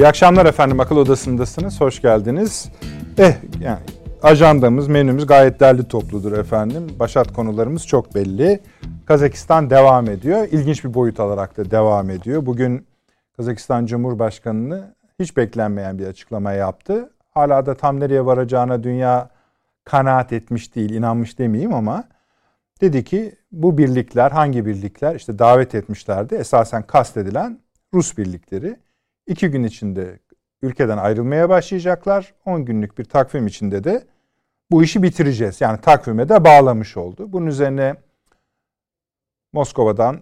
İyi akşamlar efendim. Akıl Odası'ndasınız. Hoş geldiniz. Eh yani ajandamız, menümüz gayet derli topludur efendim. Başat konularımız çok belli. Kazakistan devam ediyor. İlginç bir boyut alarak da devam ediyor. Bugün Kazakistan Cumhurbaşkanı'nı hiç beklenmeyen bir açıklama yaptı. Hala da tam nereye varacağına dünya kanaat etmiş değil, inanmış demeyeyim ama dedi ki bu birlikler hangi birlikler işte davet etmişlerdi. Esasen kastedilen Rus birlikleri iki gün içinde ülkeden ayrılmaya başlayacaklar. 10 günlük bir takvim içinde de bu işi bitireceğiz. Yani takvime de bağlamış oldu. Bunun üzerine Moskova'dan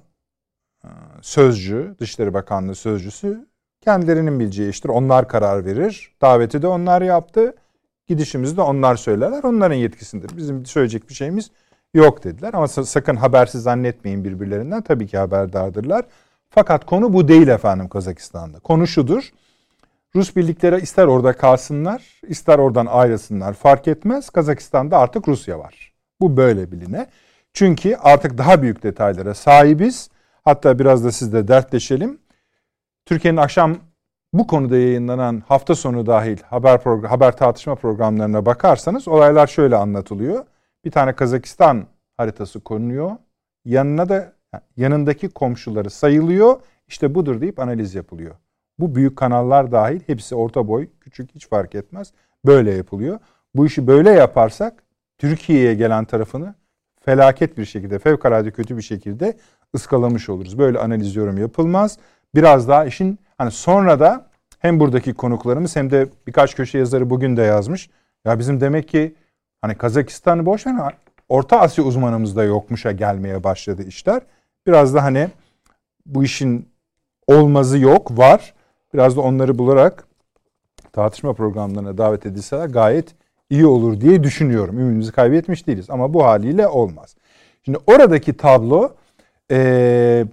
e, sözcü, Dışişleri Bakanlığı sözcüsü kendilerinin bileceği iştir. Onlar karar verir. Daveti de onlar yaptı. Gidişimizi de onlar söylerler. Onların yetkisindir. Bizim söyleyecek bir şeyimiz yok dediler. Ama sakın habersiz zannetmeyin birbirlerinden. Tabii ki haberdardırlar. Fakat konu bu değil efendim Kazakistan'da. Konu şudur. Rus birlikleri ister orada kalsınlar, ister oradan ayrılsınlar fark etmez. Kazakistan'da artık Rusya var. Bu böyle biline. Çünkü artık daha büyük detaylara sahibiz. Hatta biraz da sizle dertleşelim. Türkiye'nin akşam bu konuda yayınlanan hafta sonu dahil haber program, haber tartışma programlarına bakarsanız olaylar şöyle anlatılıyor. Bir tane Kazakistan haritası konuyor. Yanına da yanındaki komşuları sayılıyor. İşte budur deyip analiz yapılıyor. Bu büyük kanallar dahil hepsi orta boy, küçük hiç fark etmez. Böyle yapılıyor. Bu işi böyle yaparsak Türkiye'ye gelen tarafını felaket bir şekilde, fevkalade kötü bir şekilde ıskalamış oluruz. Böyle analiz yorum yapılmaz. Biraz daha işin hani sonra da hem buradaki konuklarımız hem de birkaç köşe yazarı bugün de yazmış. Ya bizim demek ki hani Kazakistan'ı boş ver Orta Asya uzmanımız da yokmuşa gelmeye başladı işler. Biraz da hani bu işin olmazı yok var. Biraz da onları bularak tartışma programlarına davet edilseler gayet iyi olur diye düşünüyorum. Ümidimizi kaybetmiş değiliz ama bu haliyle olmaz. Şimdi oradaki tablo e,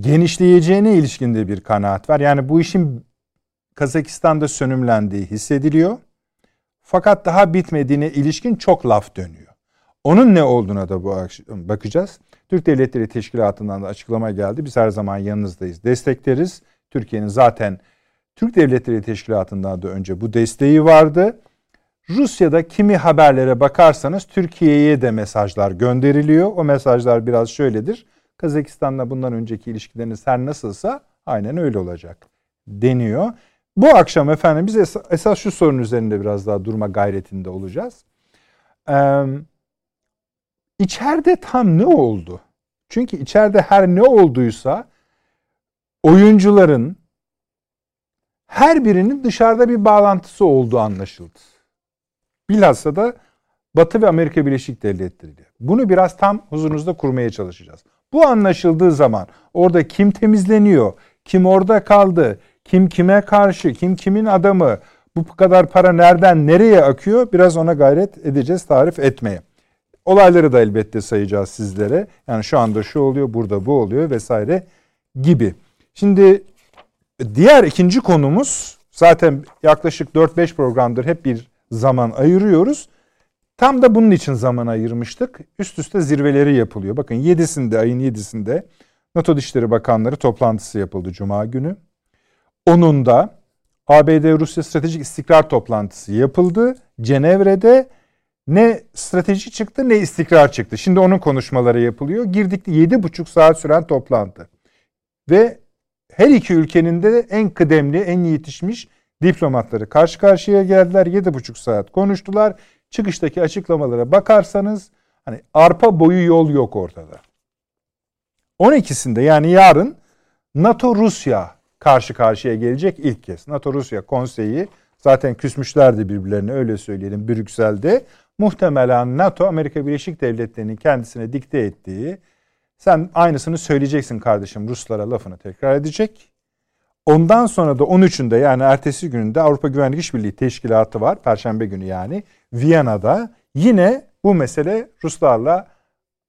genişleyeceğine ilişkinde bir kanaat var. Yani bu işin Kazakistan'da sönümlendiği hissediliyor. Fakat daha bitmediğine ilişkin çok laf dönüyor. Onun ne olduğuna da bu bakacağız. Türk Devletleri Teşkilatı'ndan da açıklama geldi. Biz her zaman yanınızdayız, destekleriz. Türkiye'nin zaten Türk Devletleri Teşkilatı'ndan da önce bu desteği vardı. Rusya'da kimi haberlere bakarsanız Türkiye'ye de mesajlar gönderiliyor. O mesajlar biraz şöyledir. Kazakistan'la bundan önceki ilişkileriniz her nasılsa aynen öyle olacak deniyor. Bu akşam efendim biz esas, şu sorun üzerinde biraz daha durma gayretinde olacağız. Ee, içeride tam ne oldu? Çünkü içeride her ne olduysa oyuncuların her birinin dışarıda bir bağlantısı olduğu anlaşıldı. Bilhassa da Batı ve Amerika Birleşik Devletleri ile. Bunu biraz tam huzurunuzda kurmaya çalışacağız. Bu anlaşıldığı zaman orada kim temizleniyor, kim orada kaldı, kim kime karşı, kim kimin adamı, bu kadar para nereden nereye akıyor biraz ona gayret edeceğiz tarif etmeye. Olayları da elbette sayacağız sizlere. Yani şu anda şu oluyor, burada bu oluyor vesaire gibi. Şimdi diğer ikinci konumuz zaten yaklaşık 4-5 programdır hep bir zaman ayırıyoruz. Tam da bunun için zaman ayırmıştık. Üst üste zirveleri yapılıyor. Bakın 7'sinde ayın 7'sinde NATO Dışişleri Bakanları toplantısı yapıldı Cuma günü. Onun da ABD-Rusya Stratejik İstikrar Toplantısı yapıldı. Cenevre'de ne strateji çıktı ne istikrar çıktı. Şimdi onun konuşmaları yapılıyor. Girdik 7,5 saat süren toplantı. Ve her iki ülkenin de en kıdemli, en yetişmiş diplomatları karşı karşıya geldiler. 7,5 saat konuştular. Çıkıştaki açıklamalara bakarsanız hani arpa boyu yol yok ortada. 12'sinde yani yarın NATO Rusya karşı karşıya gelecek ilk kez. NATO Rusya konseyi zaten küsmüşlerdi birbirlerine öyle söyleyelim Brüksel'de. Muhtemelen NATO Amerika Birleşik Devletleri'nin kendisine dikte ettiği sen aynısını söyleyeceksin kardeşim Ruslara lafını tekrar edecek. Ondan sonra da 13'ünde yani ertesi gününde Avrupa Güvenlik İşbirliği Teşkilatı var. Perşembe günü yani Viyana'da yine bu mesele Ruslarla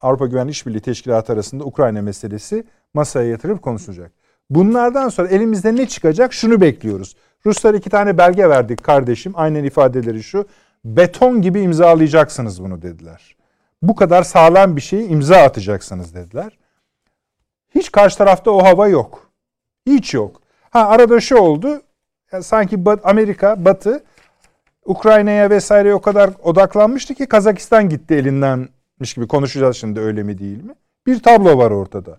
Avrupa Güvenlik İşbirliği Teşkilatı arasında Ukrayna meselesi masaya yatırıp konuşulacak. Bunlardan sonra elimizde ne çıkacak? Şunu bekliyoruz. Ruslar iki tane belge verdik kardeşim. Aynen ifadeleri şu. Beton gibi imzalayacaksınız bunu dediler. Bu kadar sağlam bir şeyi imza atacaksınız dediler. Hiç karşı tarafta o hava yok. Hiç yok. Ha arada şu oldu. Yani sanki Amerika, Batı Ukrayna'ya vesaire o kadar odaklanmıştı ki Kazakistan gitti elindenmiş gibi konuşacağız şimdi öyle mi değil mi? Bir tablo var ortada.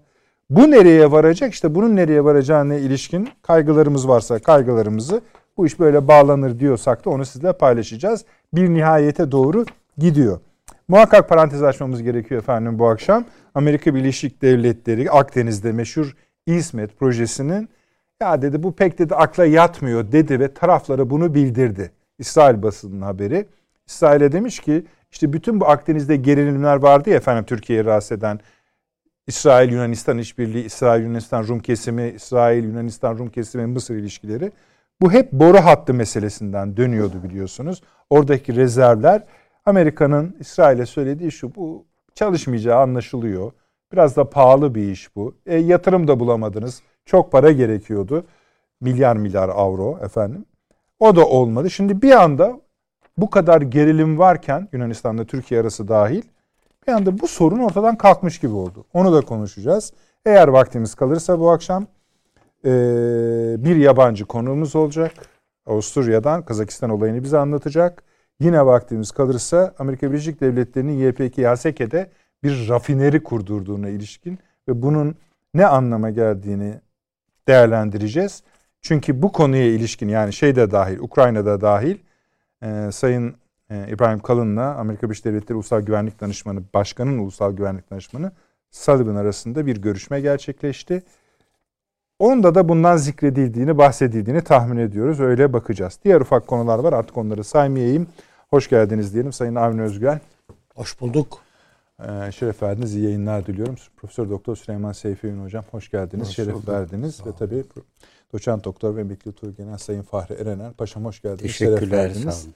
Bu nereye varacak? İşte bunun nereye varacağına ilişkin kaygılarımız varsa kaygılarımızı bu iş böyle bağlanır diyorsak da onu sizle paylaşacağız. Bir nihayete doğru gidiyor. Muhakkak parantez açmamız gerekiyor efendim bu akşam. Amerika Birleşik Devletleri Akdeniz'de meşhur İsmet projesinin ya dedi bu pek dedi akla yatmıyor dedi ve taraflara bunu bildirdi. İsrail basının haberi. İsrail'e demiş ki işte bütün bu Akdeniz'de gerilimler vardı ya efendim Türkiye'yi rahatsız eden İsrail Yunanistan işbirliği, İsrail Yunanistan Rum kesimi, İsrail Yunanistan Rum kesimi Mısır ilişkileri. Bu hep boru hattı meselesinden dönüyordu biliyorsunuz. Oradaki rezervler Amerika'nın İsrail'e söylediği şu bu çalışmayacağı anlaşılıyor. Biraz da pahalı bir iş bu. E, yatırım da bulamadınız. Çok para gerekiyordu. Milyar milyar avro efendim. O da olmadı. Şimdi bir anda bu kadar gerilim varken Yunanistan'da Türkiye arası dahil bir anda bu sorun ortadan kalkmış gibi oldu. Onu da konuşacağız. Eğer vaktimiz kalırsa bu akşam e, bir yabancı konuğumuz olacak. Avusturya'dan Kazakistan olayını bize anlatacak. Yine vaktimiz kalırsa Amerika Birleşik Devletleri'nin YPG Yaseke'de bir rafineri kurdurduğuna ilişkin ve bunun ne anlama geldiğini değerlendireceğiz. Çünkü bu konuya ilişkin yani şey de dahil, Ukrayna'da dahil e, Sayın e, İbrahim Kalın'la Amerika Birleşik Devletleri Ulusal Güvenlik Danışmanı, Başkan'ın Ulusal Güvenlik Danışmanı Sullivan arasında bir görüşme gerçekleşti. Onda da bundan zikredildiğini, bahsedildiğini tahmin ediyoruz. Öyle bakacağız. Diğer ufak konular var. Artık onları saymayayım. Hoş geldiniz diyelim Sayın Avni Özgür. Hoş bulduk. Ee, şeref verdiniz. İyi yayınlar diliyorum. Profesör Doktor Süleyman Seyfi Ün Hocam hoş geldiniz. Hoş şeref bulduk. verdiniz. Ve tabii Doçent Doktor ve Emekli Tuğgenel Sayın Fahri Erener. Paşam hoş geldiniz. Teşekkürler. Şeref verdiniz.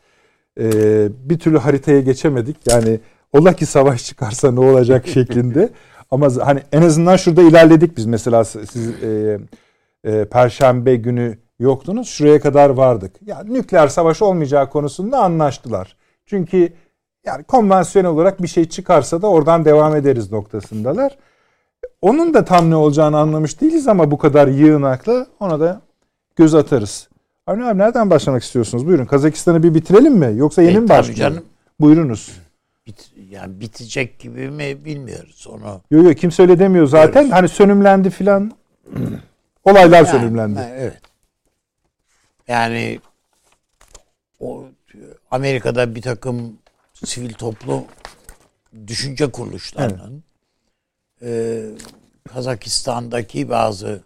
Ee, bir türlü haritaya geçemedik. Yani ola ki savaş çıkarsa ne olacak şeklinde. Ama hani en azından şurada ilerledik biz. Mesela siz e, e, Perşembe günü yoktunuz. Şuraya kadar vardık. Yani nükleer savaş olmayacağı konusunda anlaştılar. Çünkü yani konvansiyonel olarak bir şey çıkarsa da oradan devam ederiz noktasındalar. Onun da tam ne olacağını anlamış değiliz ama bu kadar yığınakla ona da göz atarız. Avni abi nereden başlamak istiyorsunuz? Buyurun. Kazakistan'ı bir bitirelim mi? Yoksa yeni e, mi başlayalım? Buyurunuz. Yani bitecek gibi mi bilmiyoruz onu. Yok yok kimse öyle demiyor zaten. Diyoruz. Hani sönümlendi filan. Olaylar yani, sönümlendi. Evet. Yani o Amerika'da bir takım sivil toplum düşünce kuruluşlarının evet. e, Kazakistan'daki bazı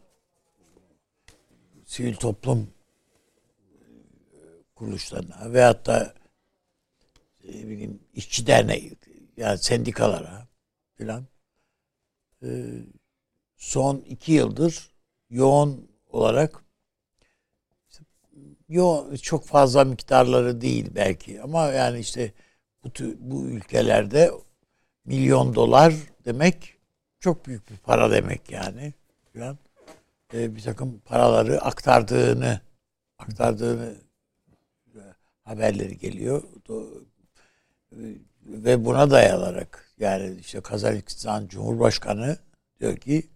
sivil toplum kuruluşlarına veyahut da e, bileyim, işçi derneği yani sendikalara filan. E, son iki yıldır yoğun olarak yo çok fazla miktarları değil belki ama yani işte bu, bu ülkelerde milyon dolar demek çok büyük bir para demek yani falan e, bir takım paraları aktardığını aktardığını e, haberleri geliyor ve buna dayanarak yani işte Kazakistan Cumhurbaşkanı diyor ki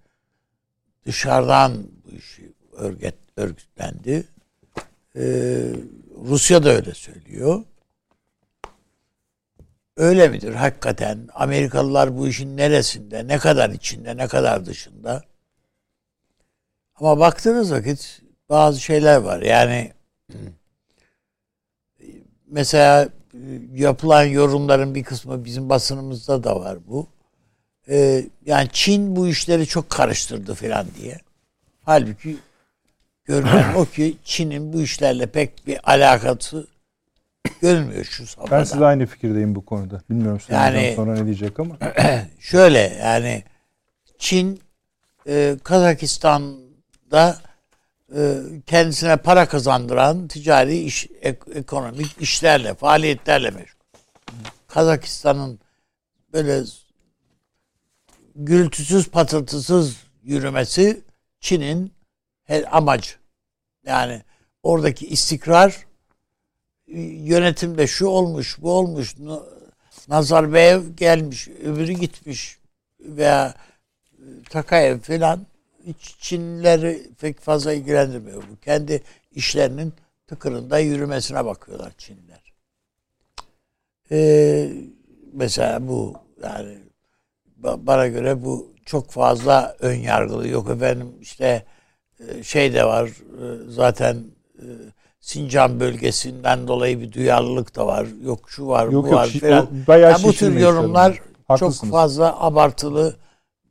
dışarıdan bu işi örgüt, örgütlendi. Ee, Rusya da öyle söylüyor. Öyle midir hakikaten? Amerikalılar bu işin neresinde, ne kadar içinde, ne kadar dışında? Ama baktığınız vakit bazı şeyler var. Yani mesela yapılan yorumların bir kısmı bizim basınımızda da var bu. Ee, yani Çin bu işleri çok karıştırdı falan diye. Halbuki görünen o ki Çin'in bu işlerle pek bir alakası görünmüyor şu safhada. Ben size aynı fikirdeyim bu konuda. Bilmiyorum yani, sonra ne diyecek ama. şöyle yani Çin e, Kazakistan'da kendisine para kazandıran ticari iş, ekonomik işlerle, faaliyetlerle meşgul. Kazakistan'ın böyle gürültüsüz patırtısız yürümesi Çin'in amacı. Yani oradaki istikrar yönetimde şu olmuş, bu olmuş, Nazarbayev gelmiş, öbürü gitmiş veya Takayev falan hiç Çinlileri pek fazla ilgilendirmiyor. Bu kendi işlerinin tıkırında yürümesine bakıyorlar Çinliler. Ee, mesela bu yani bana göre bu çok fazla ön yargılı yok efendim işte e, şey de var e, zaten e, Sincan bölgesinden dolayı bir duyarlılık da var. Yok şu var yok, bu yok, var şi, falan. Bayağı yani bu tür yorumlar çok fazla abartılı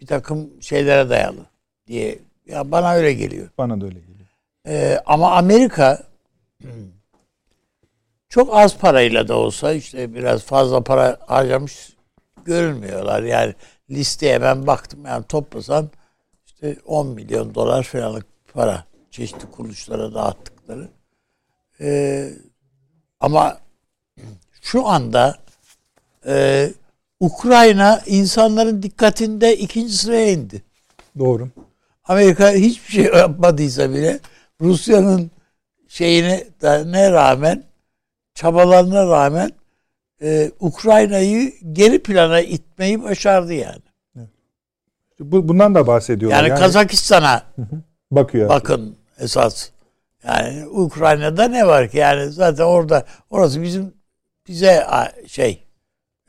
bir takım şeylere dayalı diye. Ya bana öyle geliyor. Bana da öyle geliyor. Ee, ama Amerika çok az parayla da olsa işte biraz fazla para harcamış görünmüyorlar. Yani listeye ben baktım yani toplasan işte 10 milyon dolar falanlık para çeşitli kuruluşlara dağıttıkları. Ee, ama şu anda e, Ukrayna insanların dikkatinde ikinci sıraya indi. Doğru. Amerika hiçbir şey yapmadıysa bile Rusya'nın şeyine ne rağmen çabalarına rağmen e, Ukrayna'yı geri plana itmeyi başardı yani. Bu, bundan da bahsediyorlar. Yani, yani Kazakistan'a bakıyor. Bakın esas. Yani Ukrayna'da ne var ki? Yani zaten orada orası bizim bize şey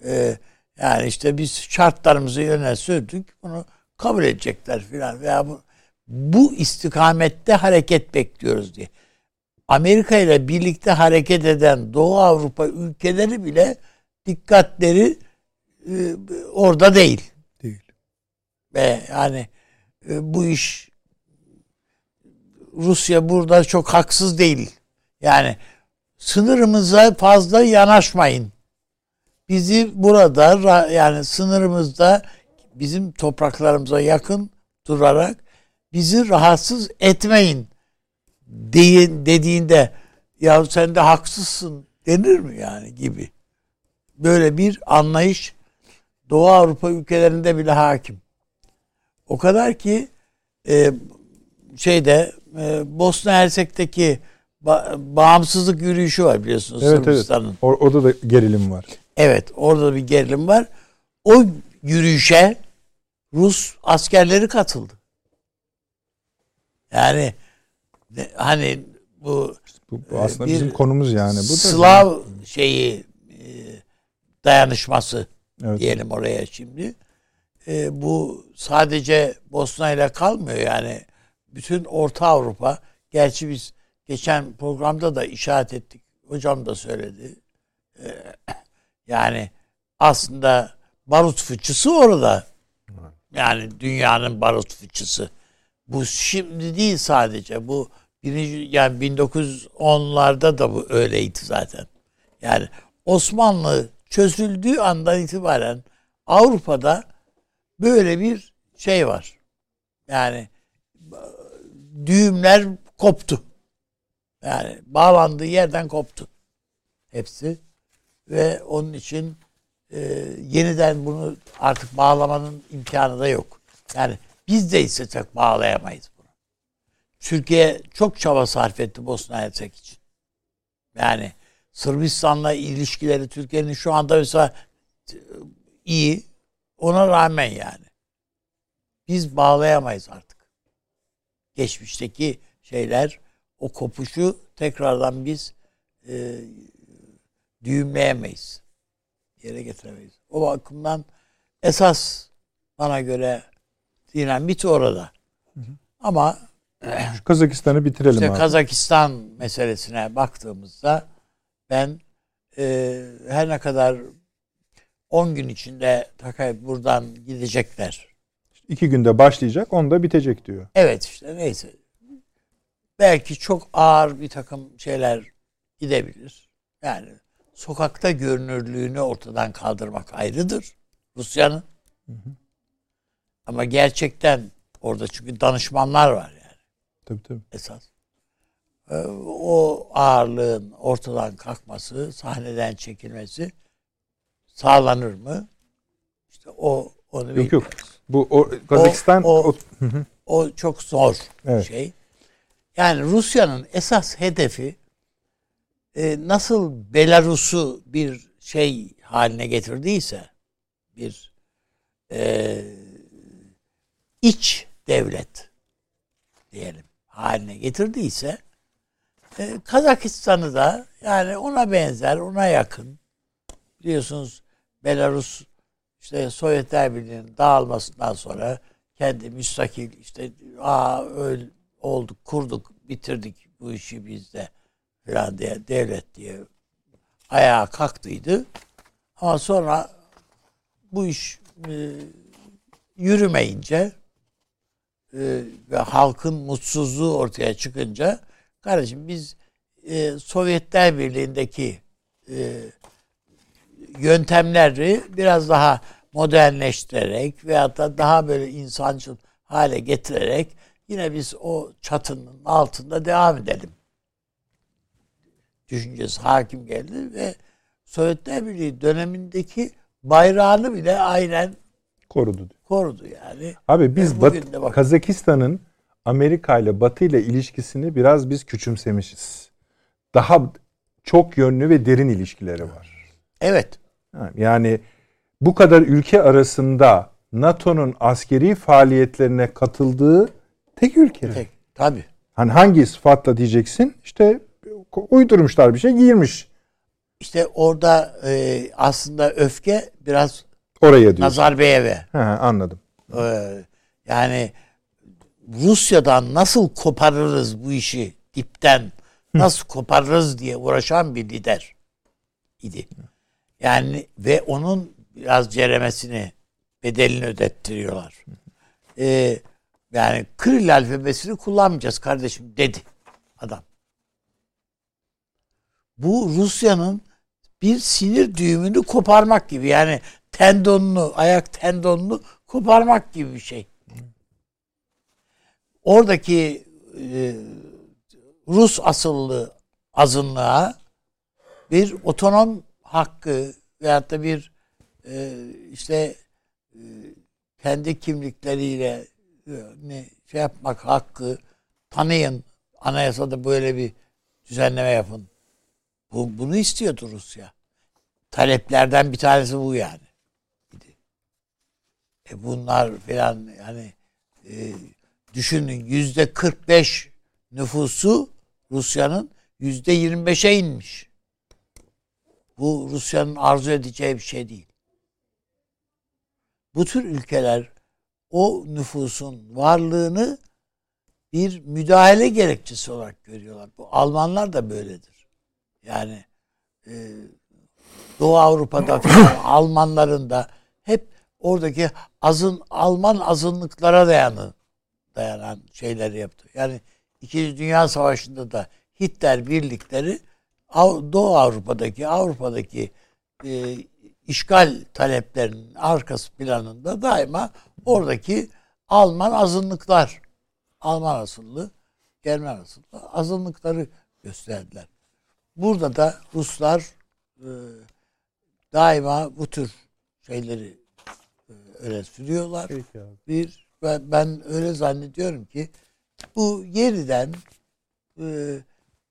e, yani işte biz şartlarımızı yöne sürdük. Bunu kabul edecekler filan veya bu, bu istikamette hareket bekliyoruz diye. Amerika ile birlikte hareket eden Doğu Avrupa ülkeleri bile dikkatleri e, orada değil. Değil. Ve yani e, bu iş Rusya burada çok haksız değil. Yani sınırımıza fazla yanaşmayın. Bizi burada yani sınırımızda bizim topraklarımıza yakın durarak bizi rahatsız etmeyin deyin, dediğinde ya sen de haksızsın denir mi yani gibi. Böyle bir anlayış Doğu Avrupa ülkelerinde bile hakim. O kadar ki e, şeyde e, Bosna Hersek'teki ba- bağımsızlık yürüyüşü var biliyorsunuz evet, Sırbistan'ın. Evet. Or- orada da gerilim var. Evet, orada bir gerilim var. O yürüyüşe Rus askerleri katıldı. Yani hani bu, bu, bu aslında bizim konumuz yani. Bu Slav da şeyi e, dayanışması evet. diyelim oraya şimdi. E, bu sadece Bosna ile kalmıyor yani bütün Orta Avrupa gerçi biz geçen programda da işaret ettik. Hocam da söyledi. E, yani aslında barut fıçısı orada. Yani dünyanın barut fıçısı. Bu şimdi değil sadece. Bu birinci yani 1910'larda da bu öyleydi zaten. Yani Osmanlı çözüldüğü andan itibaren Avrupa'da böyle bir şey var. Yani düğümler koptu. Yani bağlandığı yerden koptu. Hepsi. Ve onun için e, yeniden bunu artık bağlamanın imkanı da yok. Yani biz de istesek bağlayamayız bunu. Türkiye çok çaba sarf etti Bosna Hersek için. Yani Sırbistan'la ilişkileri Türkiye'nin şu anda mesela iyi. Ona rağmen yani. Biz bağlayamayız artık. Geçmişteki şeyler o kopuşu tekrardan biz e, düğümleyemeyiz. Yere getiremeyiz. O bakımdan esas bana göre dinamit orada. Hı hı. Ama Şu Kazakistan'ı bitirelim işte abi. Kazakistan meselesine baktığımızda ben e, her ne kadar 10 gün içinde Takay buradan gidecekler. İki günde başlayacak, onda bitecek diyor. Evet işte neyse. Belki çok ağır bir takım şeyler gidebilir. Yani sokakta görünürlüğünü ortadan kaldırmak ayrıdır Rusya'nın. Ama gerçekten orada çünkü danışmanlar var yani. Tabii tabii. Esas. Ee, o ağırlığın ortadan kalkması, sahneden çekilmesi sağlanır mı? İşte o onu Yok yok. Bu o, Kazakistan o, o, o, o çok zor evet. şey. Yani Rusya'nın esas hedefi e, nasıl Belarus'u bir şey haline getirdiyse bir e, iç devlet diyelim haline getirdiyse e, Kazakistan'ı da yani ona benzer, ona yakın. Biliyorsunuz Belarus işte Sovyetler Birliği'nin dağılmasından sonra kendi müstakil işte aa öyle olduk, kurduk, bitirdik bu işi bizde falan diye devlet diye ayağa kalktıydı. Ama sonra bu iş e, yürümeyince e, ve halkın mutsuzluğu ortaya çıkınca kardeşim biz e, Sovyetler Birliği'ndeki e, yöntemleri biraz daha modernleştirerek veyahut da daha böyle insancıl hale getirerek yine biz o çatının altında devam edelim. Düşüncesi hakim geldi ve Sovyetler Birliği dönemindeki bayrağını bile aynen korudu. Korudu yani. Abi biz Bat- Kazakistan'ın Amerika ile Batı ile ilişkisini biraz biz küçümsemişiz. Daha çok yönlü ve derin ilişkileri var. Evet. Yani bu kadar ülke arasında NATO'nun askeri faaliyetlerine katıldığı tek ülke. Tek, tabii. Hani hangi sıfatla diyeceksin? İşte uydurmuşlar bir şey giyirmiş. İşte orada e, aslında öfke biraz oraya diyorsun. Nazarbayev'e. He, anladım. Ee, yani Rusya'dan nasıl koparırız bu işi dipten nasıl koparırız diye uğraşan bir lider idi. Yani ve onun biraz ceremesini bedelini ödettiriyorlar. Ee, yani Kiril alfabesini kullanmayacağız kardeşim dedi adam. Bu Rusya'nın bir sinir düğümünü koparmak gibi. Yani tendonunu, ayak tendonunu koparmak gibi bir şey. Oradaki e, Rus asıllı azınlığa bir otonom hakkı veyahut da bir e, işte e, kendi kimlikleriyle e, ne şey yapmak hakkı tanıyın. Anayasada böyle bir düzenleme yapın. Bu, bunu istiyordu Rusya. Taleplerden bir tanesi bu yani. E bunlar falan yani e, düşünün yüzde 45 nüfusu Rusya'nın yüzde 25'e inmiş. Bu Rusya'nın arzu edeceği bir şey değil. Bu tür ülkeler o nüfusun varlığını bir müdahale gerekçesi olarak görüyorlar. Bu Almanlar da böyledir. Yani e, Doğu Avrupa'da Almanların da oradaki azın Alman azınlıklara dayanı dayanan şeyleri yaptı. Yani İkinci Dünya Savaşı'nda da Hitler birlikleri Doğu Avrupa'daki Avrupa'daki e, işgal taleplerinin arkası planında daima oradaki Alman azınlıklar Alman asıllı Germen asıllı azınlıkları gösterdiler. Burada da Ruslar e, daima bu tür şeyleri öyle sürüyorlar. Peki abi. Bir ben, ben öyle zannediyorum ki bu yeniden e,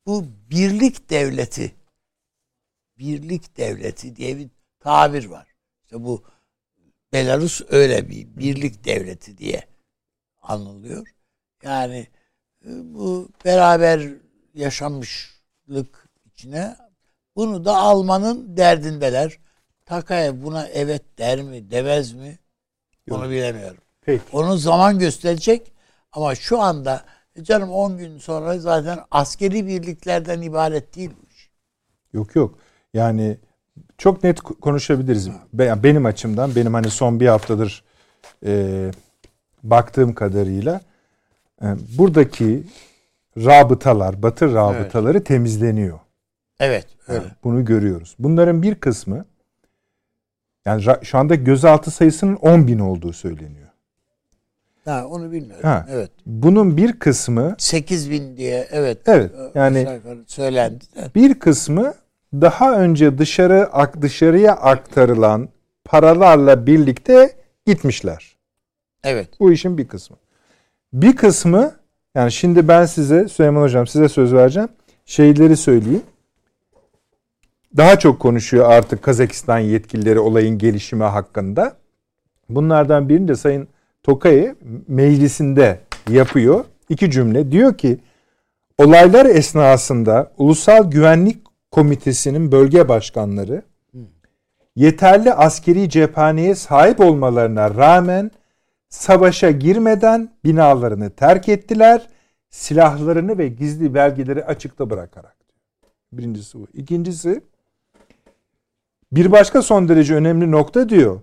bu birlik devleti birlik devleti diye bir tabir var. İşte bu Belarus öyle bir birlik devleti diye anılıyor. Yani e, bu beraber yaşamışlık içine bunu da almanın derdindeler. Takaya buna evet der mi demez mi Yok. Onu bilemiyorum. Peki. Onu zaman gösterecek ama şu anda e canım 10 gün sonra zaten askeri birliklerden ibaret değil bu iş. Yok yok. Yani çok net konuşabiliriz. Benim açımdan benim hani son bir haftadır e, baktığım kadarıyla e, buradaki rabıtalar, batı rabıtaları evet. temizleniyor. Evet, öyle. Yani bunu görüyoruz. Bunların bir kısmı yani şu anda gözaltı sayısının 10 bin olduğu söyleniyor. Ha, onu bilmiyorum. Ha, evet. Bunun bir kısmı 8 bin diye evet. Evet. Yani söylendi. Bir kısmı daha önce dışarı dışarıya aktarılan paralarla birlikte gitmişler. Evet. Bu işin bir kısmı. Bir kısmı yani şimdi ben size Süleyman Hocam size söz vereceğim. Şeyleri söyleyeyim daha çok konuşuyor artık Kazakistan yetkilileri olayın gelişimi hakkında. Bunlardan birini de Sayın Tokay'ı meclisinde yapıyor. İki cümle. Diyor ki olaylar esnasında Ulusal Güvenlik Komitesi'nin bölge başkanları yeterli askeri cephaneye sahip olmalarına rağmen savaşa girmeden binalarını terk ettiler. Silahlarını ve gizli belgeleri açıkta bırakarak. Birincisi bu. İkincisi bir başka son derece önemli nokta diyor.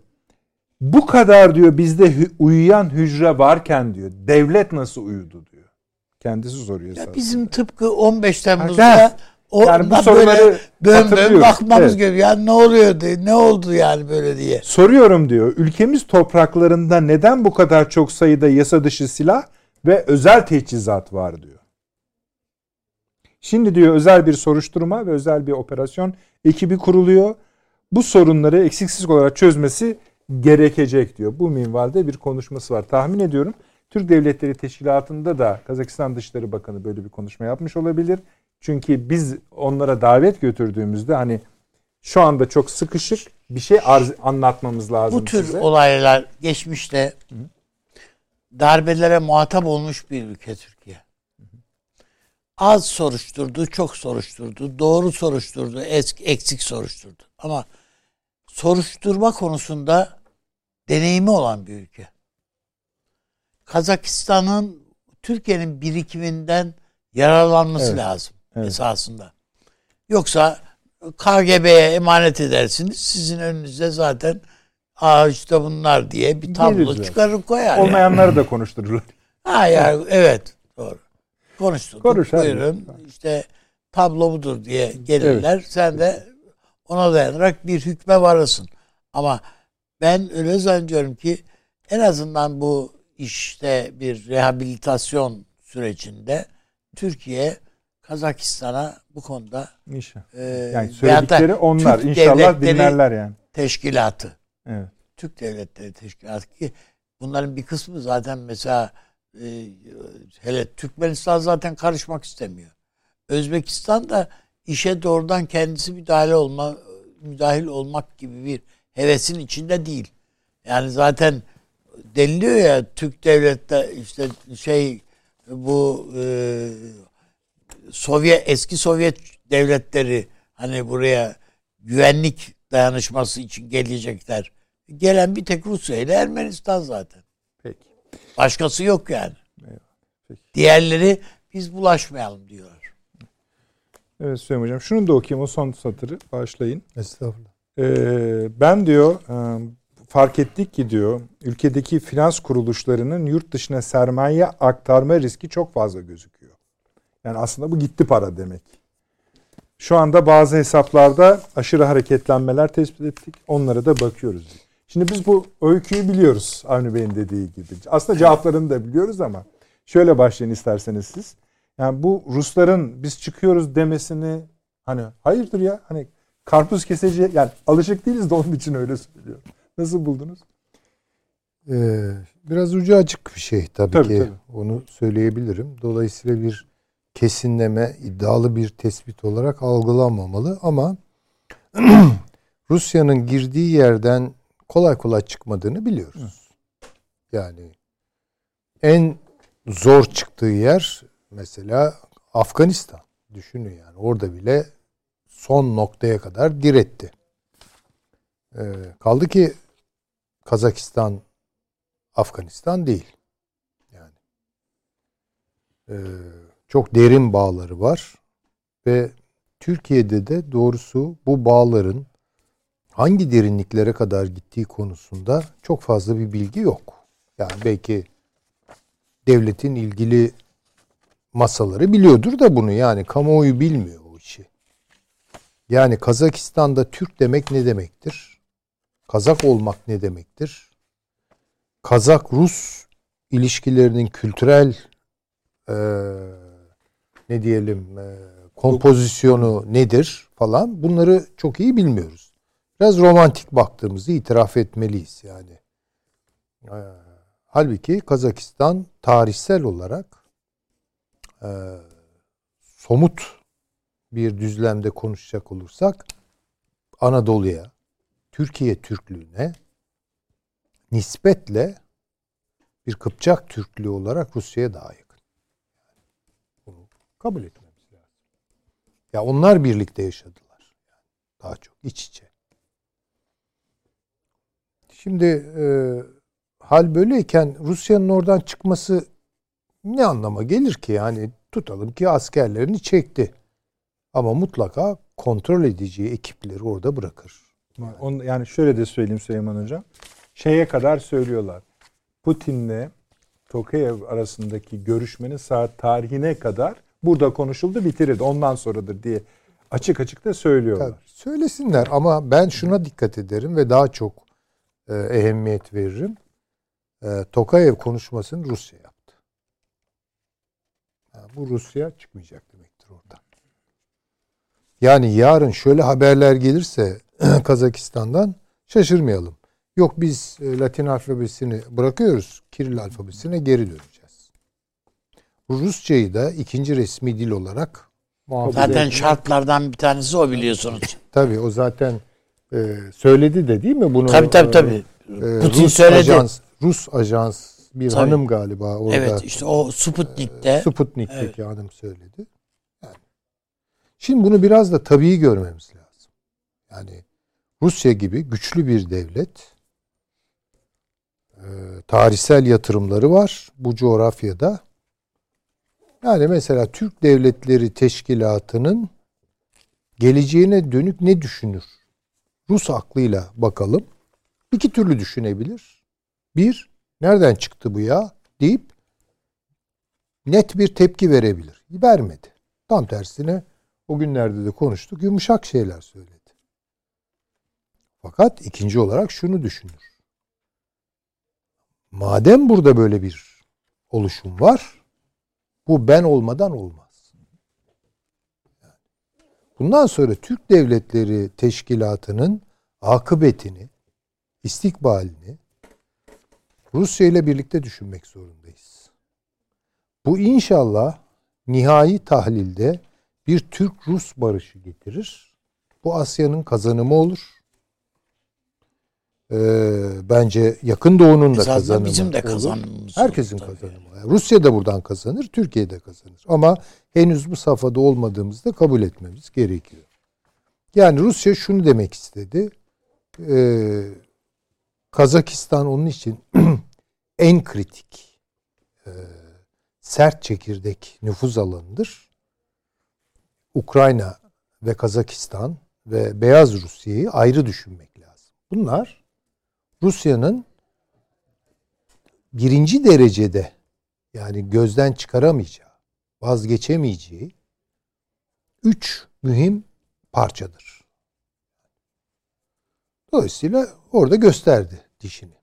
Bu kadar diyor bizde uyuyan hücre varken diyor devlet nasıl uyudu diyor. Kendisi soruyor. Ya bizim tıpkı 15 Temmuz'da o yani bu soruları böyle böm böm bakmamız evet. gerekiyor. Yani ne oluyor diye, ne oldu yani böyle diye. Soruyorum diyor. Ülkemiz topraklarında neden bu kadar çok sayıda yasa dışı silah ve özel teçhizat var diyor. Şimdi diyor özel bir soruşturma ve özel bir operasyon ekibi kuruluyor. Bu sorunları eksiksiz olarak çözmesi gerekecek diyor. Bu minvalde bir konuşması var. Tahmin ediyorum Türk Devletleri Teşkilatı'nda da Kazakistan Dışişleri Bakanı böyle bir konuşma yapmış olabilir. Çünkü biz onlara davet götürdüğümüzde hani şu anda çok sıkışık bir şey arz, anlatmamız lazım Bu tür size. olaylar geçmişte darbelere muhatap olmuş bir ülke Türkiye. Az soruşturdu, çok soruşturdu, doğru soruşturdu, eksik soruşturdu. Ama soruşturma konusunda deneyimi olan bir ülke. Kazakistan'ın Türkiye'nin birikiminden yararlanması evet. lazım evet. esasında. Yoksa KGB'ye emanet edersiniz. Sizin önünüzde zaten işte bunlar diye bir tablo Geliriz çıkarır koyar. Olmayanları yani. da konuştururlar. Ha yani evet doğru. Konuştuk. Konuş, buyurun. Abi. İşte tablo budur diye gelirler. Evet. Sen de ona dayanarak bir hükme varırsın. Ama ben öyle zannediyorum ki en azından bu işte bir rehabilitasyon sürecinde Türkiye Kazakistan'a bu konuda İnşallah. E, yani söyledikleri onlar. Türk İnşallah dinlerler yani. Teşkilatı. Evet. Türk Devletleri Teşkilatı ki bunların bir kısmı zaten mesela e, hele Türkmenistan zaten karışmak istemiyor. Özbekistan da işe doğrudan kendisi müdahale olma müdahil olmak gibi bir hevesin içinde değil. Yani zaten deniliyor ya Türk devlette işte şey bu e, Sovyet eski Sovyet devletleri hani buraya güvenlik dayanışması için gelecekler. Gelen bir tek Rusya ile Ermenistan zaten. Peki. Başkası yok yani. Peki. Diğerleri biz bulaşmayalım diyorlar. Evet Süleyman Hocam. Şunu da okuyayım o son satırı. Başlayın. Estağfurullah. Ee, ben diyor e, fark ettik ki diyor ülkedeki finans kuruluşlarının yurt dışına sermaye aktarma riski çok fazla gözüküyor. Yani aslında bu gitti para demek. Şu anda bazı hesaplarda aşırı hareketlenmeler tespit ettik. Onlara da bakıyoruz. Şimdi biz bu öyküyü biliyoruz Avni Bey'in dediği gibi. Aslında cevaplarını da biliyoruz ama şöyle başlayın isterseniz siz. Yani bu Rusların biz çıkıyoruz demesini hani hayırdır ya hani karpuz keseci yani alışık değiliz de onun için öyle söylüyorum. Nasıl buldunuz? Ee, biraz ucu açık bir şey tabii, tabii ki. Tabii. Onu söyleyebilirim. Dolayısıyla bir kesinleme, iddialı bir tespit olarak algılanmamalı ama Rusya'nın girdiği yerden kolay kolay çıkmadığını biliyoruz. Yani en zor çıktığı yer mesela Afganistan. Düşünün yani orada bile son noktaya kadar diretti. Ee, kaldı ki Kazakistan Afganistan değil. Yani e, çok derin bağları var ve Türkiye'de de doğrusu bu bağların hangi derinliklere kadar gittiği konusunda çok fazla bir bilgi yok. Yani belki devletin ilgili masaları biliyordur da bunu yani kamuoyu bilmiyor o işi. Yani Kazakistan'da Türk demek ne demektir? Kazak olmak ne demektir? Kazak-Rus ilişkilerinin kültürel e, ne diyelim e, kompozisyonu nedir falan bunları çok iyi bilmiyoruz. Biraz romantik baktığımızı itiraf etmeliyiz yani. E, halbuki Kazakistan tarihsel olarak e, somut bir düzlemde konuşacak olursak Anadolu'ya, Türkiye Türklüğüne nispetle bir Kıpçak Türklüğü olarak Rusya'ya daha yakın. Kabul etmemiz lazım. Ya onlar birlikte yaşadılar. Daha çok iç içe. Şimdi e, hal böyleyken Rusya'nın oradan çıkması ne anlama gelir ki? Yani tutalım ki askerlerini çekti. Ama mutlaka kontrol edeceği ekipleri orada bırakır. Yani, yani şöyle de söyleyeyim Süleyman Hocam. Şeye kadar söylüyorlar. Putin'le Tokayev arasındaki görüşmenin saat tarihine kadar burada konuşuldu bitirildi. Ondan sonradır diye açık açık da söylüyorlar. Tabii, söylesinler ama ben şuna dikkat ederim ve daha çok e, ehemmiyet veririm. E, Tokayev konuşmasını Rusya bu Rusya çıkmayacak demektir oradan. Yani yarın şöyle haberler gelirse Kazakistan'dan şaşırmayalım. Yok biz e, Latin alfabesini bırakıyoruz. Kiril alfabesine geri döneceğiz. Rusçayı da ikinci resmi dil olarak Zaten şartlardan bir tanesi o biliyorsunuz. Tabii o zaten e, söyledi de değil mi bunu? Tabii tabii tabii. E, Putin Rus söyledi. Ajans, Rus ajans bir tabii. hanım galiba orada. Evet işte o Sputnik'te. E, Sputnik'teki evet. hanım söyledi. Yani. Şimdi bunu biraz da tabii görmemiz lazım. Yani Rusya gibi güçlü bir devlet e, tarihsel yatırımları var bu coğrafyada. Yani mesela Türk Devletleri Teşkilatı'nın geleceğine dönük ne düşünür? Rus aklıyla bakalım. İki türlü düşünebilir. Bir, nereden çıktı bu ya deyip net bir tepki verebilir. Vermedi. Tam tersine o günlerde de konuştuk. Yumuşak şeyler söyledi. Fakat ikinci olarak şunu düşünür. Madem burada böyle bir oluşum var, bu ben olmadan olmaz. Bundan sonra Türk Devletleri Teşkilatı'nın akıbetini, istikbalini Rusya ile birlikte düşünmek zorundayız. Bu inşallah nihai tahlilde bir Türk-Rus barışı getirir. Bu Asya'nın kazanımı olur e, bence yakın doğunun da Zaten kazanımı bizim de kazanımımız. Herkesin olur, kazanımı. Yani. Rusya da buradan kazanır, Türkiye de kazanır. Ama henüz bu safhada olmadığımızda kabul etmemiz gerekiyor. Yani Rusya şunu demek istedi. Ee, Kazakistan onun için en kritik e, sert çekirdek nüfuz alanıdır. Ukrayna ve Kazakistan ve Beyaz Rusya'yı ayrı düşünmek lazım. Bunlar Rusya'nın birinci derecede yani gözden çıkaramayacağı, vazgeçemeyeceği üç mühim parçadır. Dolayısıyla orada gösterdi dişini.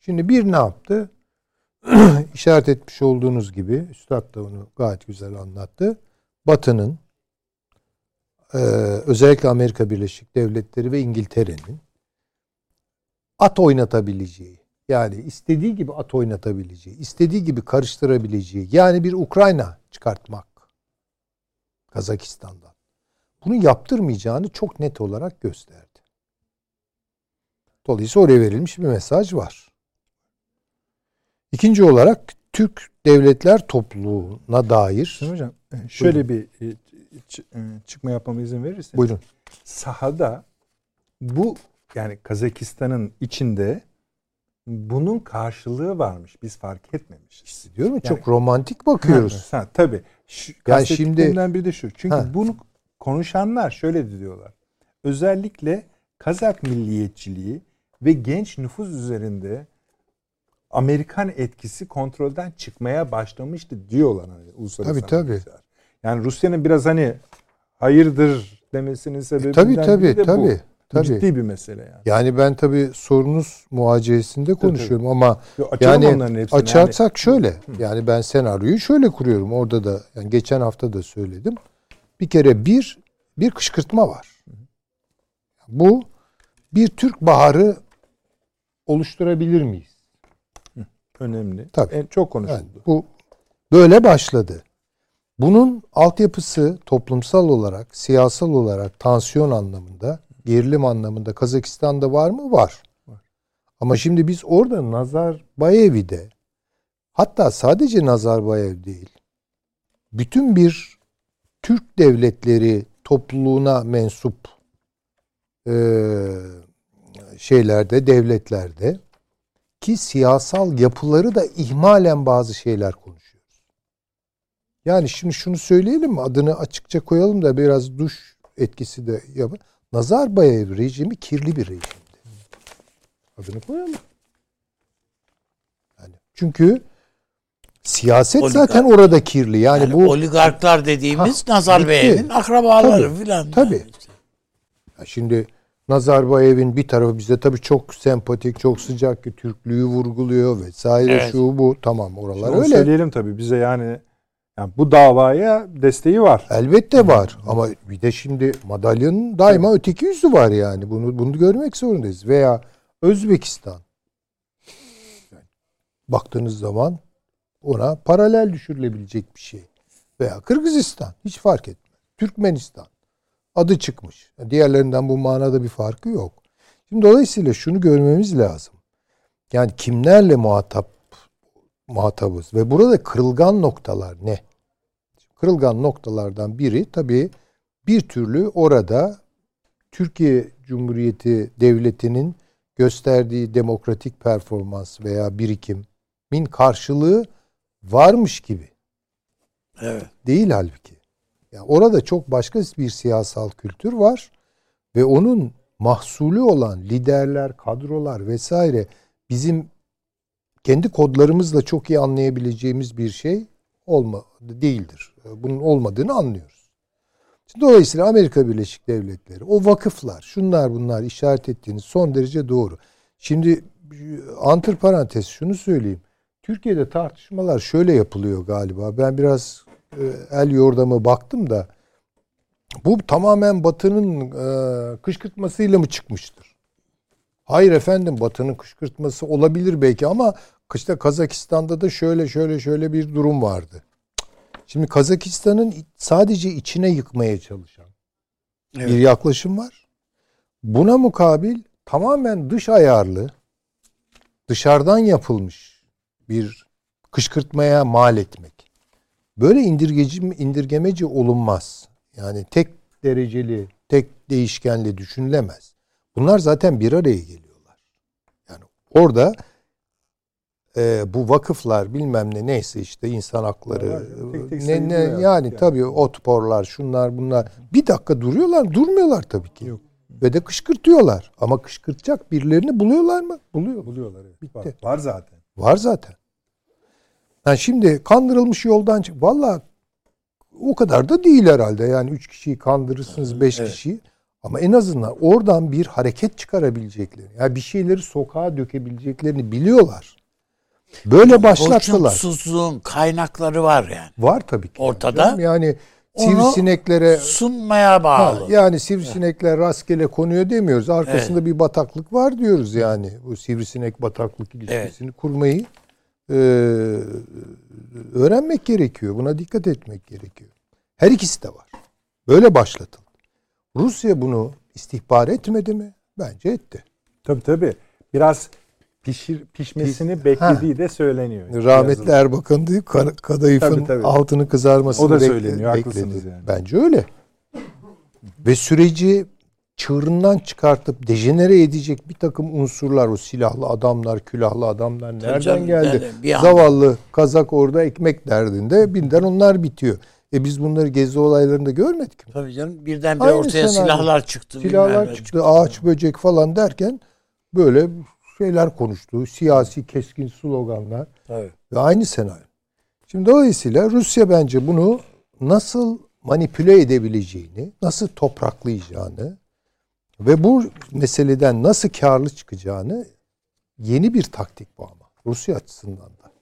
Şimdi bir ne yaptı? İşaret etmiş olduğunuz gibi, Üstad da onu gayet güzel anlattı. Batı'nın, özellikle Amerika Birleşik Devletleri ve İngiltere'nin at oynatabileceği, yani istediği gibi at oynatabileceği, istediği gibi karıştırabileceği, yani bir Ukrayna çıkartmak Kazakistan'dan. Bunu yaptırmayacağını çok net olarak gösterdi. Dolayısıyla oraya verilmiş bir mesaj var. İkinci olarak Türk devletler topluluğuna dair. Şimdi hocam e, şöyle Buyurun. bir e, e, çıkma yapmama izin verirseniz. Buyurun. Sahada bu yani Kazakistan'ın içinde bunun karşılığı varmış. Biz fark etmemişiz. İşte diyorum ya yani, çok romantik bakıyoruz. Ha, ha tabii. Şu, yani şimdi bir de şu. Çünkü ha. bunu konuşanlar şöyle diyorlar. Özellikle Kazak milliyetçiliği ve genç nüfus üzerinde Amerikan etkisi kontrolden çıkmaya başlamıştı diyorlar hani uluslararası. Tabii tabii. Yani Rusya'nın biraz hani hayırdır demesinin sebebi e, tabii, tabii, de tabii. bu. Tabii. Ciddi bir mesele yani. Yani ben tabii sorunuz muhacesinde konuşuyorum tabii. ama Yo, yani açarsak yani. şöyle. Hı. Yani ben senaryoyu şöyle kuruyorum. Orada da yani geçen hafta da söyledim. Bir kere bir bir kışkırtma var. Bu bir Türk baharı oluşturabilir miyiz? Önemli. Tabii. En çok konuşuldu. Yani bu böyle başladı. Bunun altyapısı toplumsal olarak, siyasal olarak tansiyon anlamında gerilim anlamında Kazakistan'da var mı? Var. var. Ama şimdi biz orada Nazarbayev'i de hatta sadece Nazarbayev değil bütün bir Türk devletleri topluluğuna mensup e, şeylerde, devletlerde ki siyasal yapıları da ihmalen bazı şeyler konuşuyoruz. Yani şimdi şunu söyleyelim? Adını açıkça koyalım da biraz duş etkisi de yapın. Nazarbayev rejimi kirli bir rejimdi. Adını koyalım. Yani çünkü siyaset Oligark. zaten orada kirli. Yani, Yani, bu oligarklar dediğimiz Ha, Nazarbayev'in akrabaları Tabii, filan. tabii. Yani. Ya Şimdi Nazarbayev'in bir tarafı bize tabii çok sempatik, çok sıcak ki Türklüğü vurguluyor vesaire Evet. şu bu tamam oralar Onu öyle. söyleyelim tabii bize yani, yani bu davaya desteği var. Elbette var ama bir de şimdi madalyanın daima öteki yüzü var yani. Bunu bunu görmek zorundayız. Veya Özbekistan. Baktığınız zaman ona paralel düşürülebilecek bir şey. Veya Kırgızistan hiç fark etmez. Türkmenistan adı çıkmış. Diğerlerinden bu manada bir farkı yok. Şimdi dolayısıyla şunu görmemiz lazım. Yani kimlerle muhatap muhatabız ve burada kırılgan noktalar ne? Kırılgan noktalardan biri tabii bir türlü orada Türkiye Cumhuriyeti Devleti'nin gösterdiği demokratik performans veya birikimin karşılığı varmış gibi. Evet. Değil halbuki. Yani orada çok başka bir siyasal kültür var ve onun mahsulü olan liderler, kadrolar vesaire bizim kendi kodlarımızla çok iyi anlayabileceğimiz bir şey olma değildir. Bunun olmadığını anlıyoruz. Şimdi Dolayısıyla Amerika Birleşik Devletleri, o vakıflar, şunlar bunlar işaret ettiğiniz son derece doğru. Şimdi antır parantez şunu söyleyeyim. Türkiye'de tartışmalar şöyle yapılıyor galiba. Ben biraz el yordamı baktım da bu tamamen Batı'nın e, kışkırtmasıyla mı çıkmıştır? Hayır efendim Batı'nın kışkırtması olabilir belki ama işte Kazakistan'da da şöyle şöyle şöyle bir durum vardı. Şimdi Kazakistan'ın sadece içine yıkmaya çalışan Evet. bir yaklaşım var. Buna mukabil tamamen dış ayarlı, dışarıdan yapılmış bir kışkırtmaya mal etmek. Böyle indirgeci, indirgemeci olunmaz. Yani tek dereceli, tek değişkenli düşünülemez. Bunlar zaten bir araya geliyorlar. Yani orada e, bu vakıflar bilmem ne neyse işte insan hakları Var ya, tek tek ne, ne, ya. yani, Yani. tabii otporlar şunlar bunlar bir dakika duruyorlar durmuyorlar tabii ki. Yok. Ve de kışkırtıyorlar. Ama kışkırtacak birilerini buluyorlar mı? Buluyor. Buluyorlar. Evet. Bitti. Var, var zaten. Var zaten. Yani şimdi kandırılmış yoldan çık. Valla o kadar da değil herhalde. Yani üç kişiyi kandırırsınız, beş Evet. kişiyi. Ama en azından oradan bir hareket çıkarabileceklerini, yani bir şeyleri sokağa dökebileceklerini biliyorlar. Böyle başlattılar. Hoşnutsuzluğun kaynakları var yani. Var tabii ki. Ortada. Yani Onu sivrisineklere Sunmaya Ha, bağlı. yani sivrisinekler rastgele konuyor demiyoruz. Arkasında bir bataklık var diyoruz yani. Bu sivrisinek bataklık ilişkisini kurmayı e, öğrenmek gerekiyor. Buna dikkat etmek gerekiyor. Her ikisi de var. Böyle başlatıldı. Rusya bunu istihbar etmedi mi? Bence etti. Tabii tabii. Biraz pişir, pişmesini beklediği de söyleniyor. Rahmetli. Erbakan diyor Ka- kadayıfın Tabii, tabii. altını kızarmasını O da bekle- söyleniyor, bekledi. haklısınız yani. Bence öyle. Ve süreci çığırından çıkartıp dejenere edecek bir takım unsurlar o silahlı adamlar, külahlı adamlar nereden canım, geldi? yani bir an- Zavallı Kazak orada ekmek derdinde birden onlar bitiyor. E biz bunları gezi olaylarında görmedik mi? Tabii canım birdenbire Aynı ortaya senaryo. silahlar çıktı. Silahlar ne çıktı, ağaç böcek falan derken böyle şeyler konuştu. Siyasi keskin sloganlar. Tabii. Ve aynı senaryo. Şimdi dolayısıyla Rusya bence bunu nasıl manipüle edebileceğini, nasıl topraklayacağını ve bu meseleden nasıl karlı çıkacağını yeni bir taktik bu ama. Rusya açısından da.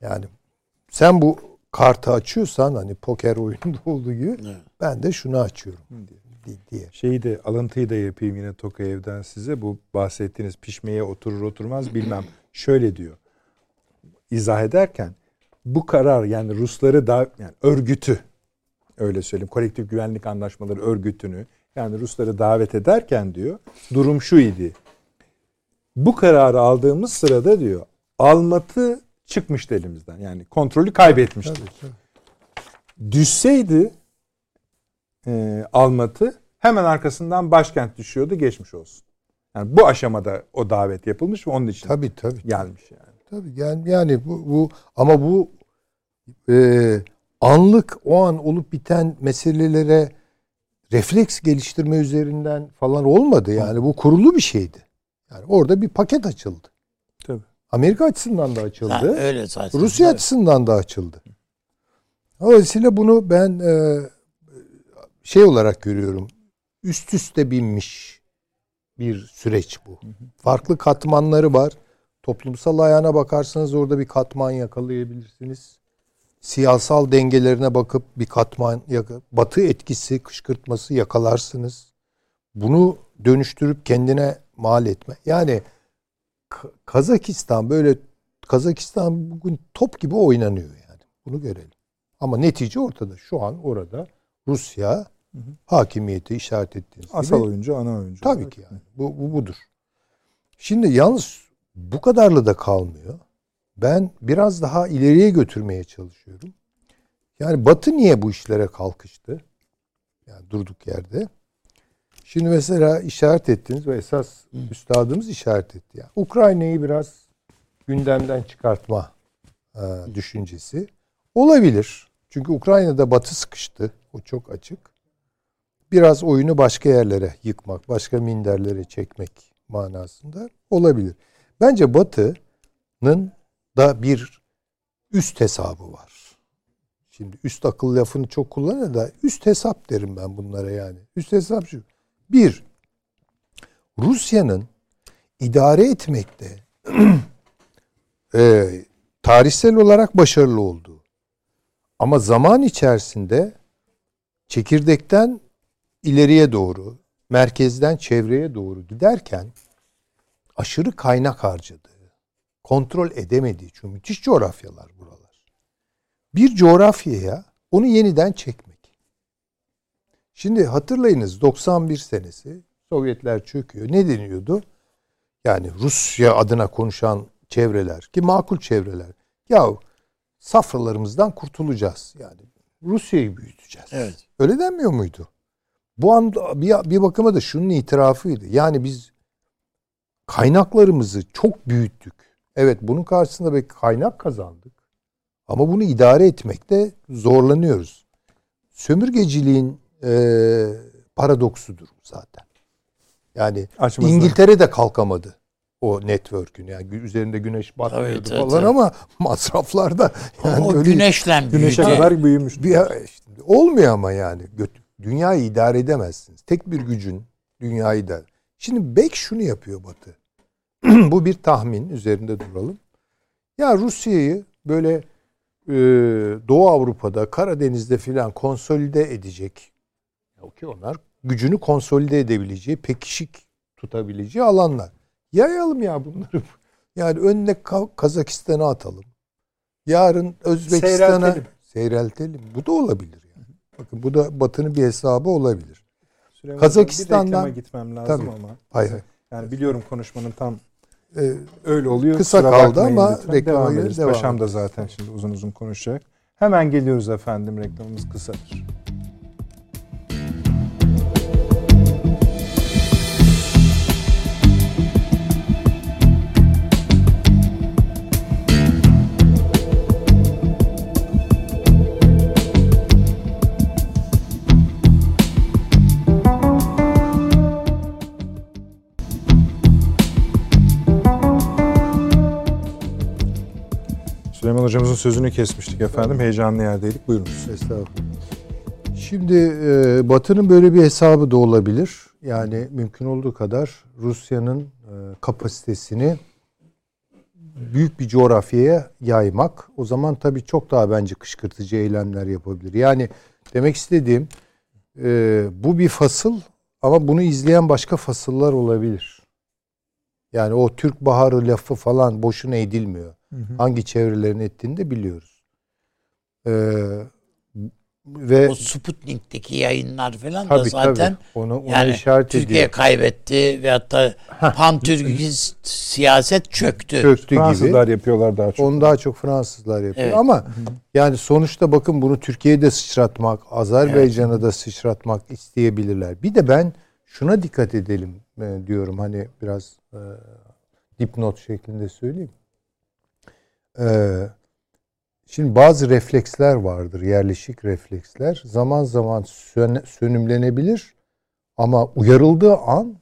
Yani sen bu kartı açıyorsan hani poker oyununda olduğu gibi Evet. ben de şunu açıyorum di- diye. Şeyi de alıntıyı da yapayım yine Tokayev'den size. Bu bahsettiğiniz pişmeye oturur oturmaz bilmem. Şöyle diyor. İzah ederken bu karar yani Rusları da yani örgütü öyle söyleyeyim kolektif güvenlik anlaşmaları örgütünü yani Rusları davet ederken diyor durum şu idi. Bu kararı aldığımız sırada diyor Almatı çıkmıştı elimizden. Yani kontrolü kaybetmiştik. Düşseydi e, Almatı hemen arkasından başkent düşüyordu geçmiş olsun. Yani bu aşamada o davet yapılmış ve onun için Tabii tabii. gelmiş yani. Tabii yani, yani bu, bu ama bu e, anlık o an olup biten meselelere refleks geliştirme üzerinden falan olmadı. Yani bu kurulu bir şeydi. Yani orada bir paket açıldı. Tabii. Amerika açısından da açıldı. Ha, öyle zaten. Rusya Evet. açısından da açıldı. Dolayısıyla bunu ben e, şey olarak görüyorum. Üst üste binmiş bir süreç bu. Farklı katmanları var. Toplumsal ayağına bakarsanız orada bir katman yakalayabilirsiniz. Siyasal dengelerine bakıp bir katman, batı etkisi, kışkırtması yakalarsınız. Bunu dönüştürüp kendine mal etme. Yani Ka- Kazakistan böyle Kazakistan bugün top gibi oynanıyor yani. Bunu görelim. Ama netice ortada. Şu an orada Rusya hakimiyeti işaret ettiğiniz Asal gibi. oyuncu, ana oyuncu. Tabii ki yani. Bu, bu budur. Şimdi yalnız bu kadarla da kalmıyor. Ben biraz daha ileriye götürmeye çalışıyorum. Yani Batı niye bu işlere kalkıştı? Yani durduk yerde. Şimdi mesela işaret ettiniz ve esas üstadımız işaret etti. Yani Ukrayna'yı biraz gündemden çıkartma e, düşüncesi olabilir. Çünkü Ukrayna'da Batı sıkıştı. O çok açık. Biraz oyunu başka yerlere yıkmak, başka minderlere çekmek manasında olabilir. Bence Batı'nın da bir üst hesabı var. Şimdi üst akıl lafını çok kullanıyor da üst hesap derim ben bunlara yani. Üst hesap şu. Bir, Rusya'nın idare etmekte e, tarihsel olarak başarılı olduğu ama zaman içerisinde çekirdekten ileriye doğru, merkezden çevreye doğru giderken aşırı kaynak harcadığı, kontrol edemediği çünkü müthiş coğrafyalar buralar. Bir coğrafyaya onu yeniden çekmek. Şimdi hatırlayınız 91 senesi Sovyetler çöküyor. Ne deniyordu? Yani Rusya adına konuşan çevreler ki makul çevreler. Ya safralarımızdan kurtulacağız. Yani Rusya'yı büyüteceğiz. Evet. Öyle denmiyor muydu? Bu anda bir, bir bakıma da şunun itirafıydı. Yani biz kaynaklarımızı çok büyüttük. Evet bunun karşısında bir kaynak kazandık. Ama bunu idare etmekte zorlanıyoruz. Sömürgeciliğin e, paradoksudur zaten. Yani Açması İngiltere de kalkamadı o network'ün. Yani üzerinde güneş batmıyordu Tabii, tabii, falan tabii. ama masraflarda yani o öyle- güneşle büyüdü. Güneşe kadar büyümüş. bir, işte olmuyor ama yani. Dünyayı idare edemezsiniz. Tek bir gücün dünyayı idare. Şimdi Beck şunu yapıyor Batı. Bu bir tahmin. Üzerinde duralım. Ya Rusya'yı böyle e, Doğu Avrupa'da, Karadeniz'de filan konsolide edecek. Ki onlar gücünü konsolide edebileceği, pekişik tutabileceği alanlar. Yayalım ya bunları. Yani önüne Ka- Kazakistan'a atalım. Yarın Özbekistan'a Seyreltelim. seyreltelim. Bu da olabilir yani. Bakın bu da Batı'nın bir hesabı olabilir. Süleyman Kazakistan'dan- bir gitmem lazım Tabii. ama. Hayır. hayır. Yani biliyorum konuşmanın tam Ee, öyle oluyor. Kısa Kusura kaldı ama lütfen. reklama devam ederiz. devam Paşam da zaten şimdi uzun uzun konuşacak. Hemen geliyoruz efendim. Reklamımız kısadır. Hocamızın sözünü kesmiştik efendim. Heyecanlı yerdeydik. Buyurunuz. Estağfurullah. Şimdi e, Batı'nın böyle bir hesabı da olabilir. Yani mümkün olduğu kadar Rusya'nın e, kapasitesini büyük bir coğrafyaya yaymak. O zaman tabii çok daha bence kışkırtıcı eylemler yapabilir. Yani demek istediğim e, bu bir fasıl ama bunu izleyen başka fasıllar olabilir. Yani o Türk Baharı lafı falan boşuna edilmiyor. Hangi çevrelerin ettiğini de biliyoruz. Ee, ve o Sputnik'teki yayınlar falan da tabii zaten tabii onu, ona yani işaret Türkiye ediyor. kaybetti ve hatta pan-Türkist siyaset çöktü. Çöktü gibi. Fransızlar yapıyorlar daha çok. Onu daha çok Fransızlar yapıyor. Evet. Ama yani sonuçta bakın bunu Türkiye'de sıçratmak, Azerbaycan'a da sıçratmak isteyebilirler. Bir de ben şuna dikkat edelim e, diyorum. Hani biraz e, dipnot şeklinde söyleyeyim. E, şimdi bazı refleksler vardır, yerleşik refleksler. Zaman zaman sön- sönümlenebilir ama uyarıldığı an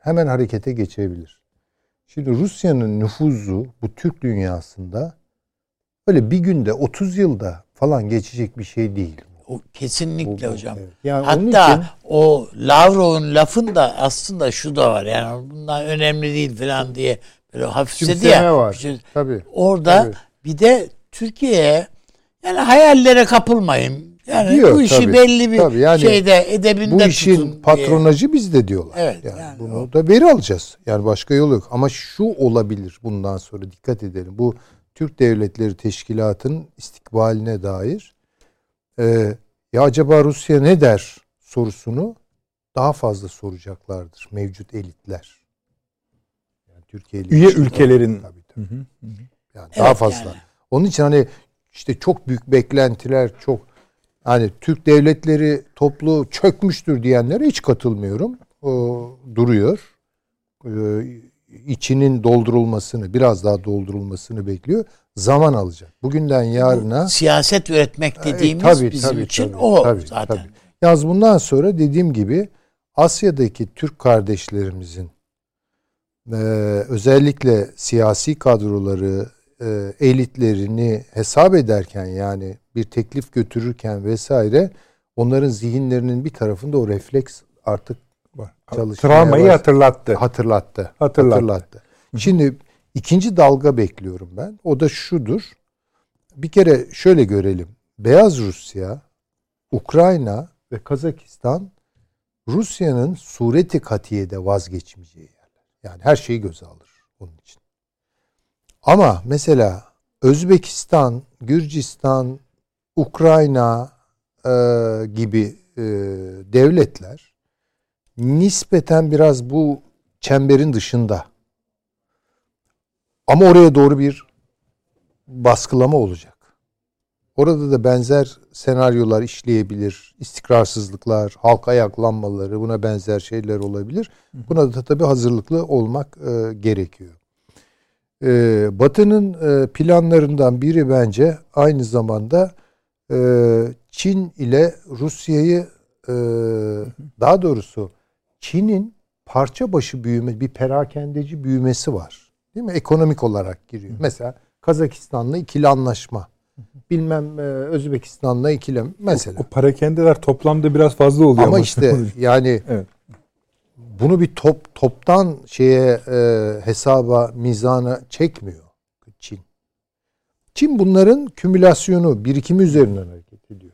hemen harekete geçebilir. Şimdi Rusya'nın nüfuzu bu Türk dünyasında öyle bir günde 30 yılda falan geçecek bir şey değil. O kesinlikle bu- hocam. evet. Yani Hatta için- o Lavrov'un lafında aslında şu da var yani bunlar önemli değil falan diye böyle hafifledi ya. var. İşte Tabii. orada Tabii. bir de Türkiye'ye yani hayallere kapılmayın. Yani Diyor, bu işi tabii. belli bir Tabii, yani şeyde edebinde Bu işin tutun diye. patronajı bizde diyorlar. Evet, Yani, yani bunu o- da veri alacağız. Yani başka yolu yok. Ama şu olabilir bundan sonra dikkat edelim. Bu Türk Devletleri Teşkilatı'nın istikbaline dair e, ya acaba Rusya ne der sorusunu daha fazla soracaklardır mevcut elitler. Türkiye ile Üye ülkelerin. Tabii, tabii. Hı hı. Yani Evet, daha fazla. yani. Onun için hani işte çok büyük beklentiler, çok hani Türk devletleri toplu çökmüştür diyenlere hiç katılmıyorum. O duruyor. Ee, içinin doldurulmasını, biraz daha doldurulmasını bekliyor. Zaman alacak. Bugünden yarına siyaset üretmek dediğimiz E, tabii, bizim tabii, için tabii, o tabii, zaten. tabii. Yalnız bundan sonra dediğim gibi Asya'daki Türk kardeşlerimizin e, özellikle siyasi kadroları, e, elitlerini hesap ederken yani bir teklif götürürken vesaire onların zihinlerinin bir tarafında o refleks artık Var. Travmayı baş- hatırlattı. hatırlattı. Hatırlattı. Şimdi ikinci dalga bekliyorum ben. O da şudur. Bir kere şöyle görelim. Beyaz Rusya, Ukrayna ve Kazakistan Rusya'nın sureti katiyede vazgeçmeyeceği. Yani her şeyi göze alır onun için. Ama mesela Özbekistan, Gürcistan, Ukrayna e, gibi e, devletler nispeten biraz bu çemberin dışında. Ama oraya doğru bir baskılama olacak. Orada da benzer senaryolar işleyebilir. İstikrarsızlıklar, halk ayaklanmaları buna benzer şeyler olabilir. Buna da tabii hazırlıklı olmak e, gerekiyor. E, Batı'nın e, planlarından biri bence aynı zamanda e, Çin ile Rusya'yı e, daha doğrusu Çin'in parça başı büyüme, bir perakendeci büyümesi var. Değil mi? Ekonomik olarak giriyor. Mesela Kazakistan'la ikili anlaşma. Bilmem e, Özbekistan'la ikili mesela. O parakendeler toplamda biraz fazla oluyor. Ama işte yani Evet. bunu bir top toptan şeye e, hesaba mizana çekmiyor Çin. Çin bunların kümülasyonu, birikimi üzerinden hareket ediyor.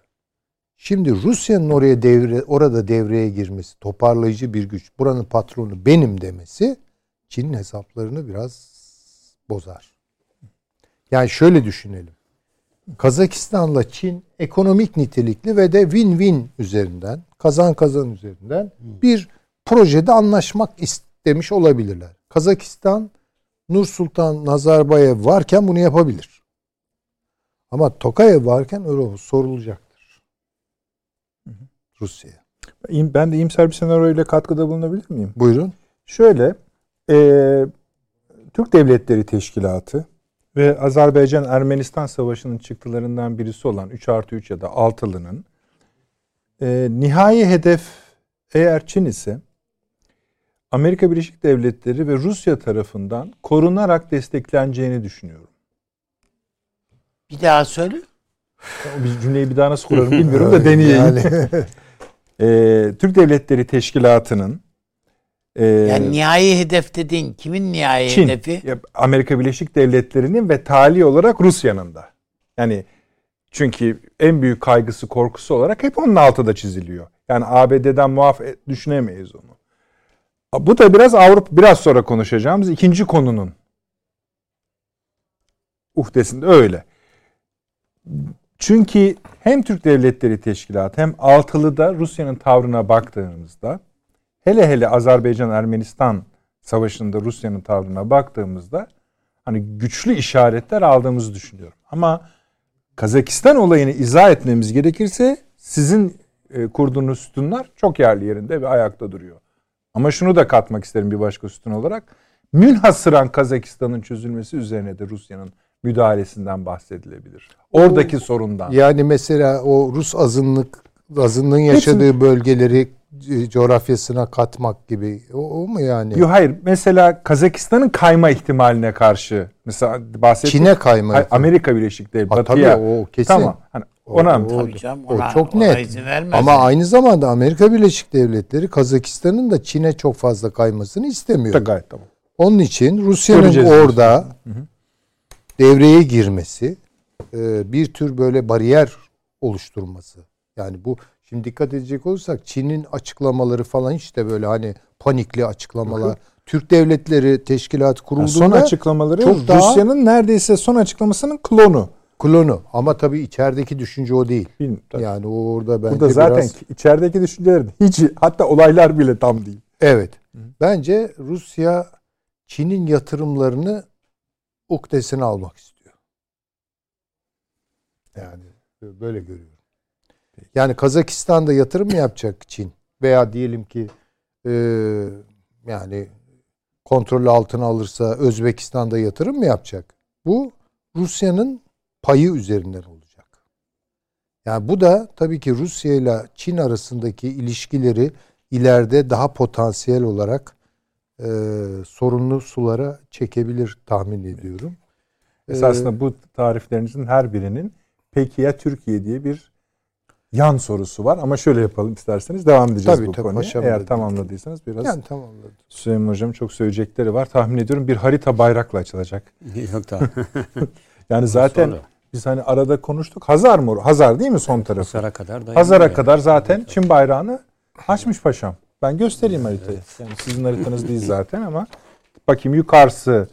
Şimdi Rusya'nın oraya devre orada devreye girmesi, toparlayıcı bir güç, buranın patronu benim demesi Çin'in hesaplarını biraz bozar. Yani şöyle düşünelim. Kazakistan'la Çin ekonomik nitelikli ve de win-win üzerinden, kazan kazan üzerinden bir projede anlaşmak istemiş olabilirler. Kazakistan Nur Sultan Nazarbayev varken bunu yapabilir. Ama Tokayev varken öyle sorulacaktır. Rusya'ya. Ben de iyimser bir senaryoyla katkıda bulunabilir miyim? Buyurun. Şöyle, e, Türk Devletleri Teşkilatı ve Azerbaycan-Ermenistan Savaşı'nın çıktılarından birisi olan 3 artı 3 ya da altılının e, nihai hedef eğer Çin ise Amerika Birleşik Devletleri ve Rusya tarafından korunarak destekleneceğini düşünüyorum. Bir daha söyle. Biz cümleyi bir daha nasıl kurarım bilmiyorum da deneyeyim. Yani, E, Türk Devletleri Teşkilatı'nın e, Yani nihai hedef dediğin kimin nihai Çin, hedefi? Amerika Birleşik Devletleri'nin ve tali olarak Rusya'nın da. Yani çünkü en büyük kaygısı, korkusu olarak hep onun altında çiziliyor. Yani ABD'den muaf e- düşünemeyiz onu. Bu da biraz Avrupa, biraz sonra konuşacağımız ikinci konunun uhdesinde öyle. Çünkü hem Türk Devletleri Teşkilatı hem Altılı'da Rusya'nın tavrına baktığımızda hele hele Azerbaycan-Ermenistan savaşında Rusya'nın tavrına baktığımızda hani güçlü işaretler aldığımızı düşünüyorum. Ama Kazakistan olayını izah etmemiz gerekirse sizin e, kurduğunuz sütunlar çok yerli yerinde ve ayakta duruyor. Ama şunu da katmak isterim bir başka sütun olarak. Münhasıran Kazakistan'ın çözülmesi üzerine de Rusya'nın müdahalesinden bahsedilebilir. Oradaki o, sorundan. Yani mesela o Rus azınlık azınlığın yaşadığı Hepsini, bölgeleri coğrafyasına katmak gibi. O, o mu yani? Yok hayır. Mesela Kazakistan'ın kayma ihtimaline karşı mesela bahsettiğim Çin'e kayma. Hayır, Amerika Birleşik Devletleri. Batıya. Tabii o kesin. Tamam. Hani ona o, o, canım, ona, o çok ona net. Ama aynı zamanda Amerika Birleşik Devletleri Kazakistan'ın da Çin'e çok fazla kaymasını istemiyor. Da gayet tamam. Onun için Rusya'nın orada hı hı. devreye girmesi e, bir tür böyle bariyer oluşturması. Yani bu Şimdi dikkat edecek olursak Çin'in açıklamaları falan hiç de böyle hani panikli açıklamalar. Hı Türk Devletleri Teşkilatı kurulduğunda son açıklamaları çok Rusya'nın neredeyse son açıklamasının klonu. Klonu ama tabii içerideki düşünce o değil. Bilmiyorum, tabii. Yani o orada bence Burada zaten biraz... içerideki düşünceler hiç hatta olaylar bile tam değil. Evet. Hı. Bence Rusya Çin'in yatırımlarını ukdesine almak istiyor. Yani böyle görüyorum. Yani Kazakistan'da yatırım mı yapacak Çin? Veya diyelim ki e, yani kontrolü altına alırsa Özbekistan'da yatırım mı yapacak? Bu Rusya'nın payı üzerinden olacak. Yani bu da tabii ki Rusya ile Çin arasındaki ilişkileri ileride daha potansiyel olarak e, sorunlu sulara çekebilir tahmin ediyorum. Esasında ee, bu tariflerinizin her birinin peki ya Türkiye diye bir yan sorusu var ama şöyle yapalım isterseniz devam edeceğiz tabii, bu tabii, konuya. Eğer tamamladıysanız biraz. Yani tamamladım. Süleyman Hocam çok söyleyecekleri var. Tahmin ediyorum bir harita bayrakla açılacak. Yok da. yani zaten Sonra. biz hani arada konuştuk. Hazar mı? Hazar değil mi son tarafı? Hazar'a kadar da. Hazar'a kadar zaten evet. Çin bayrağını açmış paşam. Ben göstereyim haritayı. Evet. Yani sizin haritanız değil zaten ama bakayım yukarısı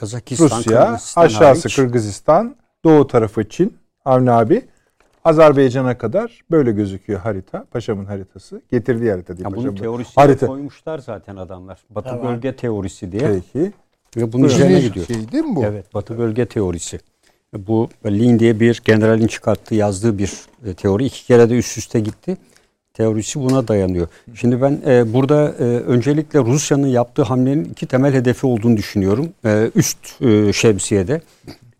Kazakistan, Rusya, Kırgızistan aşağısı hariç. Kırgızistan, doğu tarafı Çin. Avni abi. Azerbaycan'a kadar böyle gözüküyor harita. Paşamın haritası. Getirdiği harita değil. Ya bunun teorisini harita. koymuşlar zaten adamlar. Batı tamam. bölge teorisi diye. Peki. Ve bunun üzerine gidiyor. Şey değil mi bu? Evet. Batı bölge teorisi. Bu Lin diye bir generalin çıkarttığı yazdığı bir e, teori. iki kere de üst üste gitti. Teorisi buna dayanıyor. Şimdi ben e, burada e, öncelikle Rusya'nın yaptığı hamlenin iki temel hedefi olduğunu düşünüyorum. E, üst e, şemsiyede.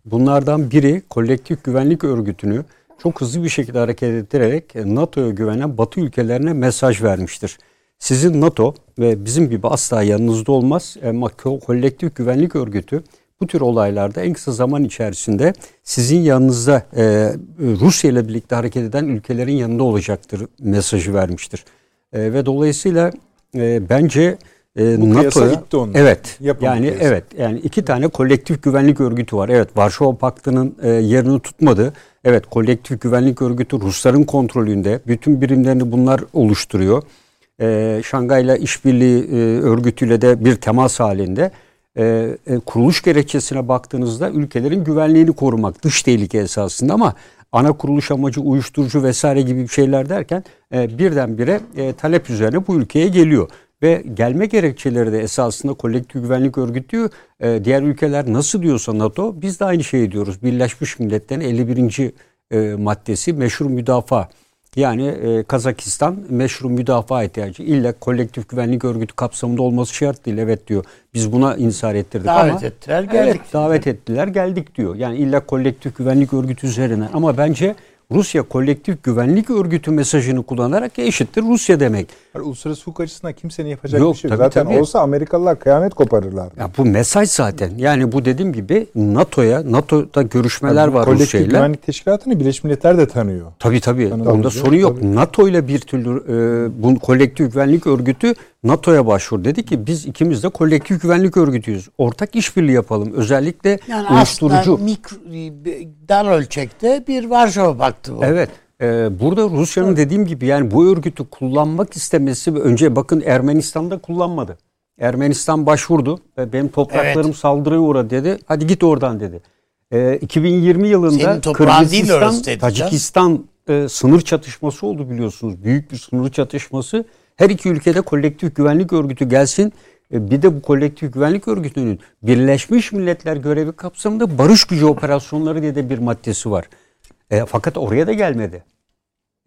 Bunlardan biri kolektif güvenlik örgütünü çok hızlı bir şekilde hareket ettirerek NATO'ya güvenen Batı ülkelerine mesaj vermiştir. Sizin NATO ve bizim gibi asla yanınızda olmaz ama kolektif güvenlik örgütü bu tür olaylarda en kısa zaman içerisinde sizin yanınızda e, Rusya ile birlikte hareket eden ülkelerin yanında olacaktır mesajı vermiştir. E, ve dolayısıyla e, bence e, Bu NATO'ya gitti onun. Evet. Yapın yani kıyasa. evet yani iki tane kolektif güvenlik örgütü var. Evet Varşova Paktı'nın e, yerini tutmadı. Evet kolektif güvenlik örgütü Rusların kontrolünde. Bütün birimlerini bunlar oluşturuyor. E, Şangay'la işbirliği e, örgütüyle de bir temas halinde. E, e, kuruluş gerekçesine baktığınızda ülkelerin güvenliğini korumak dış tehlike esasında ama ana kuruluş amacı uyuşturucu vesaire gibi şeyler derken e, birdenbire e, talep üzerine bu ülkeye geliyor. Ve gelme gerekçeleri de esasında kolektif güvenlik örgütü e, diğer ülkeler nasıl diyorsa NATO biz de aynı şeyi diyoruz. Birleşmiş Milletler'in 51. E, maddesi meşhur müdafaa. Yani e, Kazakistan meşru müdafaa ihtiyacı. İlla kolektif güvenlik örgütü kapsamında olması şart değil. Evet diyor. Biz buna insar ettirdik davet ama. ettiler geldik. Evet, davet ettiler geldik diyor. Yani illa kolektif güvenlik örgütü üzerine. Ama bence Rusya kolektif güvenlik örgütü mesajını kullanarak eşittir Rusya demek. Yani uluslararası hukuk açısından kimsenin yapacak yok, bir şey yok. Zaten tabii. olsa Amerikalılar kıyamet koparırlar. Ya bu mesaj zaten. Yani bu dediğim gibi NATO'ya, NATO'da görüşmeler yani var Rusya'yla. Kolektif güvenlik teşkilatını Birleşmiş Milletler de tanıyor. Tabii tabii. Tanıyor. Onda sorun yok. Tabii. NATO ile bir türlü e, bu kolektif güvenlik örgütü NATO'ya başvur. Dedi ki biz ikimiz de kolektif güvenlik örgütüyüz. Ortak işbirliği yapalım. Özellikle yani uyuşturucu. Mikro, dar ölçekte bir Varşova Paktı bu. Evet. Ee, burada Rusya'nın dediğim gibi yani bu örgütü kullanmak istemesi önce bakın Ermenistan'da kullanmadı. Ermenistan başvurdu. Benim topraklarım evet. saldırıya uğradı dedi. Hadi git oradan dedi. E, 2020 yılında Kırgızistan, Tacikistan e, sınır çatışması oldu biliyorsunuz. Büyük bir sınır çatışması. Her iki ülkede kolektif güvenlik örgütü gelsin. E, bir de bu kolektif güvenlik örgütünün Birleşmiş Milletler görevi kapsamında barış gücü operasyonları diye de bir maddesi var. E, fakat oraya da gelmedi.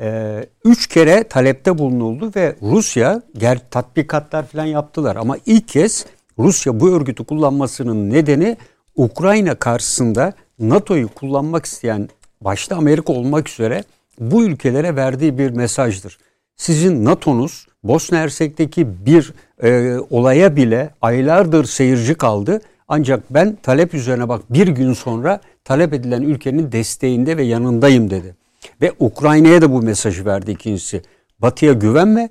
E, üç kere talepte bulunuldu ve Rusya ger tatbikatlar falan yaptılar. Ama ilk kez Rusya bu örgütü kullanmasının nedeni Ukrayna karşısında NATO'yu kullanmak isteyen başta Amerika olmak üzere bu ülkelere verdiği bir mesajdır. Sizin NATO'nuz Bosna Hersek'teki bir e, olaya bile aylardır seyirci kaldı. Ancak ben talep üzerine bak bir gün sonra talep edilen ülkenin desteğinde ve yanındayım dedi. Ve Ukrayna'ya da bu mesajı verdi ikincisi. Batı'ya güvenme.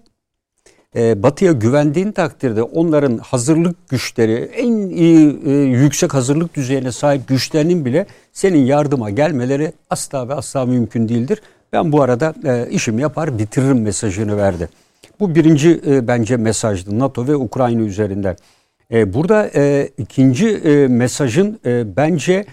E, batı'ya güvendiğin takdirde onların hazırlık güçleri en iyi e, yüksek hazırlık düzeyine sahip güçlerinin bile senin yardıma gelmeleri asla ve asla mümkün değildir. Ben bu arada e, işimi yapar bitiririm mesajını verdi. Bu birinci e, bence mesajdı NATO ve Ukrayna üzerinden. E, burada e, ikinci e, mesajın e, bence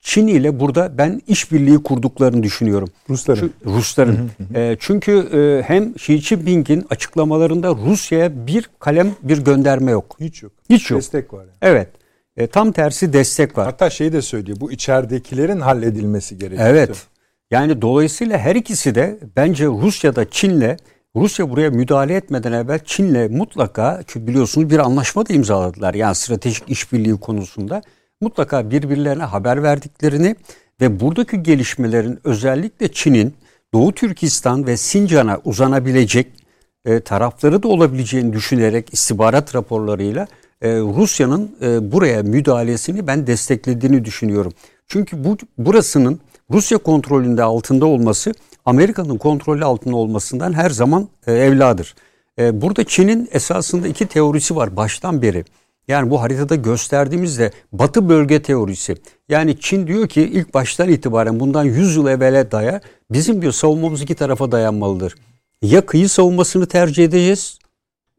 Çin ile burada ben işbirliği kurduklarını düşünüyorum. Rusların. Çünkü, Rusların. e, çünkü e, hem Xi Jinping'in açıklamalarında Rusya'ya bir kalem bir gönderme yok. Hiç yok. Hiç yok. Destek var. Yani. Evet. E, tam tersi destek var. Hatta şeyi de söylüyor. Bu içeridekilerin halledilmesi gerekiyor. Evet. Yani dolayısıyla her ikisi de bence Rusya'da Çin'le Rusya buraya müdahale etmeden evvel Çin'le mutlaka ki biliyorsunuz bir anlaşma da imzaladılar. Yani stratejik işbirliği konusunda mutlaka birbirlerine haber verdiklerini ve buradaki gelişmelerin özellikle Çin'in Doğu Türkistan ve Sincan'a uzanabilecek e, tarafları da olabileceğini düşünerek istihbarat raporlarıyla e, Rusya'nın e, buraya müdahalesini ben desteklediğini düşünüyorum. Çünkü bu burasının Rusya kontrolünde altında olması Amerika'nın kontrolü altında olmasından her zaman e, evladır. E, burada Çin'in esasında iki teorisi var baştan beri. Yani bu haritada gösterdiğimizde Batı bölge teorisi. Yani Çin diyor ki ilk baştan itibaren bundan 100 yıl evvele daya bizim diyor savunmamız iki tarafa dayanmalıdır. Ya kıyı savunmasını tercih edeceğiz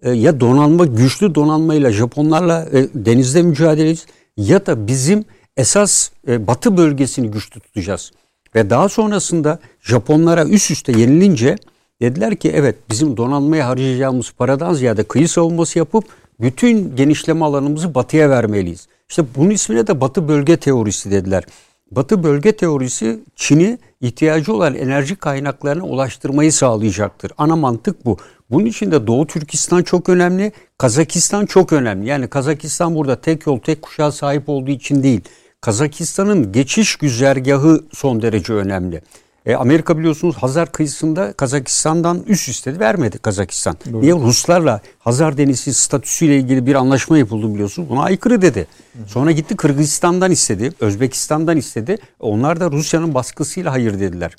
e, ya donanma güçlü donanmayla Japonlarla e, denizde mücadele edeceğiz ya da bizim esas e, batı bölgesini güçlü tutacağız. Ve daha sonrasında Japonlara üst üste yenilince dediler ki evet bizim donanmaya harcayacağımız paradan ziyade kıyı savunması yapıp bütün genişleme alanımızı batıya vermeliyiz. İşte bunun ismine de batı bölge teorisi dediler. Batı bölge teorisi Çin'i ihtiyacı olan enerji kaynaklarına ulaştırmayı sağlayacaktır. Ana mantık bu. Bunun için de Doğu Türkistan çok önemli, Kazakistan çok önemli. Yani Kazakistan burada tek yol, tek kuşağa sahip olduğu için değil. Kazakistan'ın geçiş güzergahı son derece önemli. E, Amerika biliyorsunuz Hazar kıyısında Kazakistan'dan üst istedi vermedi Kazakistan. Doğru. Niye Ruslarla Hazar Denizi statüsüyle ilgili bir anlaşma yapıldı biliyorsunuz. Buna aykırı dedi. Sonra gitti Kırgızistan'dan istedi, Özbekistan'dan istedi. Onlar da Rusya'nın baskısıyla hayır dediler.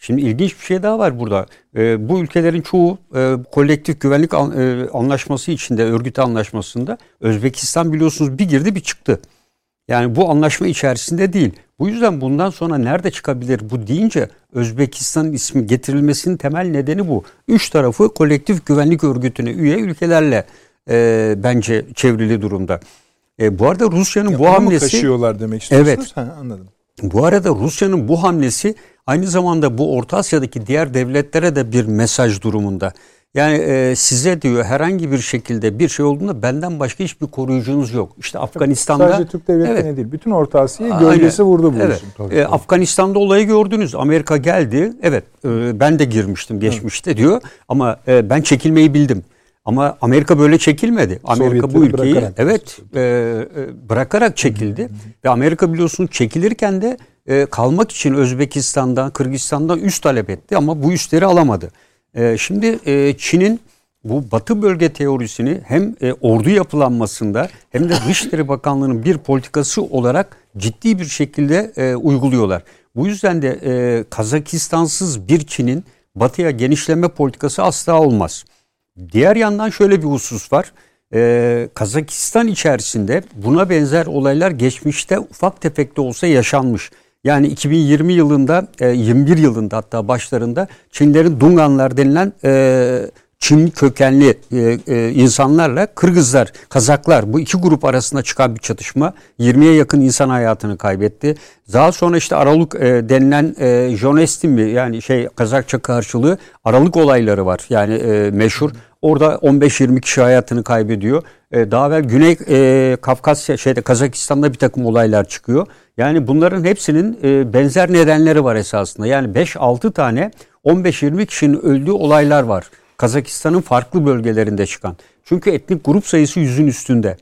Şimdi ilginç bir şey daha var burada. E, bu ülkelerin çoğu e, kolektif güvenlik an, e, anlaşması içinde, örgüt anlaşmasında Özbekistan biliyorsunuz bir girdi bir çıktı. Yani bu anlaşma içerisinde değil. Bu yüzden bundan sonra nerede çıkabilir bu deyince Özbekistan'ın ismi getirilmesinin temel nedeni bu. Üç tarafı kolektif güvenlik örgütüne üye ülkelerle e, bence çevrili durumda. E, bu arada Rusya'nın ya bu hamlesi... kaşıyorlar demek istiyorsunuz? Evet. Ha, anladım. Bu arada Rusya'nın bu hamlesi aynı zamanda bu Orta Asya'daki diğer devletlere de bir mesaj durumunda. Yani e, size diyor herhangi bir şekilde bir şey olduğunda benden başka hiçbir koruyucunuz yok. İşte Afganistan'da sadece Türk devletlerine evet, değil bütün Orta Asya'yı gölgesi vurdu bu evet. Tabii, e, Afganistan'da olayı gördünüz. Amerika geldi. Evet e, ben de girmiştim geçmişte evet. diyor ama e, ben çekilmeyi bildim. Ama Amerika böyle çekilmedi. Amerika bu ülkeyi evet e, e, bırakarak çekildi hı hı. ve Amerika biliyorsunuz çekilirken de e, kalmak için Özbekistan'dan, Kırgızistan'dan üst talep etti ama bu üstleri alamadı. Ee, şimdi e, Çin'in bu Batı bölge teorisini hem e, ordu yapılanmasında hem de Dışişleri Bakanlığı'nın bir politikası olarak ciddi bir şekilde e, uyguluyorlar. Bu yüzden de Kazakistansız bir Çin'in batıya genişleme politikası asla olmaz. Diğer yandan şöyle bir husus var. Ee, Kazakistan içerisinde buna benzer olaylar geçmişte ufak tefek de olsa yaşanmış. Yani 2020 yılında, 21 e, yılında hatta başlarında Çinlerin Dunganlar denilen e, Çin kökenli e, e, insanlarla Kırgızlar, Kazaklar bu iki grup arasında çıkan bir çatışma 20'ye yakın insan hayatını kaybetti. Daha sonra işte Aralık e, denilen Jonestin mi yani şey Kazakça karşılığı Aralık olayları var. Yani meşhur. Orada 15-20 kişi hayatını kaybediyor. Daha evvel Güney e, Kafkasya şeyde Kazakistan'da bir takım olaylar çıkıyor. Yani bunların hepsinin benzer nedenleri var esasında. Yani 5-6 tane 15-20 kişinin öldüğü olaylar var. Kazakistan'ın farklı bölgelerinde çıkan. Çünkü etnik grup sayısı yüzün üstünde.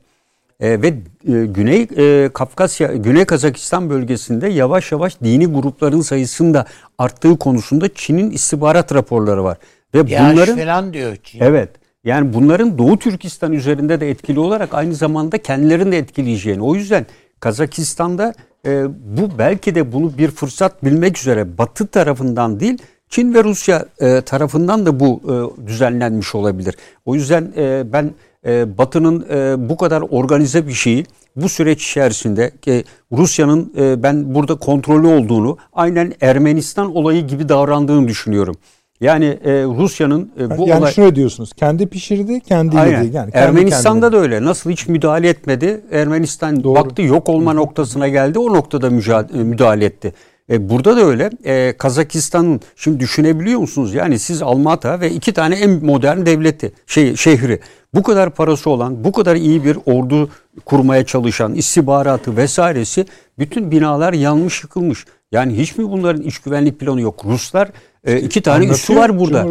E, ve e, Güney e, Kafkasya, Güney Kazakistan bölgesinde yavaş yavaş dini grupların sayısının da arttığı konusunda Çin'in istihbarat raporları var. Ve bunların falan diyor Çin. Evet. Yani bunların Doğu Türkistan üzerinde de etkili olarak aynı zamanda kendilerini de etkileyeceğini. O yüzden Kazakistan'da e, bu belki de bunu bir fırsat bilmek üzere Batı tarafından değil Çin ve Rusya e, tarafından da bu e, düzenlenmiş olabilir. O yüzden e, ben e, Batı'nın e, bu kadar organize bir şeyi bu süreç içerisinde e, Rusya'nın e, ben burada kontrolü olduğunu aynen Ermenistan olayı gibi davrandığını düşünüyorum. Yani e, Rusya'nın e, bu yani olay... şunu diyorsunuz. Kendi pişirdi, kendi Aynen. yedi. Yani kendi Ermenistan'da kendine. da öyle. Nasıl hiç müdahale etmedi. Ermenistan Doğru. baktı yok olma noktasına geldi. O noktada müdahale etti. E, burada da öyle. E, Kazakistan'ın şimdi düşünebiliyor musunuz? Yani siz Almata ve iki tane en modern devleti, şey şehri bu kadar parası olan, bu kadar iyi bir ordu kurmaya çalışan, istihbaratı vesairesi bütün binalar yanmış yıkılmış. Yani hiç mi bunların iç güvenlik planı yok? Ruslar e, iki tane üssü var burada.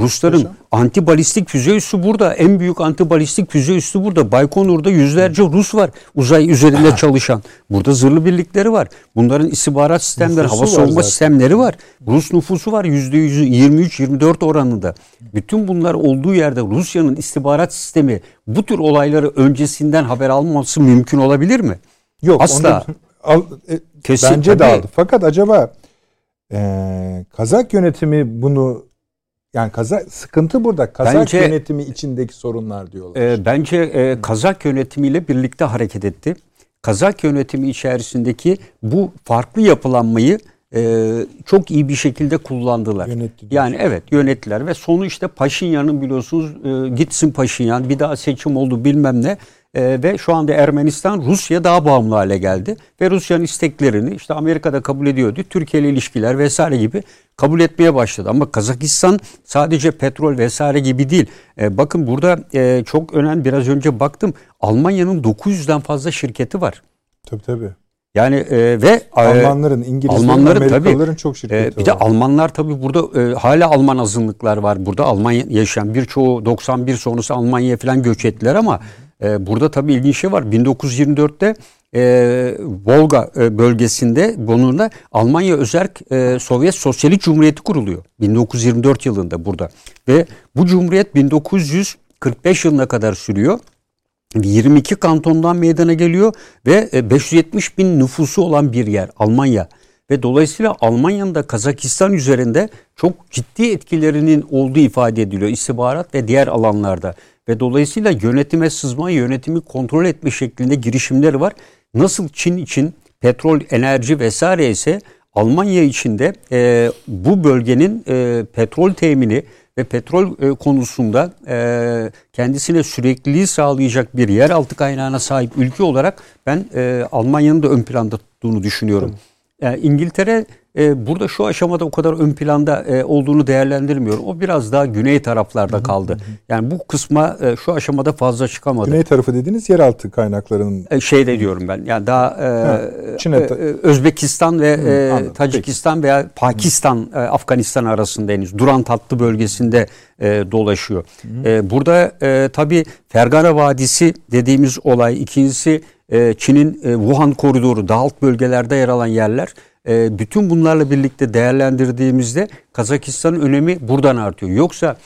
Rusların Paşa. anti balistik füze üssü burada. En büyük anti balistik füze üssü burada. Baykonur'da yüzlerce Rus var uzay üzerinde çalışan. Burada zırhlı birlikleri var. Bunların istihbarat sistemleri, nüfusu hava savunma sistemleri var. Rus nüfusu var %23-24 oranında. Bütün bunlar olduğu yerde Rusya'nın istihbarat sistemi bu tür olayları öncesinden haber almaması mümkün olabilir mi? Yok. Asla. Onu, al, e, Kesin, bence de aldı. Fakat acaba ee, Kazak yönetimi bunu yani Kazak sıkıntı burada. Kazak bence, yönetimi içindeki sorunlar diyorlar. E, bence e, Kazak yönetimiyle birlikte hareket etti. Kazak yönetimi içerisindeki bu farklı yapılanmayı e, çok iyi bir şekilde kullandılar. Yönetti yani evet yönettiler ve sonu işte Paşinyan'ın biliyorsunuz e, gitsin Paşinyan bir daha seçim oldu bilmem ne e, ve şu anda Ermenistan Rusya daha bağımlı hale geldi ve Rusya'nın isteklerini işte Amerika'da kabul ediyordu. Türkiye ile ilişkiler vesaire gibi kabul etmeye başladı. Ama Kazakistan sadece petrol vesaire gibi değil. E, bakın burada e, çok önemli biraz önce baktım Almanya'nın 900'den fazla şirketi var. Tabii tabii. Yani e, ve e, Almanların, İngilizlerin, Almanların, Amerikalıların tabii, çok şirketi e, Bir var. de Almanlar tabii burada e, hala Alman azınlıklar var. Burada Almanya yaşayan birçoğu 91 sonrası Almanya'ya falan göç ettiler ama e, burada tabii ilginç şey var. 1924'te e, Volga e, bölgesinde bununla Almanya Özerk e, Sovyet Sosyalist Cumhuriyeti kuruluyor. 1924 yılında burada. Ve bu cumhuriyet 1945 yılına kadar sürüyor. 22 kantondan meydana geliyor ve 570 e, bin nüfusu olan bir yer Almanya. Ve dolayısıyla Almanya'nın da Kazakistan üzerinde çok ciddi etkilerinin olduğu ifade ediliyor istihbarat ve diğer alanlarda. Ve dolayısıyla yönetime sızma, yönetimi kontrol etme şeklinde girişimleri var. Nasıl Çin için petrol, enerji vesaire ise Almanya için de e, bu bölgenin e, petrol temini ve petrol e, konusunda e, kendisine sürekliliği sağlayacak bir yeraltı kaynağına sahip ülke olarak ben e, Almanya'nın da ön planda tuttuğunu düşünüyorum. Yani İngiltere e, burada şu aşamada o kadar ön planda e, olduğunu değerlendirmiyorum. O biraz daha güney taraflarda kaldı. Yani bu kısma e, şu aşamada fazla çıkamadı. Güney tarafı dediğiniz yeraltı kaynaklarının e, şey de diyorum ben. Yani daha e, ha, Çin e, Özbekistan ve e, Tacikistan Peki. veya Pakistan e, Afganistan arasında henüz Duran tatlı bölgesinde e, dolaşıyor. E, burada e, tabii Fergana Vadisi dediğimiz olay ikincisi e, Çin'in e, Wuhan koridoru daha alt bölgelerde yer alan yerler e, bütün bunlarla birlikte değerlendirdiğimizde Kazakistan'ın önemi buradan artıyor. Yoksa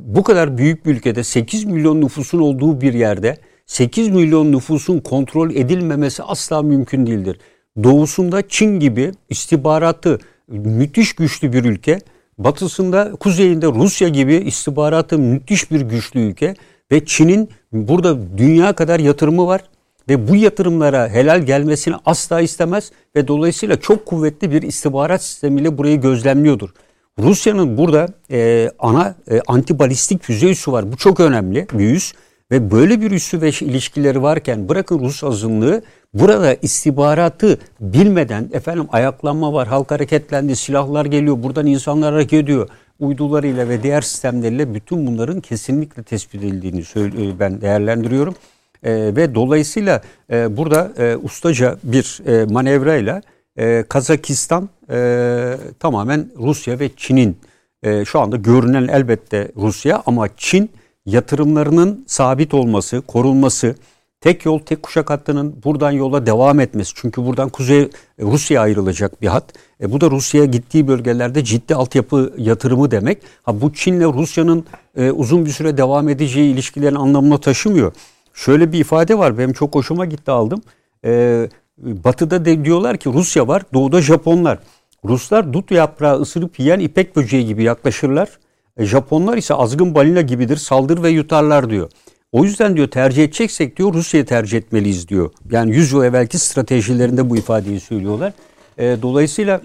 bu kadar büyük bir ülkede 8 milyon nüfusun olduğu bir yerde 8 milyon nüfusun kontrol edilmemesi asla mümkün değildir. Doğusunda Çin gibi istihbaratı müthiş güçlü bir ülke, batısında kuzeyinde Rusya gibi istihbaratı müthiş bir güçlü ülke ve Çin'in burada dünya kadar yatırımı var ve bu yatırımlara helal gelmesini asla istemez ve dolayısıyla çok kuvvetli bir istihbarat sistemiyle burayı gözlemliyordur. Rusya'nın burada e, ana e, antibalistik füze üssü var. Bu çok önemli bir üs. Ve böyle bir üssü ve ilişkileri varken bırakın Rus azınlığı burada istihbaratı bilmeden efendim ayaklanma var, halk hareketlendi, silahlar geliyor, buradan insanlar hareket ediyor. Uydularıyla ve diğer sistemleriyle bütün bunların kesinlikle tespit edildiğini ben değerlendiriyorum. E, ve dolayısıyla e, burada e, ustaca bir e, manevrayla e, Kazakistan e, tamamen Rusya ve Çin'in e, şu anda görünen elbette Rusya ama Çin yatırımlarının sabit olması, korunması, tek yol tek kuşak hattının buradan yola devam etmesi. Çünkü buradan Kuzey Rusya ayrılacak bir hat. E, bu da Rusya'ya gittiği bölgelerde ciddi altyapı yatırımı demek. Ha bu Çin'le Rusya'nın e, uzun bir süre devam edeceği ilişkilerin anlamına taşımıyor. Şöyle bir ifade var benim çok hoşuma gitti aldım. E, batı'da de diyorlar ki Rusya var, doğuda Japonlar. Ruslar dut yaprağı ısırıp yiyen ipek böceği gibi yaklaşırlar. E, Japonlar ise azgın balina gibidir, saldır ve yutarlar diyor. O yüzden diyor tercih edeceksek diyor Rusya'yı tercih etmeliyiz diyor. Yani 100 yıl evvelki stratejilerinde bu ifadeyi söylüyorlar. E, dolayısıyla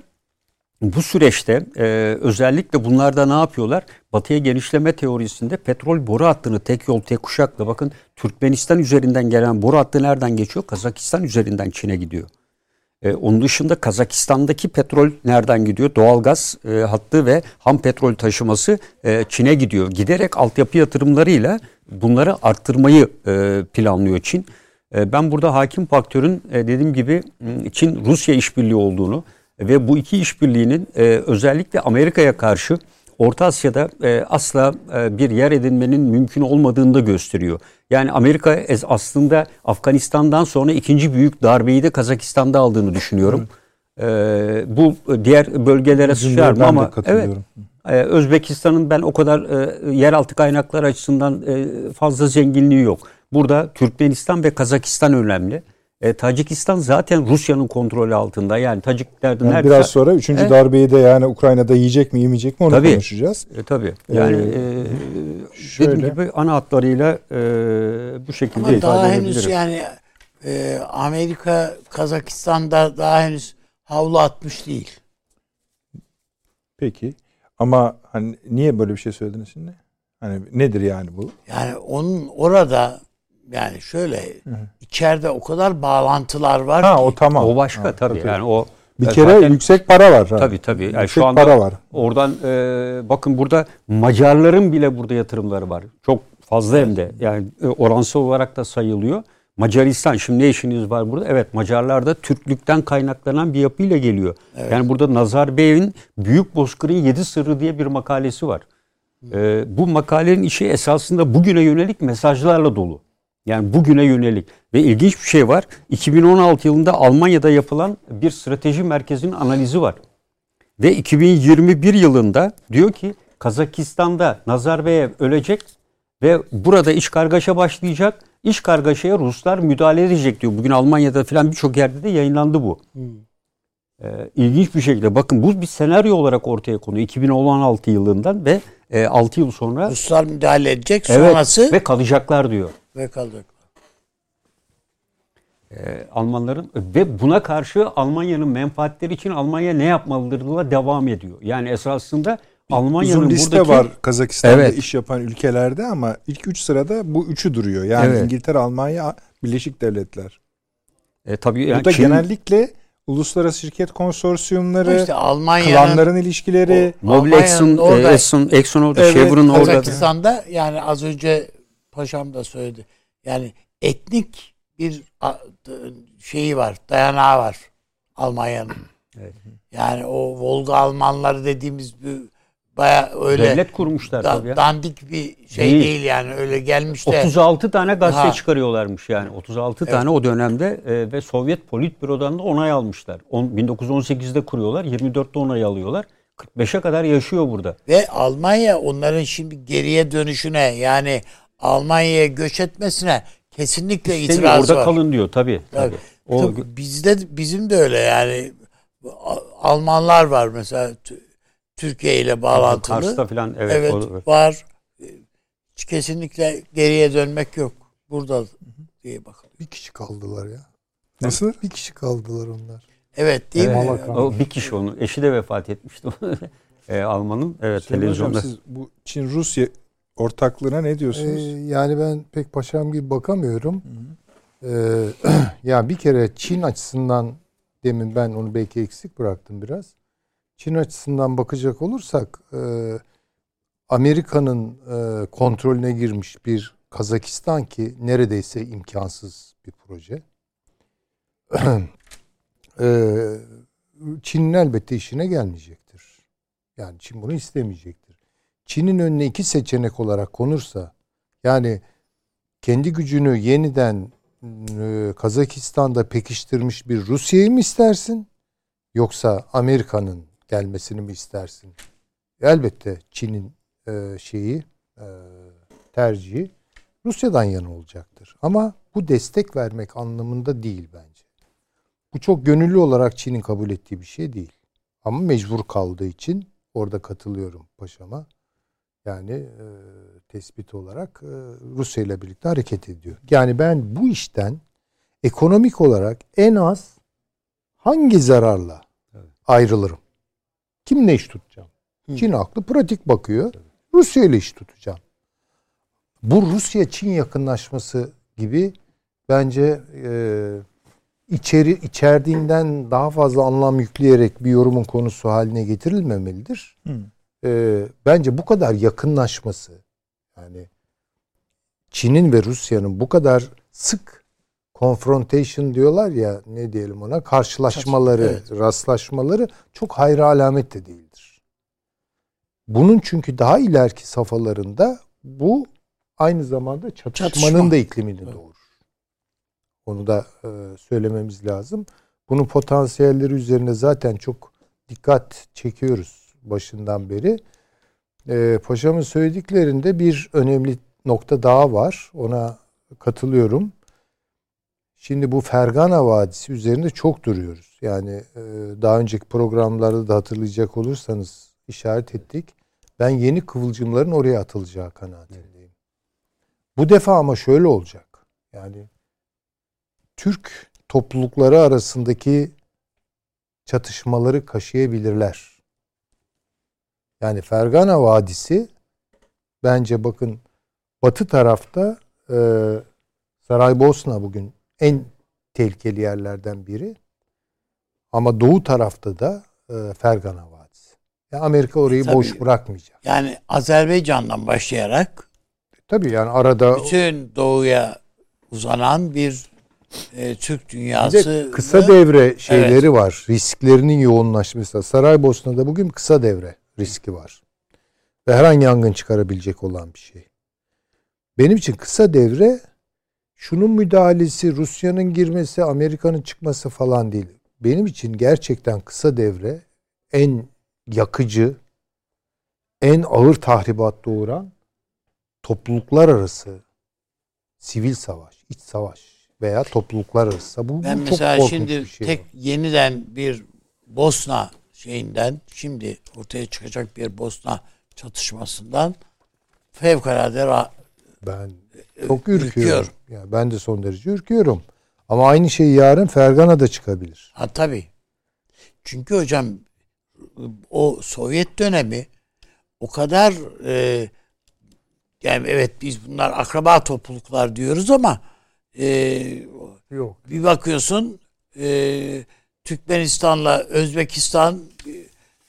bu süreçte e, özellikle bunlarda ne yapıyorlar? Batıya genişleme teorisinde petrol boru hattını tek yol tek kuşakla bakın Türkmenistan üzerinden gelen boru hattı nereden geçiyor? Kazakistan üzerinden Çin'e gidiyor. E, onun dışında Kazakistan'daki petrol nereden gidiyor? Doğalgaz e, hattı ve ham petrol taşıması e, Çin'e gidiyor. Giderek altyapı yatırımlarıyla bunları arttırmayı e, planlıyor Çin. E, ben burada hakim faktörün e, dediğim gibi Çin-Rusya işbirliği olduğunu ve bu iki işbirliğinin e, özellikle Amerika'ya karşı Orta Asya'da e, asla e, bir yer edinmenin mümkün olmadığını da gösteriyor. Yani Amerika aslında Afganistan'dan sonra ikinci büyük darbeyi de Kazakistan'da aldığını düşünüyorum. E, bu diğer bölgelere sıçrar mı ama evet. E, Özbekistan'ın ben o kadar e, yeraltı kaynakları açısından e, fazla zenginliği yok. Burada Türkmenistan ve Kazakistan önemli. E, Tacikistan zaten Rusya'nın kontrolü altında. Yani Taciklerden yani biraz sonra 3. Evet. darbeyi de yani Ukrayna'da yiyecek mi yemeyecek mi onu tabii, konuşacağız. E, tabii. Yani ee, e, şöyle. dediğim gibi ana hatlarıyla e, bu şekilde Ama daha henüz yani e, Amerika Kazakistan'da daha henüz havlu atmış değil. Peki. Ama hani niye böyle bir şey söylediniz şimdi? Hani nedir yani bu? Yani onun orada yani şöyle Hı. İçeride o kadar bağlantılar var ha, ki. o tamam. O başka ha, tabii. Yani o bir kere zaten, yüksek para var. Ha. Tabii tabii. Yani yüksek şu anda para var. Oradan e, bakın burada Macarların bile burada yatırımları var. Çok fazla hem de. Yani e, oransal olarak da sayılıyor. Macaristan şimdi ne işiniz var burada? Evet Macarlar da Türklükten kaynaklanan bir yapıyla geliyor. Evet. Yani burada Nazarbayev'in Büyük Bozkır'ın Yedi Sırrı diye bir makalesi var. Ee, bu makalenin işi esasında bugüne yönelik mesajlarla dolu. Yani bugüne yönelik. Ve ilginç bir şey var. 2016 yılında Almanya'da yapılan bir strateji merkezinin analizi var. Ve 2021 yılında diyor ki Kazakistan'da Nazarbayev ölecek ve burada iş kargaşa başlayacak. İş kargaşaya Ruslar müdahale edecek diyor. Bugün Almanya'da falan birçok yerde de yayınlandı bu. Hmm. Ee, ilginç bir şekilde bakın bu bir senaryo olarak ortaya konuyor 2016 yılından ve e, 6 yıl sonra Ruslar müdahale edecek sonrası evet, ve kalacaklar diyor. Ve kalacaklar. Ee, Almanların ve buna karşı Almanya'nın menfaatleri için Almanya ne yapmalıdırla devam ediyor. Yani esasında Almanya'nın Uzun liste buradaki... var Kazakistan'da evet. iş yapan ülkelerde ama ilk üç sırada bu üçü duruyor. Yani evet. İngiltere, Almanya, Birleşik Devletler. E, tabii yani bu da Çin... genellikle uluslararası şirket konsorsiyumları, işte klanların ilişkileri, Mobil Exxon, orada, Exxon, Exxon orada, evet, Chevron orada. Kazakistan'da yani az önce paşam da söyledi. Yani etnik bir şeyi var, dayanağı var Almanya'nın. Evet. Yani o Volga Almanları dediğimiz bir baya öyle devlet kurmuşlar da, tabii ya. Dandik bir şey değil, değil yani öyle gelmiş de 36 tane gazete ha. çıkarıyorlarmış yani. 36 evet. tane o dönemde e, ve Sovyet Politbüro'dan da onay almışlar. On, 1918'de kuruyorlar. 24'te onay alıyorlar. 45'e kadar yaşıyor burada. Ve Almanya onların şimdi geriye dönüşüne yani Almanya'ya göç etmesine kesinlikle İstemiyor, itiraz orada var. kalın diyor tabii. tabii. O... tabii bizde bizim de öyle yani Almanlar var mesela Türkiye ile bağlantılı. Kars'ta falan evet, evet olur. var. Kesinlikle geriye dönmek yok. Burada diye bakalım. Bir kişi kaldılar ya. Nasıl? Bir kişi kaldılar onlar. Evet değil evet. mi? O bir kişi onu. Eşi de vefat etmişti. e, almanın evet Hocam, televizyonda. siz bu Çin-Rusya ortaklığına ne Ee, diyorsunuz? yani ben pek paşam gibi bakamıyorum. Ee, ya bir kere Çin açısından demin ben onu belki eksik bıraktım biraz. Çin açısından bakacak olursak e, Amerika'nın e, kontrolüne girmiş bir Kazakistan ki neredeyse imkansız bir proje. e, Çin'in elbette işine gelmeyecektir. Yani Çin bunu istemeyecektir. Çin'in önüne iki seçenek olarak konursa yani kendi gücünü yeniden e, Kazakistan'da pekiştirmiş bir Rusya'yı mı istersin? Yoksa Amerika'nın gelmesini mi istersin? Elbette Çin'in e, şeyi e, tercihi Rusya'dan yana olacaktır. Ama bu destek vermek anlamında değil bence. Bu çok gönüllü olarak Çin'in kabul ettiği bir şey değil. Ama mecbur kaldığı için orada katılıyorum paşama. Yani e, tespit olarak e, Rusya ile birlikte hareket ediyor. Yani ben bu işten ekonomik olarak en az hangi zararla ayrılırım? Kimle iş tutacağım? Çin aklı pratik bakıyor. Rusya ile iş tutacağım. Bu Rusya-Çin yakınlaşması gibi bence e, içeri içerdiğinden daha fazla anlam yükleyerek bir yorumun konusu haline getirilmemelidir. Hı. E, bence bu kadar yakınlaşması yani Çin'in ve Rusya'nın bu kadar sık confrontation diyorlar ya ne diyelim ona karşılaşmaları, Evet. rastlaşmaları çok hayra alamet de değildir. Bunun çünkü daha ileriki safhalarında bu aynı zamanda çatışmanın Çatışma. da iklimini doğurur. Onu da e, söylememiz lazım. Bunun potansiyelleri üzerine zaten çok dikkat çekiyoruz başından beri. E, paşamın söylediklerinde bir önemli nokta daha var. Ona katılıyorum. Şimdi bu Fergana Vadisi üzerinde çok duruyoruz. Yani e, daha önceki programlarda da hatırlayacak olursanız işaret ettik. Ben yeni kıvılcımların oraya atılacağı kanaatindeyim. Bu defa ama şöyle olacak. Yani Türk toplulukları arasındaki çatışmaları kaşıyabilirler. Yani Fergana Vadisi bence bakın batı tarafta e, Saraybosna bugün en tehlikeli yerlerden biri. Ama doğu tarafta da e, Fergana Vadisi. Yani Amerika orayı Tabii. boş bırakmayacak. Yani Azerbaycan'dan başlayarak Tabii yani arada bütün doğuya uzanan bir e, Türk dünyası kısa devre şeyleri var. Risklerinin yoğunlaşması. Saraybosna'da bugün kısa devre riski var. Ve her an yangın çıkarabilecek olan bir şey. Benim için kısa devre şunun müdahalesi, Rusya'nın girmesi, Amerika'nın çıkması falan değil. Benim için gerçekten kısa devre en yakıcı, en ağır tahribat doğuran topluluklar arası sivil savaş, iç savaş veya topluluklar arası. Bu, bu Ben çok mesela korkunç şimdi bir şey. tek yeniden bir Bosna şeyinden şimdi ortaya çıkacak bir Bosna çatışmasından fevkalade ra- Ben çok ürküyorum. ürküyorum. Ya ben de son derece ürküyorum. Ama aynı şey yarın Fergana'da çıkabilir. Ha tabii. Çünkü hocam o Sovyet dönemi o kadar e, yani evet biz bunlar akraba topluluklar diyoruz ama e, Yok. bir bakıyorsun e, Türkmenistan'la Özbekistan e,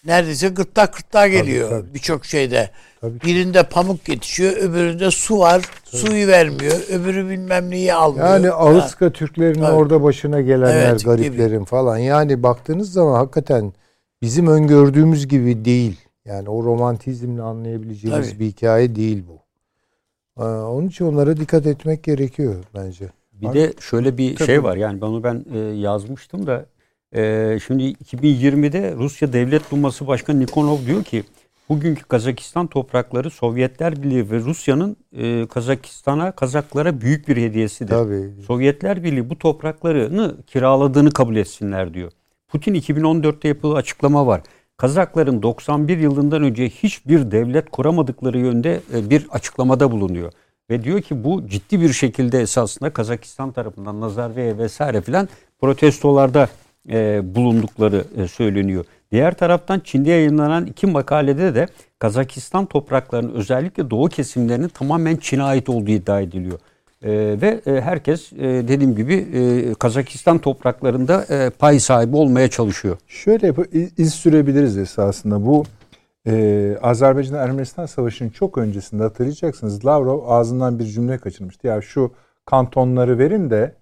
neredeyse gırtlak gırtlağa geliyor birçok şeyde. Tabii ki. Birinde pamuk yetişiyor, öbüründe su var, suyu vermiyor, öbürü bilmem neyi almıyor. Yani Ağızka Türklerinin Tabii. orada başına gelenler Evet, gariplerin falan. Yani baktığınız zaman hakikaten bizim öngördüğümüz gibi değil. Yani o romantizmle anlayabileceğimiz Tabii. bir hikaye değil bu. Ee, Onun için onlara dikkat etmek gerekiyor bence. Bir de şöyle bir Tabii. şey var yani bunu ben e, yazmıştım da e, şimdi 2020'de Rusya Devlet Duması Başkanı Nikonov diyor ki bugünkü Kazakistan toprakları Sovyetler Birliği ve Rusya'nın e, Kazakistan'a Kazaklara büyük bir hediyesidir. Tabii. Sovyetler Birliği bu topraklarını kiraladığını kabul etsinler diyor. Putin 2014'te yapılan açıklama var. Kazakların 91 yılından önce hiçbir devlet kuramadıkları yönde e, bir açıklamada bulunuyor. Ve diyor ki bu ciddi bir şekilde esasında Kazakistan tarafından Nazarbayev vesaire filan protestolarda e, bulundukları e, söyleniyor. Diğer taraftan Çin'de yayınlanan iki makalede de Kazakistan topraklarının özellikle doğu kesimlerinin tamamen Çin'e ait olduğu iddia ediliyor. Ee, ve e, herkes e, dediğim gibi e, Kazakistan topraklarında e, pay sahibi olmaya çalışıyor. Şöyle iz sürebiliriz esasında. Bu e, Azerbaycan-Ermenistan Savaşı'nın çok öncesinde hatırlayacaksınız. Lavrov ağzından bir cümle kaçırmıştı. Ya şu kantonları verin de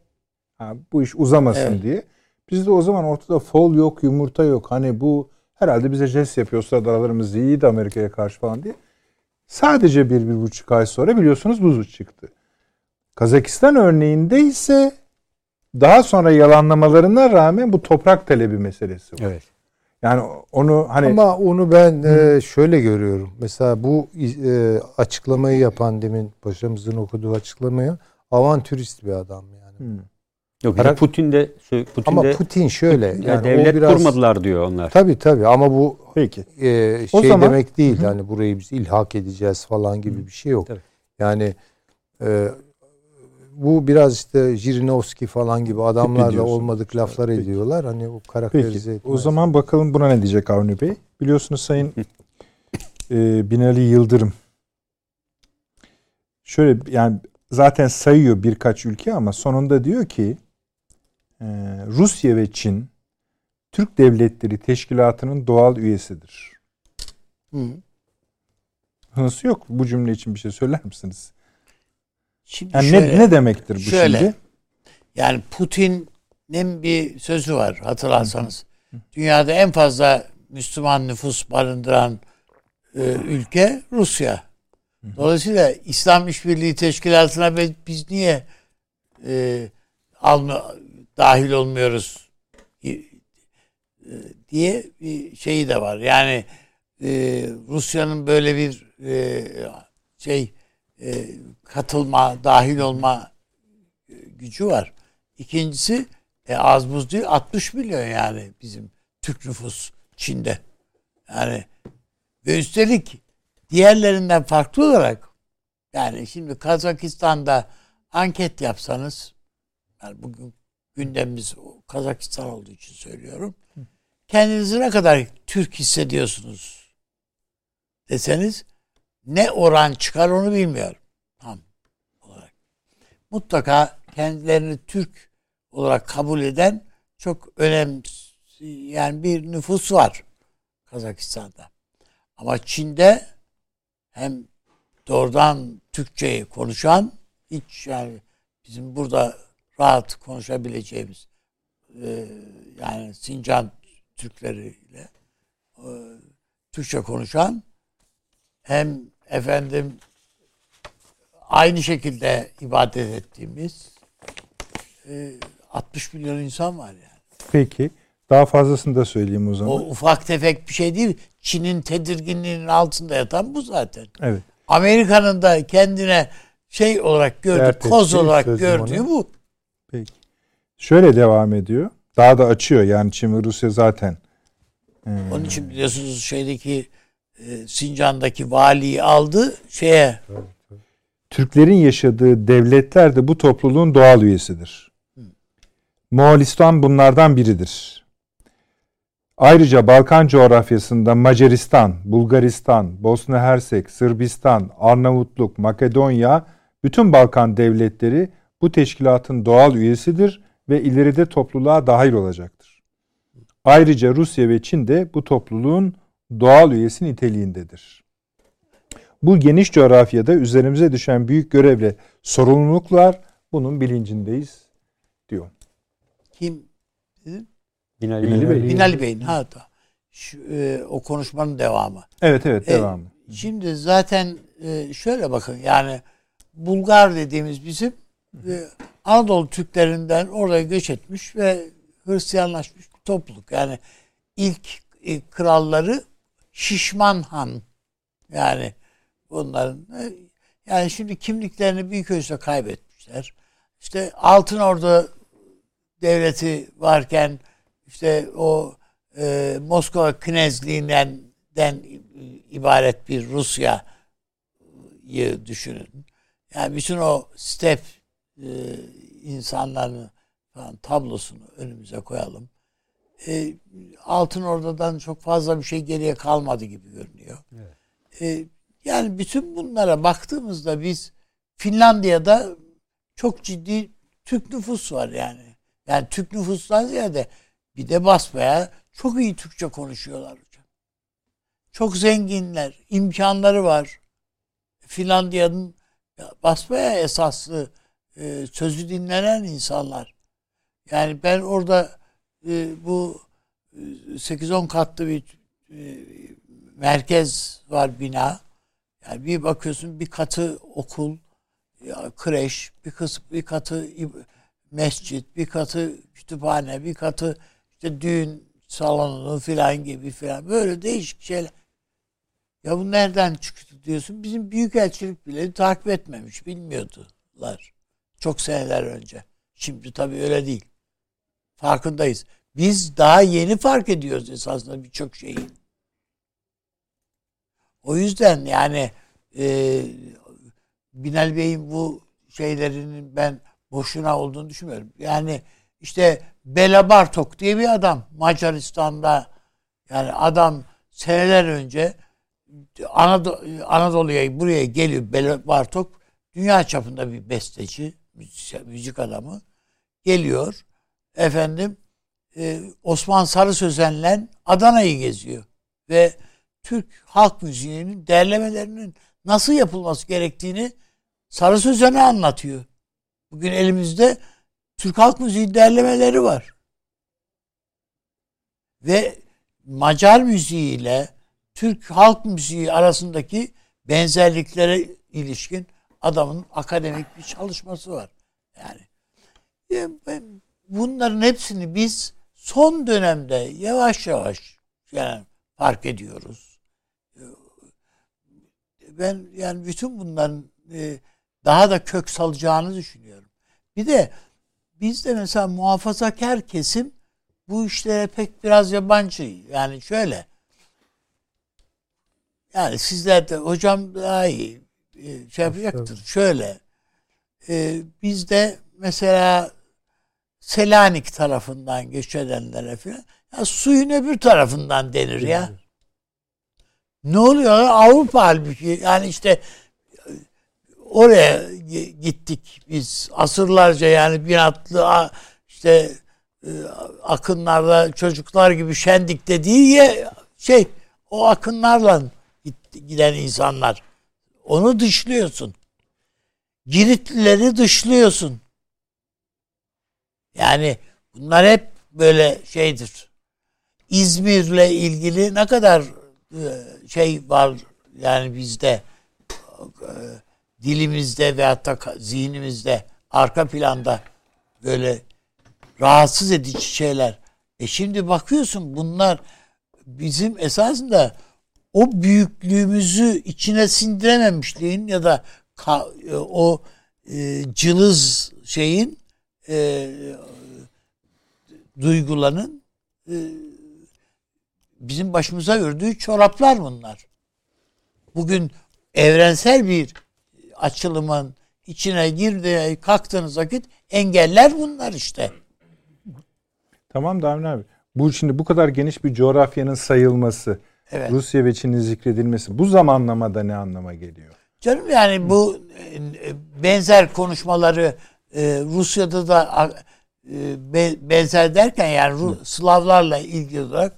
ha, bu iş uzamasın evet. diye. Bizde o zaman ortada fol yok, yumurta yok. Hani bu herhalde bize jest yapıyor. Sırada aralarımız iyiydi Amerika'ya karşı falan diye. Sadece bir, bir buçuk ay sonra biliyorsunuz buzu çıktı. Kazakistan örneğinde ise daha sonra yalanlamalarına rağmen bu toprak talebi meselesi var. Evet. Yani onu hani ama onu ben e, şöyle görüyorum. Mesela bu e, açıklamayı yapan demin paşamızın okuduğu açıklamaya avantürist bir adam yani. Hı. Yok Karak- Putin de Putin ama de, Putin şöyle yani yani devlet biraz, kurmadılar diyor onlar. Tabii tabii ama bu peki e, şey o zaman, demek değil. Hı. Yani burayı biz ilhak edeceğiz falan gibi hı. bir şey yok. Tabii. Yani e, bu biraz işte Jirinovski falan gibi adamlarla olmadık laflar Peki. ediyorlar. Hani o karakterize Peki. O zaman bakalım buna ne diyecek Avni Bey? Biliyorsunuz Sayın e, Binali Yıldırım şöyle yani zaten sayıyor birkaç ülke ama sonunda diyor ki Rusya ve Çin Türk Devletleri Teşkilatı'nın doğal üyesidir. Hı. Nasıl yok? Bu cümle için bir şey söyler misiniz? Şimdi yani şöyle, ne, ne demektir bu şöyle, şimdi? Yani Putin'in bir sözü var hatırlarsanız. Hı. Dünyada en fazla Müslüman nüfus barındıran e, ülke Rusya. Dolayısıyla İslam İşbirliği Teşkilatı'na biz niye e, alma, dahil olmuyoruz e, diye bir şeyi de var. Yani e, Rusya'nın böyle bir e, şey katılma, dahil olma gücü var. İkincisi e, az buz değil 60 milyon yani bizim Türk nüfus Çin'de. Yani ve üstelik diğerlerinden farklı olarak yani şimdi Kazakistan'da anket yapsanız yani bugün gündemimiz Kazakistan olduğu için söylüyorum. Kendinizi ne kadar Türk hissediyorsunuz deseniz ne oran çıkar onu bilmiyorum. Tam olarak. Mutlaka kendilerini Türk olarak kabul eden çok önemli yani bir nüfus var Kazakistan'da. Ama Çin'de hem doğrudan Türkçeyi konuşan hiç yani bizim burada rahat konuşabileceğimiz e, yani Sincan Türkleriyle e, Türkçe konuşan hem efendim aynı şekilde ibadet ettiğimiz e, 60 milyon insan var yani. Peki. Daha fazlasını da söyleyeyim o zaman. O ufak tefek bir şey değil. Çin'in tedirginliğinin altında yatan bu zaten. Evet. Amerika'nın da kendine şey olarak gördüğü, koz olarak gördüğü ona. bu. Şöyle devam ediyor. Daha da açıyor. Yani Çin ve Rusya zaten. Hmm. Onun için biliyorsunuz şeydeki e, Sincan'daki valiyi aldı şeye. Türklerin yaşadığı devletler de bu topluluğun doğal üyesidir. Hmm. Moğolistan bunlardan biridir. Ayrıca Balkan coğrafyasında Macaristan, Bulgaristan, Bosna Hersek, Sırbistan, Arnavutluk, Makedonya, bütün Balkan devletleri bu teşkilatın doğal üyesidir ve ileride topluluğa dahil olacaktır. Ayrıca Rusya ve Çin de bu topluluğun doğal üyesi niteliğindedir. Bu geniş coğrafyada üzerimize düşen büyük görevle sorumluluklar bunun bilincindeyiz diyor. Kim? Binali, Binali Bey. Binali Bey'in. Ha, Şu, e, o konuşmanın devamı. Evet evet e, devamı. Şimdi zaten e, şöyle bakın yani Bulgar dediğimiz bizim e, Anadolu Türklerinden oraya göç etmiş ve Hristiyanlaşmış bir topluluk. Yani ilk e, kralları Şişman Han. Yani bunların e, yani şimdi kimliklerini büyük ölçüde kaybetmişler. İşte Altın Ordu devleti varken işte o e, Moskova Knezliğinden den ibaret bir Rusya'yı düşünün. Yani bütün o step e, insanların falan tablosunu önümüze koyalım. e, Altın Ordu'dan çok fazla bir şey geriye kalmadı gibi görünüyor. Evet. E, yani bütün bunlara baktığımızda biz Finlandiya'da çok ciddi Türk nüfus var yani. Yani Türk nüfustan ziyade bir de basmaya çok iyi Türkçe konuşuyorlar hocam. Çok zenginler, imkanları var. Finlandiya'nın basmaya esaslı e, sözü dinlenen insanlar. Yani ben orada e, bu 8-10 katlı bir e, merkez var bina. Yani bir bakıyorsun bir katı okul, kreş, bir kısmı bir katı mescit, bir katı kütüphane, bir katı işte düğün salonu filan gibi filan böyle değişik şeyler. Ya bu nereden çıktı diyorsun. Bizim büyükelçilik bile takip etmemiş, bilmiyordular. Çok seneler önce. Şimdi tabii öyle değil. Farkındayız. Biz daha yeni fark ediyoruz esasında birçok şeyi. O yüzden yani e, Binal Bey'in bu şeylerinin ben boşuna olduğunu düşünmüyorum. Yani işte Bela Bartok diye bir adam Macaristan'da yani adam seneler önce Anadolu, Anadolu'ya buraya geliyor Bela Bartok dünya çapında bir besteci müzik adamı geliyor efendim e, Osman Sarı Sözen'le Adana'yı geziyor ve Türk halk müziğinin derlemelerinin nasıl yapılması gerektiğini Sarı Sözen'e anlatıyor. Bugün elimizde Türk halk müziği derlemeleri var. Ve Macar müziği ile Türk halk müziği arasındaki benzerliklere ilişkin adamın akademik bir çalışması var. Yani bunların hepsini biz son dönemde yavaş yavaş yani fark ediyoruz. Ben yani bütün bunların e, daha da kök salacağını düşünüyorum. Bir de bizde mesela muhafazakar kesim bu işlere pek biraz yabancı. Yani şöyle yani sizler de hocam daha iyi e, şey yapacaktır. Şöyle e, bizde mesela Selanik tarafından göç edenlere falan ya suyun öbür tarafından denir ya. Ne oluyor? Avrupa halbuki yani işte oraya gittik biz asırlarca yani bir atlı işte e, akınlarda çocuklar gibi şendik dediği şey o akınlarla giden insanlar onu dışlıyorsun. Giritlileri dışlıyorsun. Yani bunlar hep böyle şeydir. İzmir'le ilgili ne kadar e, şey var yani bizde e, dilimizde ve hatta zihnimizde arka planda böyle rahatsız edici şeyler. E şimdi bakıyorsun bunlar bizim esasında o büyüklüğümüzü içine sindirememişliğin ya da e, o e, cılız şeyin e, duygulanın e, bizim başımıza ördüğü çoraplar bunlar. Bugün evrensel bir açılımın içine girdiği kalktığınız vakit engeller bunlar işte. Tamam da abi. Bu şimdi bu kadar geniş bir coğrafyanın sayılması, evet. Rusya ve Çin'in zikredilmesi bu zamanlamada ne anlama geliyor? Canım yani bu e, benzer konuşmaları e, Rusya'da da e, benzer derken yani Slavlarla ilgili olarak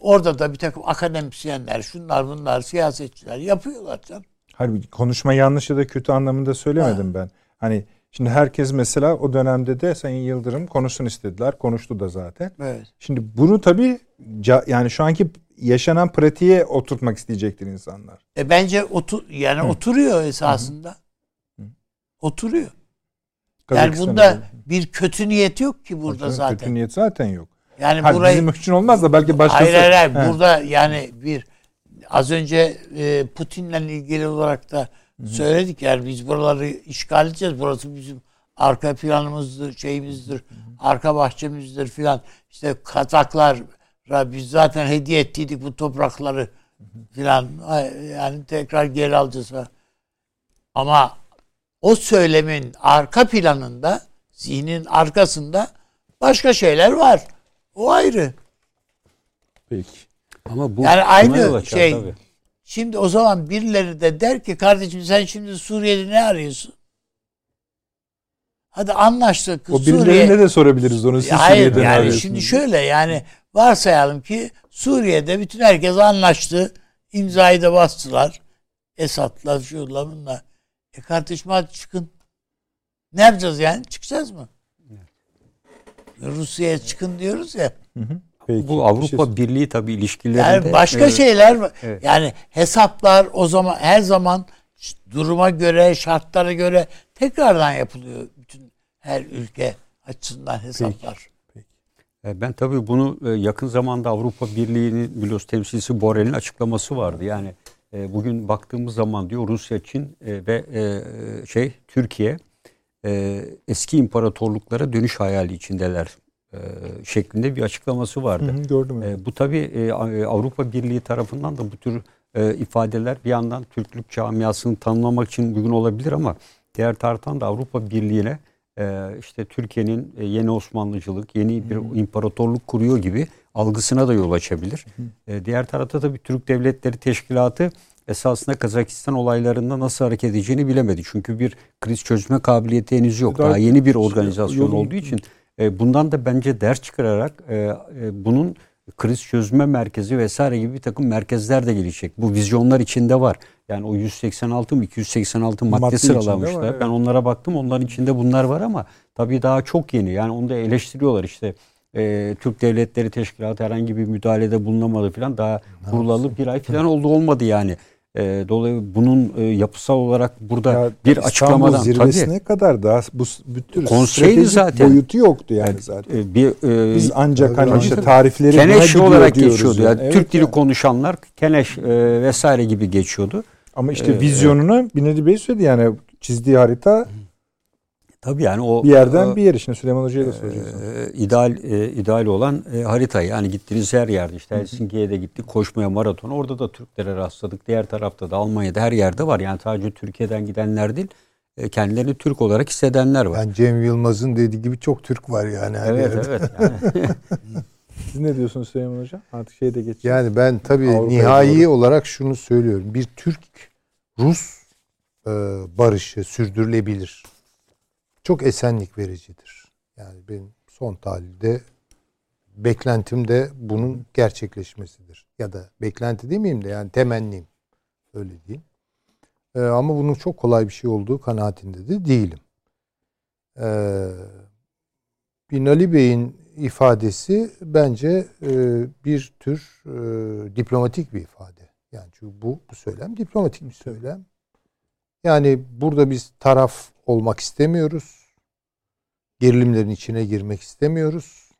orada da bir takım akademisyenler, şunlar bunlar, siyasetçiler yapıyorlar canım. Halbuki konuşma yanlış ya da kötü anlamında söylemedim ha. ben. Hani şimdi herkes mesela o dönemde de Sayın Yıldırım konuşsun istediler. Konuştu da zaten. Evet. Şimdi bunu tabii yani şu anki yaşanan pratiğe oturtmak isteyecektir insanlar. E bence otur yani Hı. oturuyor esasında. Hı. Oturuyor. Yani bunda bir kötü niyet yok ki burada Hocam, zaten. Kötü niyet zaten yok. Yani Hadi burayı bizim için olmaz da belki başkası. Hayır hayır, hayır. burada yani bir az önce e, Putin'le ilgili olarak da Hı-hı. söyledik yani biz buraları işgal edeceğiz. Burası bizim arka planımızdır, şeyimizdir, Hı-hı. arka bahçemizdir filan. İşte Kazaklar biz zaten hediye ettiydik bu toprakları filan. Yani tekrar geri alacağız. Ama o söylemin arka planında, zihnin arkasında başka şeyler var. O ayrı. Peki. Ama bu Yani aynı açar şey. tabii. Şimdi o zaman birileri de der ki kardeşim sen şimdi Suriye'de ne arıyorsun? Hadi anlaştık. O Suriye... birilerine de sorabiliriz onu. Siz Hayır Suriye'den yani arıyorsunuz. şimdi şöyle yani varsayalım ki Suriye'de bütün herkes anlaştı. imzayı da bastılar. Esad'la şunla bunla. E kardeşim hadi çıkın. Ne yapacağız yani? Çıkacağız mı? Rusya'ya çıkın diyoruz ya. Peki. Bu Bir Avrupa şey- Birliği tabii ilişkilerinde Yani başka e, şeyler var. evet. Yani hesaplar o zaman her zaman duruma göre, şartlara göre tekrardan yapılıyor bütün her ülke açısından hesaplar. E, Ben tabii bunu e, yakın zamanda Avrupa Birliği'nin biliyoruz temsilcisi Borrell'in açıklaması vardı. Yani e, bugün baktığımız zaman diyor Rusya, Çin e, ve e, şey Türkiye e, eski imparatorluklara dönüş hayali içindeler e, şeklinde bir açıklaması vardı. Hı hı, gördüm. E, bu tabii e, Avrupa Birliği tarafından da bu tür e, ifadeler bir yandan Türklük camiasını tanımlamak için uygun olabilir ama diğer taraftan da Avrupa Birliği'ne e, işte Türkiye'nin e, yeni Osmanlıcılık, yeni bir imparatorluk kuruyor gibi algısına da yol açabilir. E, diğer tarafta tabii Türk Devletleri Teşkilatı esasında Kazakistan olaylarında nasıl hareket edeceğini bilemedi. Çünkü bir kriz çözme kabiliyeti henüz yok. Daha Daha yeni bir organizasyon yolun- olduğu için e, bundan da bence ders çıkararak e, e, bunun kriz çözme merkezi vesaire gibi bir takım merkezler de gelecek. Bu vizyonlar içinde var. Yani o 186 mı 286 madde, Madde sıralamışlar. var, evet. Ben onlara baktım. Onların içinde bunlar var ama tabii daha çok yeni. Yani onu da eleştiriyorlar işte. e, Türk Devletleri Teşkilatı herhangi bir müdahalede bulunamadı falan. Daha kurulalı bir ay falan oldu olmadı yani. E, dolayısıyla bunun e, yapısal olarak burada Ya bir İstanbul açıklamadan zirvesine tabii kadar daha bu tür Konseydi zaten. boyutu yoktu yani zaten. e, bir e, Biz ancak Tabii, hani işte tabii. tarifleri Keneş olarak geçiyordu. yani. Yani. Evet Türk dili yani. konuşanlar Keneş e, vesaire gibi geçiyordu. Ama işte Ee, vizyonunu Binali Bey söyledi yani çizdiği harita Tabii yani o bir yerden e, bir yer. Şimdi Süleyman Hoca'ya da soracağız. e, ideal e, ideal olan e, harita yani gittiğiniz her yerde işte Helsinki'ye de gittik koşmaya maratona orada da Türklere rastladık diğer tarafta da Almanya'da her yerde var yani sadece Türkiye'den gidenler değil e, kendilerini Türk olarak hissedenler var. Yani Cem Yılmaz'ın dediği gibi çok Türk var yani. her evet yerde. evet yani. Siz ne diyorsunuz Süleyman Hoca? Artık şeye de geçeceğiz. Yani ben tabii Avrupa'ya nihai doğru. olarak şunu söylüyorum. Bir Türk-Rus e, barışı sürdürülebilir. Çok esenlik vericidir. Yani benim son tahlilde beklentim de bunun gerçekleşmesidir. Ya da beklenti demeyeyim de yani temennim. Öyle diyeyim. E, ama bunun çok kolay bir şey olduğu kanaatinde de değilim. E, Binali Bey'in ifadesi bence e, bir tür e, diplomatik bir ifade. Yani çünkü bu, bu söylem diplomatik bir söylem. Yani burada biz taraf olmak istemiyoruz. Gerilimlerin içine girmek istemiyoruz.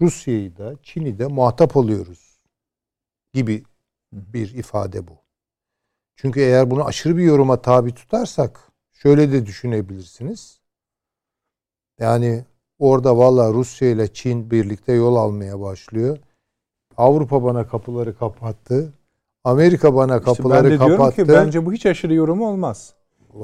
Rusya'yı da Çin'i de muhatap alıyoruz gibi bir ifade bu. Çünkü eğer bunu aşırı bir yoruma tabi tutarsak şöyle de düşünebilirsiniz. Yani orada valla Rusya ile Çin birlikte yol almaya başlıyor. Avrupa bana kapıları kapattı. Amerika bana İşte kapıları ben de diyorum kapattı. ki bence bu hiç aşırı yorum olmaz.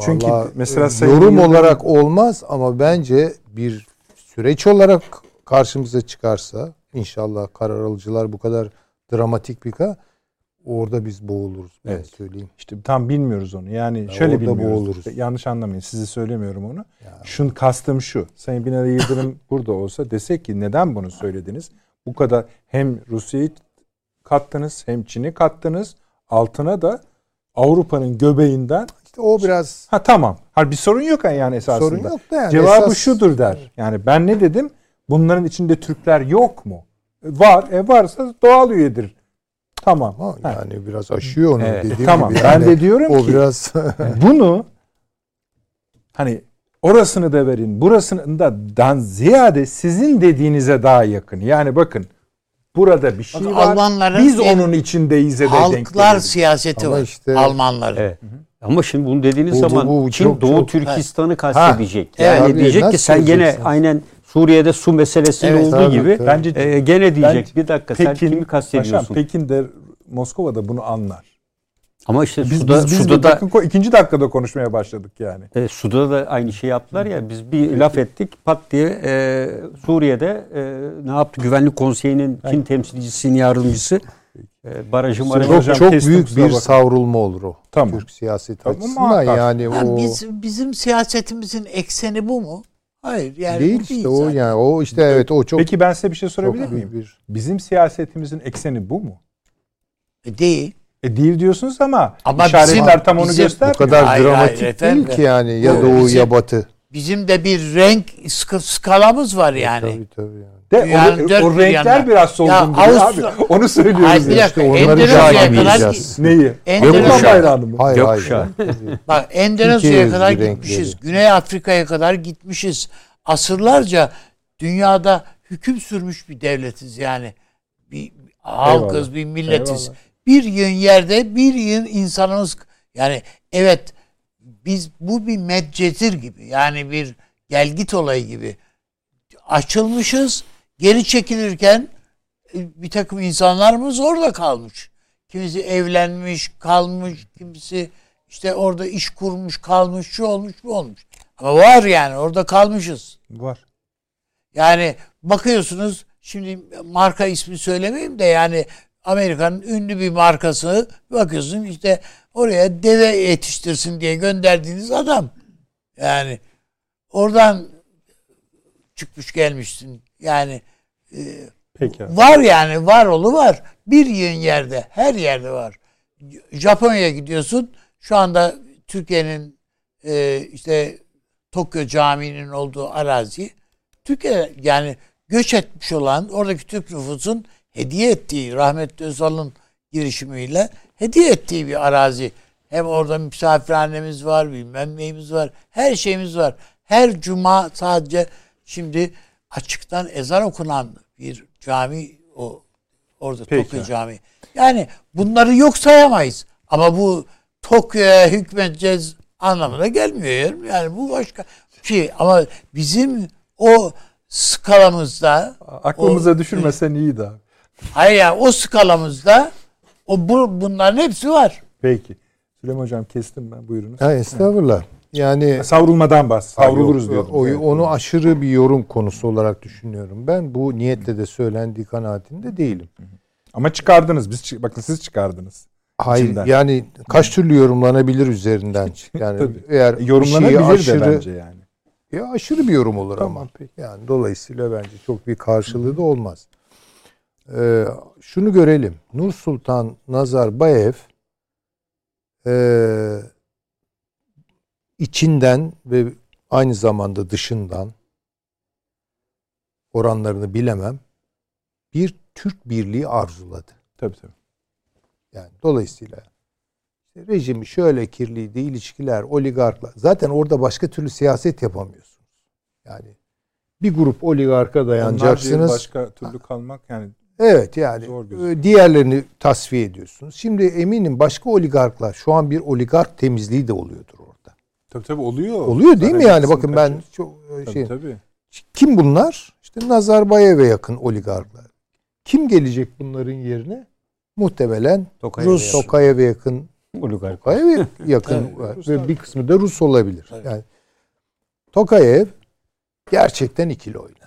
Çünkü Vallahi, mesela e, Sayın yorum Yıldırım- olarak olmaz ama bence bir süreç olarak karşımıza çıkarsa inşallah karar alıcılar bu kadar dramatik bir ka orada biz boğuluruz ben Evet. söyleyeyim. İşte tam bilmiyoruz onu. Yani Ya şöyle orada bilmiyoruz. boğuluruz. Yanlış anlamayın. Sizi söylemiyorum onu. Ya. Şun kastım şu. Sayın Binali Yıldırım burada olsa desek ki neden bunu söylediniz? Bu kadar hem Rusya'yı kattınız hem Çin'i kattınız. Altına da Avrupa'nın göbeğinden İşte o biraz ha tamam. Ha bir sorun yok yani esasında. sorun yok da yani Cevabı esas- şudur der. Yani ben ne dedim? Bunların içinde Türkler yok mu? Var. E varsa doğal üyedir. Tamam. Ama Ha. yani biraz aşıyor onu Evet. dediğim Tamam. gibi. Ben Yani de diyorum o ki biraz bunu hani orasını da verin, burasını da dan ziyade sizin dediğinize daha yakın. Yani bakın burada bir şey Bak, var. Almanların Biz onun içindeyiz de denk Halklar gelelim. siyaseti Ama var. işte- Almanların. Evet. Ama şimdi bunu dediğiniz Bu- bu- zaman bu Çin çok- Doğu çok- Türkistan'ı kastedecek. Ha, Yani evet. diyecek ki sen gene aynen Suriye'de su meselesinde Evet, olduğu tabii, gibi tabii. Bence e, gene diyecek Ben- bir dakika sen Pekin, kimi kastediyorsun? Paşam, Pekin de Moskova'da bunu anlar. Ama işte Biz, suda, biz, biz suda da ko- ikinci dakikada konuşmaya başladık yani. e, suda da aynı şey yaptılar ya. Biz bir laf ettik pat diye e, Suriye'de e, ne yaptı? Güvenlik Konseyi'nin Çin temsilcisinin yardımcısı barajı marajı Çok, Hocam çok büyük bir bakma. savrulma olur o. Tamam. Türk siyaseti Tamam, açısından muhakkak. yani Ya o biz, bizim siyasetimizin ekseni bu mu? Hayır. Yani değil bu işte o zaten. yani o işte evet o çok Peki ben size bir şey sorabilir miyim? bir Bizim siyasetimizin ekseni bu mu? E, Değil. E değil diyorsunuz ama, Ama işaretler bizim- tam onu bizim- göstermiyor. bu kadar Hayır, dramatik hayır efendim. değil ki yani ya doğu bizim- ya batı. Bizim de bir renk sk- skalamız var yani. Tabii tabii yani. De, Dünyanın o, dört o renkler yandan. biraz solgun Ya Avustra- abi. Onu söylüyoruz. Hayır, dakika. onları kadar. Neyi? Endonezya- bayrağını mı? Hayır hayır. Bak Endonezya'ya kadar gitmişiz. renkleri. Güney Afrika'ya kadar gitmişiz. Asırlarca dünyada hüküm sürmüş bir devletiz yani. Bir halkız, Eyvallah. bir milletiz. Eyvallah. Bir yığın yerde bir yığın insanımız yani evet biz bu bir medcetir gibi yani bir gelgit olayı gibi açılmışız geri çekilirken e, bir takım insanlarımız orada kalmış. Kimisi evlenmiş, kalmış, kimisi işte orada iş kurmuş, kalmış, şu olmuş, bu olmuş. Ama var yani orada kalmışız. Var. Yani bakıyorsunuz şimdi marka ismi söylemeyeyim de yani Amerika'nın ünlü bir markası bakıyorsun işte oraya deve yetiştirsin diye gönderdiğiniz adam. Yani oradan çıkmış gelmişsin. Yani e, Peki abi. Var yani var olu var. Bir yığın yerde her yerde var. Japonya'ya gidiyorsun. Şu anda Türkiye'nin e, işte Tokyo Camii'nin olduğu arazi Türkiye yani göç etmiş olan oradaki Türk nüfusun hediye ettiği rahmetli Özal'ın girişimiyle hediye ettiği bir arazi. Hem orada misafirhanemiz var, bilmem neyimiz var. Her şeyimiz var. Her cuma sadece şimdi açıktan ezan okunan bir cami o orada Peki. Tokyo Camii. Yani bunları yok sayamayız. Ama bu Tokyo'ya hükmedeceğiz anlamına gelmiyor. Yani bu başka şey ama bizim o skalamızda Aklımıza o- düşürmesen iyiydi abi. hayır yani o skalamızda o bu, bunların hepsi var. Peki. Süleyman Hocam kestim ben buyurunuz. Ha, estağfurullah. Yani Savrulmadan bahs. Savruluruz Evet. onu aşırı bir yorum konusu olarak düşünüyorum. Ben bu niyetle de söylendiği kanaatinde değilim. Ama çıkardınız. Biz bakın siz çıkardınız. Hayır İçinden. yani kaç türlü yorumlanabilir üzerinden. Yani eğer Yorumlanabilir aşırı, de bence yani. Ya aşırı bir yorum olur Tamam, ama. peki. Yani dolayısıyla bence çok bir karşılığı da olmaz. Ee, şunu görelim. Nur Sultan Nazarbayev ee, içinden ve aynı zamanda dışından oranlarını bilemem bir Türk birliği arzuladı. Tabii tabii. Yani dolayısıyla rejimi şöyle kirliydi, ilişkiler, oligarklar. Zaten orada başka türlü siyaset yapamıyorsunuz. Yani bir grup oligarka dayanacaksınız. başka türlü kalmak yani Evet yani Zor gözüküyor. e, diğerlerini tasfiye ediyorsunuz. Şimdi eminim başka oligarklar şu an bir oligark temizliği de oluyordur. Tabii tabii oluyor. Oluyor değil mi Zaten yani? kısım Bakın ben çok e, Tabii şey tabii. kim bunlar? İşte Nazarbayev'e yakın oligarklar. Kim gelecek bunların yerine? Muhtemelen Tokayev'e Rus yakın. Tokayev'e yakın oligark. Tokayev'e yakın ve bir kısmı da Rus olabilir. Tabii. Yani Tokayev gerçekten ikili oynadı.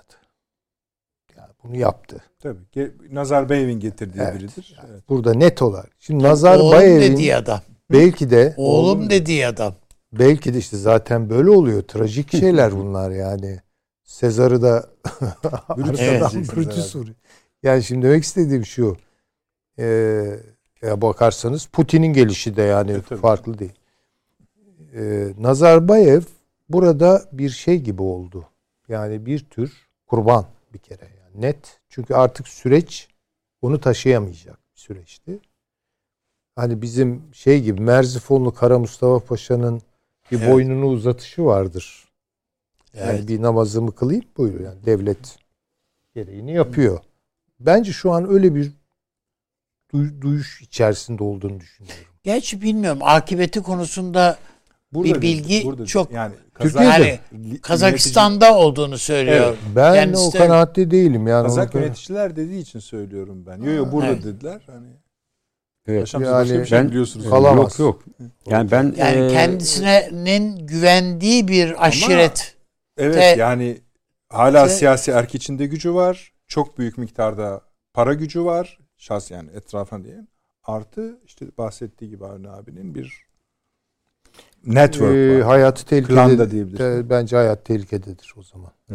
Yani bunu yaptı. Tabii. Nazarbayev'in getirdiği Evet, biridir. Evet. Burada net olarak. Şimdi Oğlum Nazarbayev'in dediği adam. belki de Oğlum dediği adam. Belki de işte zaten böyle oluyor. Trajik şeyler bunlar yani. Sezar'ı da Brutus arkadan vuruyor. Yani şimdi demek istediğim şu. Ee, ya bakarsanız Putin'in gelişi de yani E, tabii. farklı değil. Ee, Nazarbayev burada bir şey gibi oldu. Yani bir tür kurban bir kere yani net. Çünkü artık süreç onu taşıyamayacak bir süreçti. Hani bizim şey gibi Merzifonlu Kara Mustafa Paşa'nın bir Evet. boynunu uzatışı vardır. Yani Evet. bir namazımı kılayım buyuruyor. Yani devlet gereğini yapıyor. Bence şu an öyle bir duy- duyuş içerisinde olduğunu düşünüyorum. Gerçi bilmiyorum akıbeti konusunda Burada bir bilgi burada çok yani Türkiye'de. yani Kazakistan'da olduğunu söylüyor. Evet. Ben Kendisi o de- kanaatte değilim. Yani Kazak yöneticiler dediği için söylüyorum ben. Yo yo burada evet. dediler. Hani Evet. Paşam siz Yani başka bir şey ben- biliyorsunuz. Kalamaz. Yok yok. Yani ben Yani e, kendisinin güvendiği bir aşiret. Evet Te- yani hala Te- siyasi erk içinde gücü var. Çok büyük miktarda para gücü var. Şahs yani etrafına diyelim. Artı işte bahsettiği gibi Avni abinin bir network Ee, var. hayatı tehlikede. diyebiliriz. Te- bence hayat tehlikededir o zaman. Hı.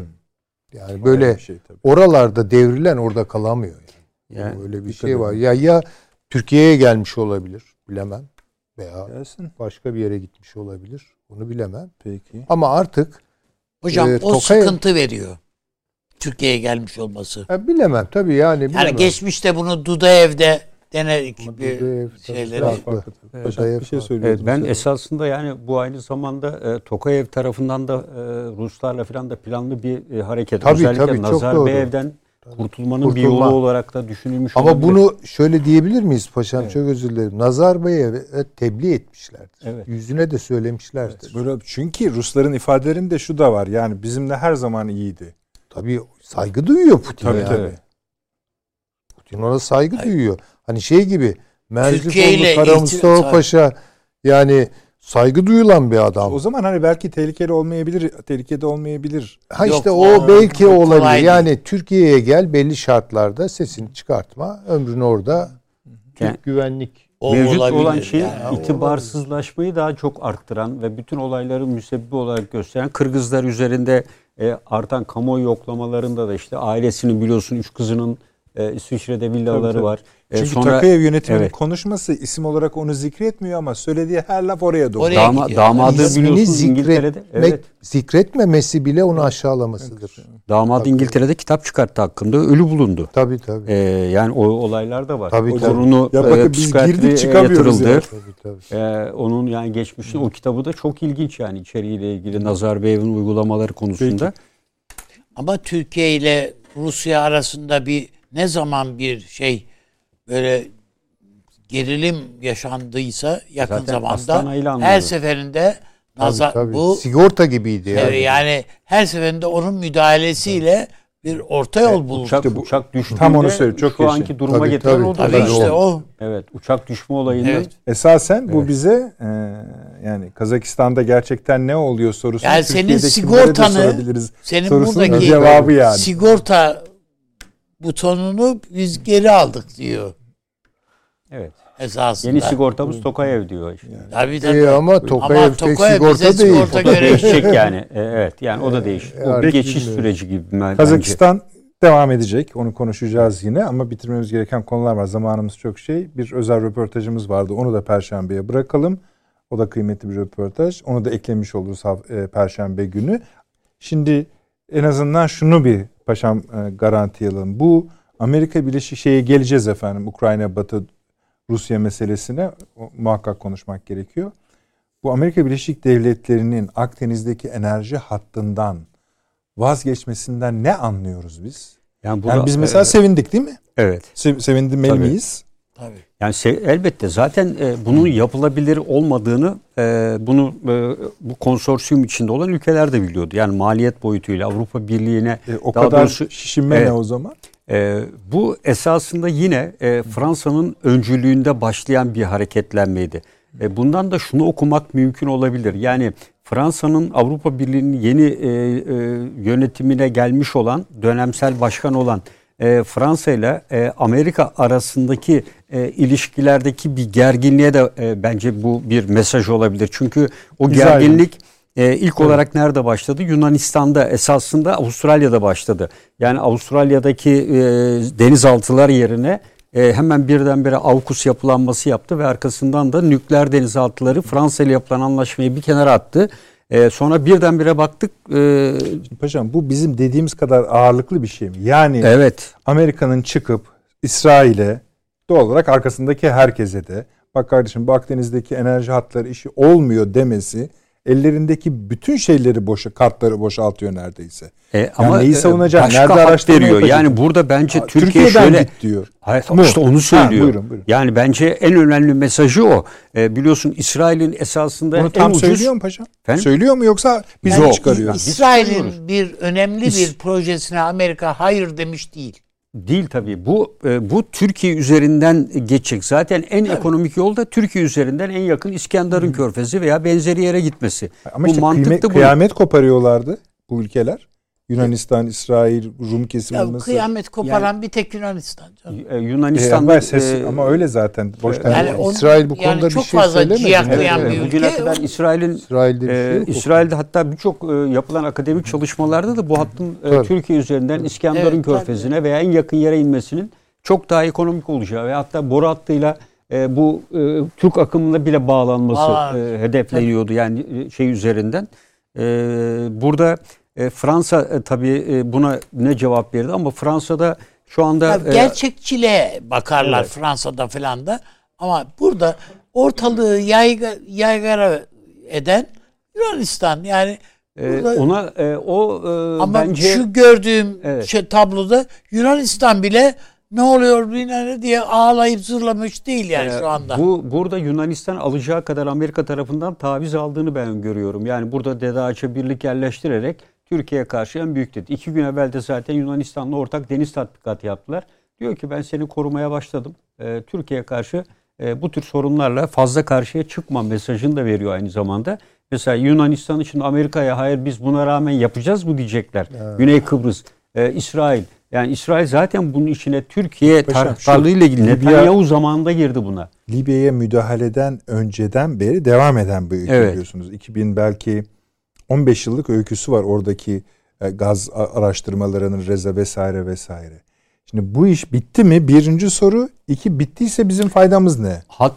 Yani Bayağı böyle bir şey tabii. oralarda devrilen orada kalamıyor. Yani. yani Öyle bir dikkat şey var. Ya ya Türkiye'ye gelmiş olabilir. Bilemem. Veya Gelsin. başka bir yere gitmiş olabilir. Bunu bilemem. Peki. Ama artık Hocam Ee, o Tokay- sıkıntı veriyor. Türkiye'ye gelmiş olması. ha, bilemem tabii yani. Bilemem. Yani geçmişte bunu Dudaev'de bir Dudaev şeyleri. farklı. Paşam bir şey. Evet, ben Söyle. esasında yani bu aynı zamanda e, Tokayev tarafından da e, Ruslarla falan da planlı bir e, hareket. Tabii, Özellikle tabii, çok Nazarbayev'den kurtulmanın bir Kurtulma. yolu olarak da düşünülmüş Ama olabilir. bunu şöyle diyebilir miyiz paşam? Evet. Çok özür dilerim. Nazarbayev'e tebliğ etmişlerdir. Evet. Yüzüne de söylemişlerdir. Böyle, çünkü Rusların ifadelerinde şu da var. Yani bizimle her zaman iyiydi. Tabii saygı duyuyor Putin Tabii yani. tabii. Putin ona saygı duyuyor. Hani şey gibi Merzifoğlu Kara Mustafa. Paşa yani saygı duyulan bir adam. O zaman hani belki tehlikeli olmayabilir, tehlikede olmayabilir. Ha Yok, işte o- o belki o kolay olabilir. değil. Yani Türkiye'ye gel belli şartlarda sesini çıkartma. Ömrünü orada Yani- Türk güvenlik O Mevcut olabilir olan şey yani. itibarsızlaşmayı daha çok arttıran ve bütün olayların müsebbibi olarak gösteren Kırgızlar üzerinde e, artan kamuoyu yoklamalarında da işte ailesinin biliyorsun üç kızının e, İsviçre'de villaları Tabii, tabii. var. E, Çünkü sonra Takayev yönetiminin Evet. konuşması isim olarak onu zikretmiyor ama söylediği her laf oraya doğru. Oraya dama, gidiyor. damadı ismini zikretmek, Evet. zikretmemesi bile onu aşağılamasıdır. Damat İngiltere'de kitap çıkarttı hakkında ölü bulundu. Tabii tabii. E, yani o olaylar da var. Tabii, o tabii. torunu Ya e, bakın biz girdik çıkamıyoruz yatırıldı. ya. tabii, tabii. E, onun yani geçmişin o kitabı da çok ilginç yani içeriğiyle ilgili Nazarbayev'in uygulamaları konusunda. Ama Türkiye ile Rusya arasında bir ne zaman bir şey böyle gerilim yaşandıysa yakın Zaten zamanda her seferinde Tabii, nazar tabii. bu sigorta gibiydi yani. yani. yani her seferinde onun müdahalesiyle bir orta yol bulundu. Uçak, bu- uçak düştüğünde tam onu söyleyeyim, çok şu yaşa. anki duruma Tabii, getiren tabii, odur. Tabii Tabii, işte o. Evet uçak düşme olayını Evet. Esasen bu Evet. bize e, yani Kazakistan'da gerçekten ne oluyor sorusu. Yani senin sigortanı- Senin sorusunun buradaki cevabı yani. sigorta butonunu biz geri aldık diyor Evet. esasında. Yeni sigortamız Tokayev diyor işte. Tabii tabii. İyi ama Tokayev tek Tokayev sigorta bize değil. sigorta değişecek yani. E, Evet yani o da değişir. O bir geçiş bilmiyorum. süreci gibi bence. Kazakistan devam edecek. Onu konuşacağız yine ama bitirmemiz gereken konular var. Zamanımız çok şey. Bir özel röportajımız vardı. Onu da perşembeye bırakalım. O da kıymetli bir röportaj. Onu da eklemiş oluruz e, perşembe günü. Şimdi en azından şunu bir paşam e, garanti alalım. Bu Amerika Birleşik şeye geleceğiz efendim. Ukrayna, Batı, Rusya meselesine o, muhakkak konuşmak gerekiyor. Bu Amerika Birleşik Devletleri'nin Akdeniz'deki enerji hattından vazgeçmesinden ne anlıyoruz biz? Yani, Yani burada- biz mesela e, sevindik değil mi? evet. Se- sevindim miyiz? Tabii. Yani se- elbette zaten e, bunun yapılabilir olmadığını e, bunu e, bu konsorsiyum içinde olan ülkeler de biliyordu. Yani maliyet boyutuyla Avrupa Birliği'ne E, o Daha kadar doğrusu- şişinme Evet. ne o zaman? E, bu esasında yine e, Fransa'nın öncülüğünde başlayan bir hareketlenmeydi. E, bundan da şunu okumak mümkün olabilir. Yani Fransa'nın Avrupa Birliği'nin yeni e, e, yönetimine gelmiş olan, dönemsel başkan olan e, Fransa ile e, Amerika arasındaki e, ilişkilerdeki bir gerginliğe de e, bence bu bir mesaj olabilir. Çünkü o edin. gerginlik e, ilk olarak nerede başladı? Yunanistan'da esasında Avustralya'da başladı. Yani Avustralya'daki e, denizaltılar yerine e, hemen birdenbire AUKUS yapılanması yaptı ve arkasından da nükleer denizaltıları Fransa ile yapılan anlaşmayı bir kenara attı. E, sonra birdenbire baktık. e, Paşam bu bizim dediğimiz kadar ağırlıklı bir şey mi? Yani evet. Amerika'nın çıkıp İsrail'e doğal olarak arkasındaki herkese de bak kardeşim bu Akdeniz'deki enerji hatları işi olmuyor demesi ellerindeki bütün şeyleri boşa kartları boşaltıyor neredeyse. E, ama neyi e, savunacaksın? başka Nerede araştırma veriyor. Yani burada bence Aa, Türkiye Türkiye'den şöyle git diyor. Hayır, Mu? işte onu Ha, söylüyor. buyurun, buyurun. Yani bence en önemli mesajı o. E, biliyorsun İsrail'in esasında Bunu en tam ucuz söylüyor mu paşam? Efendim? Söylüyor mu yoksa biz Yani mi çıkarıyoruz? İsrail'in bir önemli bir projesine Amerika hayır demiş değil. Değil tabii. Bu e, bu Türkiye üzerinden geçecek. Zaten en tabii. ekonomik yol da Türkiye üzerinden en yakın İskenderun. Körfezi veya benzeri yere gitmesi. Ama bu işte kıyamet, kıyamet koparıyorlardı bu ülkeler. Yunanistan, İsrail, Rum kesimi ya, Mısır. Kıyamet koparan yani, bir tek Yunanistan canım. E, Yunanistan e, ses, e, ama öyle zaten. Boştan yani yani on, İsrail bu konuda yani bir şey söylemedi. Evet, bir Bugüne kadar İsrail'in İsrail'de, bir şey e, İsrail'de hatta birçok e, yapılan akademik çalışmalarda da bu hattın e, Türkiye üzerinden İskenderun evet, Körfezi'ne tabii. veya en yakın yere inmesinin çok daha ekonomik olacağı ve hatta boru hattıyla e, bu e, Türk akımına bile bağlanması e, hedefleniyordu yani e, şey üzerinden. E, burada e, Fransa e, tabii e, buna ne cevap verdi ama Fransa'da şu anda... Ya, e, gerçekçiliğe bakarlar evet. Fransa'da falan da ama burada ortalığı yayga, yaygara eden Yunanistan yani ee, ona e, o e, ama bence şu gördüğüm evet. şey, tabloda Yunanistan bile ne oluyor bilmem diye ağlayıp zırlamış değil yani ee, şu anda. Bu burada Yunanistan alacağı kadar Amerika tarafından taviz aldığını ben görüyorum. Yani burada Dede birlik yerleştirerek Türkiye'ye karşı en büyük dedi. İki gün evvel de zaten Yunanistan'la ortak deniz tatbikatı yaptılar. Diyor ki ben seni korumaya başladım. Ee, Türkiye'ye karşı e, bu tür sorunlarla fazla karşıya çıkma mesajını da veriyor aynı zamanda. Mesela Yunanistan için Amerika'ya hayır biz buna rağmen yapacağız mı diyecekler. Evet. Güney Kıbrıs, e, İsrail. Yani İsrail zaten bunun içine Türkiye taraftarlığıyla ilgili Netanyahu zamanında girdi buna. Libya'ya müdahaleden önceden beri devam eden bir ülke evet. biliyorsunuz. 2000 belki 15 yıllık öyküsü var oradaki e, gaz araştırmalarının reza vesaire vesaire. Şimdi bu iş bitti mi? Birinci soru. İki bittiyse bizim faydamız ne? Hat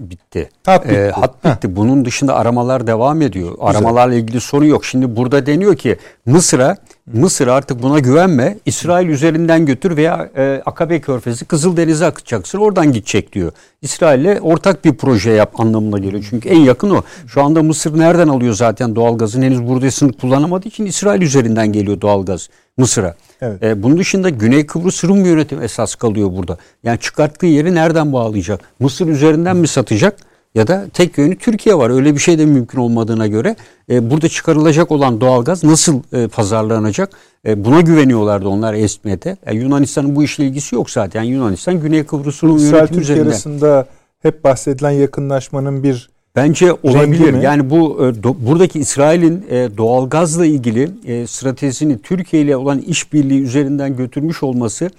bitti. Hat bitti. Ee, hat bitti. Heh. Bunun dışında aramalar devam ediyor. Güzel. Aramalarla ilgili sorun yok. Şimdi burada deniyor ki Mısır'a Mısır artık buna güvenme. İsrail üzerinden götür veya e, Akabe Körfezi Kızıldeniz'e akıtacaksın. Oradan gidecek diyor. İsrail'le ortak bir proje yap anlamına geliyor. Çünkü en yakın o. Şu anda Mısır nereden alıyor zaten doğalgazın? Henüz buradasını kullanamadığı için İsrail üzerinden geliyor doğalgaz Mısır'a. Evet. E, bunun dışında Güney Kıbrıs Rum yönetimi esas kalıyor burada. Yani çıkarttığı yeri nereden bağlayacak? Mısır üzerinden mi satacak? Ya da tek yönü Türkiye var. Öyle bir şey de mümkün olmadığına göre e, burada çıkarılacak olan doğalgaz nasıl e, pazarlanacak? E, buna güveniyorlardı onlar esmiyete. E, Yunanistan'ın bu işle ilgisi yok zaten. Yunanistan Güney Kıbrıs'ın yönetimi Türkiye üzerinden. arasında hep bahsedilen yakınlaşmanın bir Bence olabilir. Yani bu e, do, buradaki İsrail'in e, doğalgazla ilgili e, stratejisini Türkiye ile olan işbirliği üzerinden götürmüş olması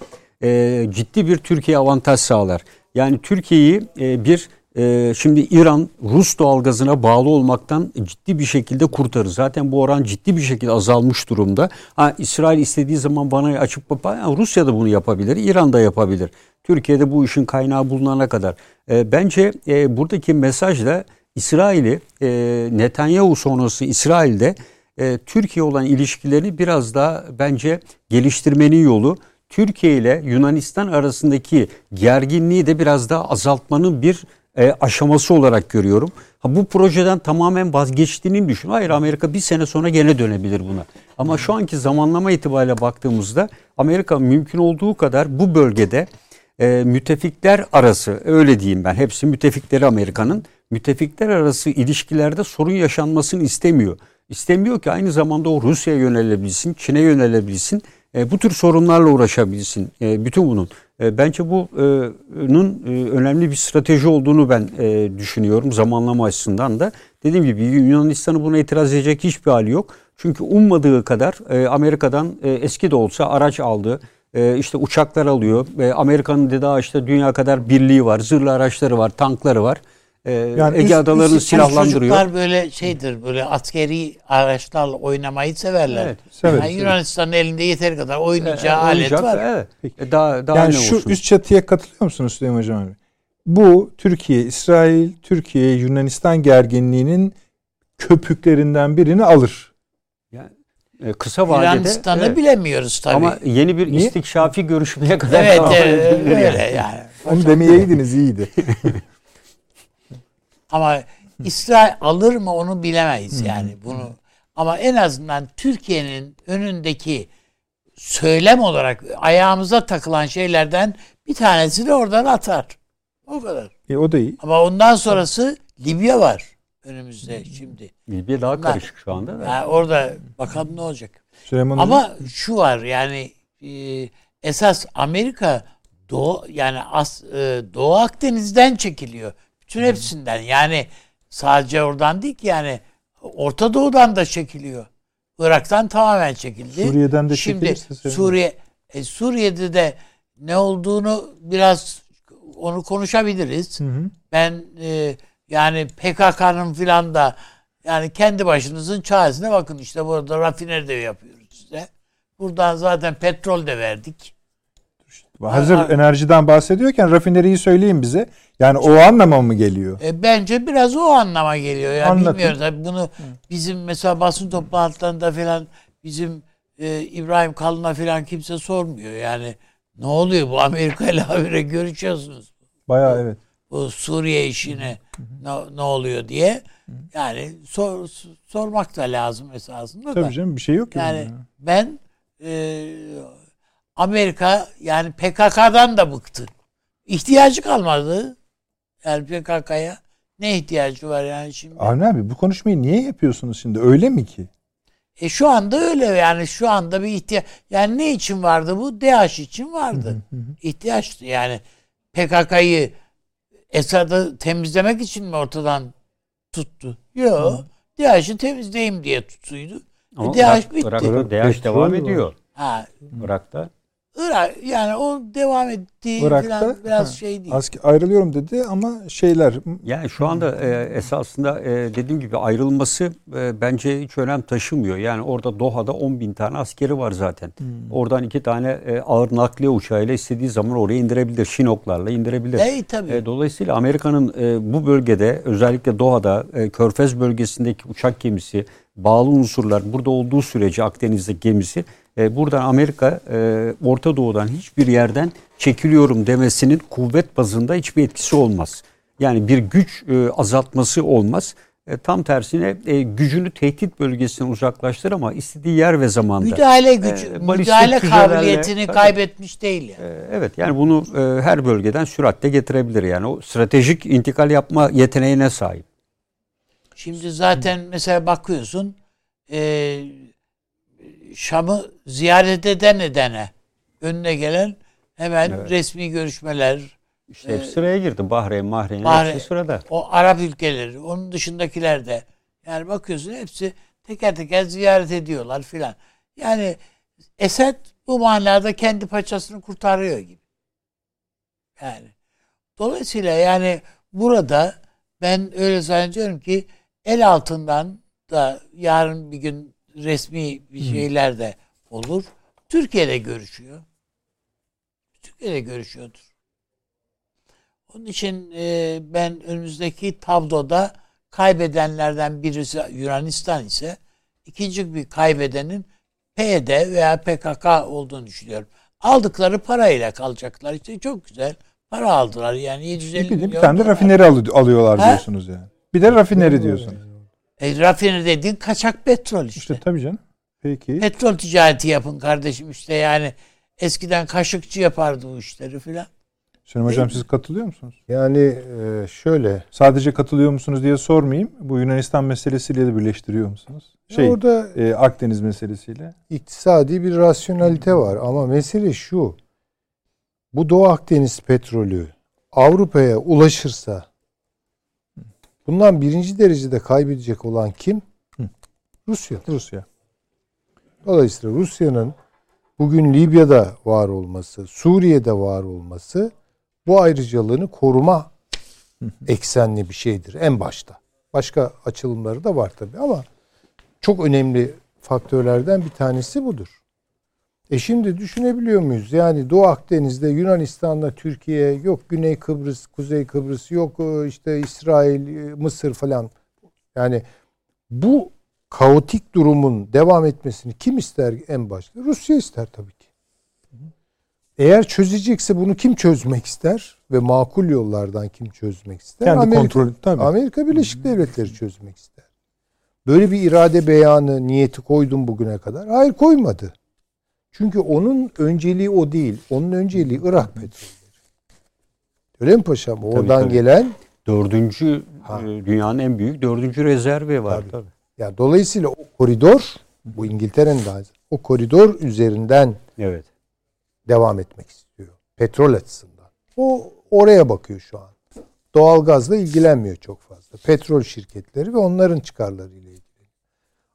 e, ciddi bir Türkiye avantaj sağlar. Yani Türkiye'yi e, bir e, şimdi İran Rus doğalgazına bağlı olmaktan ciddi bir şekilde kurtarır. Zaten bu oran ciddi bir şekilde azalmış durumda. Ha, İsrail istediği zaman bana açıp yani Rusya da bunu yapabilir, İran da yapabilir. Türkiye'de bu işin kaynağı bulunana kadar. E, bence e, buradaki mesaj da İsrail'i e, Netanyahu sonrası İsrail'de e, Türkiye olan ilişkilerini biraz daha bence geliştirmenin yolu Türkiye ile Yunanistan arasındaki gerginliği de biraz daha azaltmanın bir e, aşaması olarak görüyorum. Ha, bu projeden tamamen vazgeçtiğini düşün. Hayır Amerika bir sene sonra gene dönebilir buna. Ama şu anki zamanlama itibariyle baktığımızda Amerika mümkün olduğu kadar bu bölgede e, müttefikler arası öyle diyeyim ben hepsi müttefikleri Amerika'nın müttefikler arası ilişkilerde sorun yaşanmasını istemiyor. İstemiyor ki aynı zamanda o Rusya'ya yönelebilsin, Çin'e yönelebilsin. E, bu tür sorunlarla uğraşabilsin. E, bütün bunun. E, bence bunun e, e, önemli bir strateji olduğunu ben e, düşünüyorum zamanlama açısından da. Dediğim gibi Yunanistan'ın buna itiraz edecek hiçbir hali yok. Çünkü ummadığı kadar e, Amerika'dan e, eski de olsa araç aldı. E, işte uçaklar alıyor. E, Amerika'nın dedi işte dünya kadar birliği var, zırhlı araçları var, tankları var e, yani Ege Adaları'nı silahlandırıyor. Çocuklar böyle şeydir böyle askeri araçlarla oynamayı severler. Evet, sever, yani Yunanistan'ın elinde yeteri kadar oynayacağı e, alet var. Evet. E, daha, daha yani şu olsun? üst çatıya katılıyor musunuz Süleyman Hocam abi? Bu Türkiye, İsrail, Türkiye, Yunanistan gerginliğinin köpüklerinden birini alır. Yani e, kısa vadede Yunanistan'ı evet. bilemiyoruz tabii. Ama yeni bir Niye? istikşafi görüşmeye kadar evet, evet, öyle yani. Onu demeyeydiniz iyiydi. Ama İsrail alır mı onu bilemeyiz yani bunu. Ama en azından Türkiye'nin önündeki söylem olarak ayağımıza takılan şeylerden bir tanesi de oradan atar. O kadar. E, o da iyi. Ama ondan sonrası Libya var önümüzde şimdi. Libya daha Bunlar, karışık şu anda da. Yani orada bakalım ne olacak. Süleyman Ama Hocam. şu var yani e, esas Amerika Doğu yani As, e, Doğu Akdeniz'den çekiliyor. Bütün hepsinden yani sadece oradan değil ki yani Orta Doğu'dan da çekiliyor. Irak'tan tamamen çekildi. Suriye'den de Şimdi. Suriye e, Suriye'de de ne olduğunu biraz onu konuşabiliriz. Hı hı. Ben e, yani PKK'nın filan da yani kendi başınızın çaresine bakın işte burada rafineri de yapıyoruz size. Buradan zaten petrol de verdik. Hazır Aa, enerjiden bahsediyorken rafineriyi söyleyin bize. Yani o anlama mı geliyor? E, bence biraz o anlama geliyor. Yani Anlatın. bilmiyorum tabii bunu bizim mesela basın toplantılarında falan bizim e, İbrahim Kalın'a falan kimse sormuyor. Yani ne oluyor bu Amerika ile habire görüşüyorsunuz. Bayağı evet. Bu Suriye işine ne, ne oluyor diye. Yani sor, sormak da lazım esasında da. Tabii canım bir şey yok. Yani bunda. ben e, Amerika yani PKK'dan da bıktı. İhtiyacı kalmadı. Yani PKK'ya ne ihtiyacı var yani şimdi? Avni abi bu konuşmayı niye yapıyorsunuz şimdi? Öyle mi ki? E şu anda öyle yani şu anda bir ihtiyaç. Yani ne için vardı bu? DH için vardı. İhtiyaçtı yani. PKK'yı Esad'ı temizlemek için mi ortadan tuttu? Yok. DH'ı temizleyeyim diye tutuydu. Ama E, DH Irak, bitti. Irak'ta Irak DH devam ediyor. Ha, Irak'ta. Irak yani o devam ettiği Irak'ta falan biraz ha, şey değil. asker ayrılıyorum dedi ama şeyler Yani şu anda e, esasında e, dediğim gibi ayrılması e, bence hiç önem taşımıyor. Yani orada Doha'da 10 bin tane askeri var zaten. Oradan iki tane e, ağır nakliye uçağıyla istediği zaman oraya indirebilir. Şinoklarla indirebilir. E, tabii. E, dolayısıyla Amerika'nın e, bu bölgede özellikle Doha'da e, Körfez bölgesindeki uçak gemisi, bağlı unsurlar burada olduğu sürece Akdeniz'deki gemisi e, buradan Amerika e, Orta Doğu'dan hiçbir yerden çekiliyorum demesinin kuvvet bazında hiçbir etkisi olmaz. Yani bir güç e, azaltması olmaz. E, tam tersine e, gücünü tehdit bölgesinden uzaklaştır ama istediği yer ve zamanda. müdahale gücü, e, müdahale kabiliyetini Tabii. kaybetmiş değil yani. E, Evet yani bunu e, her bölgeden süratle getirebilir. Yani o stratejik intikal yapma yeteneğine sahip. Şimdi zaten mesela bakıyorsun e, Şam'ı ziyaret eden edene önüne gelen hemen Evet. resmi görüşmeler İşte hep sıraya girdi. Bahreyn, Mahreyn Bahreyn- hepsi sırada. o Arap ülkeleri onun dışındakiler de yani bakıyorsun hepsi teker teker ziyaret ediyorlar filan. Yani Esed bu manada kendi paçasını kurtarıyor gibi. Yani dolayısıyla yani burada ben öyle zannediyorum ki el altından da yarın bir gün resmi bir şeyler de olur. Türkiye'de görüşüyor. Türkiye'de görüşüyordur. Onun için e, ben önümüzdeki tabloda kaybedenlerden birisi Yunanistan ise ikinci bir kaybedenin PYD veya PKK olduğunu düşünüyorum. Aldıkları parayla kalacaklar. İşte çok güzel para aldılar. Yani 750 bir, de bir milyon tane de rafineri alı- alıyorlar Ha? diyorsunuz yani. Bir de rafineri diyorsunuz. E, rafineri dediğin kaçak petrol işte. İşte tabii canım. Peki. Petrol ticareti yapın kardeşim işte yani eskiden kaşıkçı yapardı bu işleri filan. Süleyman Hocam siz katılıyor musunuz? Yani e, şöyle Sadece katılıyor musunuz diye sormayayım. Bu Yunanistan meselesiyle de birleştiriyor musunuz? Şey, orada e, Akdeniz meselesiyle. iktisadi bir rasyonalite var ama mesele şu. Bu Doğu Akdeniz petrolü Avrupa'ya ulaşırsa bundan birinci derecede kaybedecek olan kim? Hı. Rusya. Rusya. Dolayısıyla Rusya'nın bugün Libya'da var olması, Suriye'de var olması bu ayrıcalığını koruma eksenli bir şeydir en başta. Başka açılımları da var tabii ama çok önemli faktörlerden bir tanesi budur. E şimdi düşünebiliyor muyuz? Yani Doğu Akdeniz'de Yunanistan'la Türkiye, yok Güney Kıbrıs, Kuzey Kıbrıs, yok e, işte İsrail, e, Mısır falan. Yani bu kaotik durumun devam etmesini kim ister en başta? Rusya ister tabii ki. Eğer çözecekse bunu kim çözmek ister ve makul yollardan kim çözmek ister? Kendi Amerika, kontrolü tabii. Amerika Birleşik Devletleri çözmek ister. Böyle bir irade beyanı, niyeti koydum bugüne kadar. Hayır koymadı. Çünkü onun önceliği o değil. Onun önceliği Irak petrolleri. Öyle mi paşam? Oradan tabii. gelen Dördüncü Ha. e, dünyanın en büyük dördüncü rezervi var. Tabii. Tabii. ya dolayısıyla o koridor bu İngiltere'nin daha o koridor üzerinden Evet. devam etmek istiyor. Petrol açısından. O oraya bakıyor şu an. Doğalgazla ilgilenmiyor çok fazla. Petrol şirketleri ve onların çıkarlarıyla ilgili.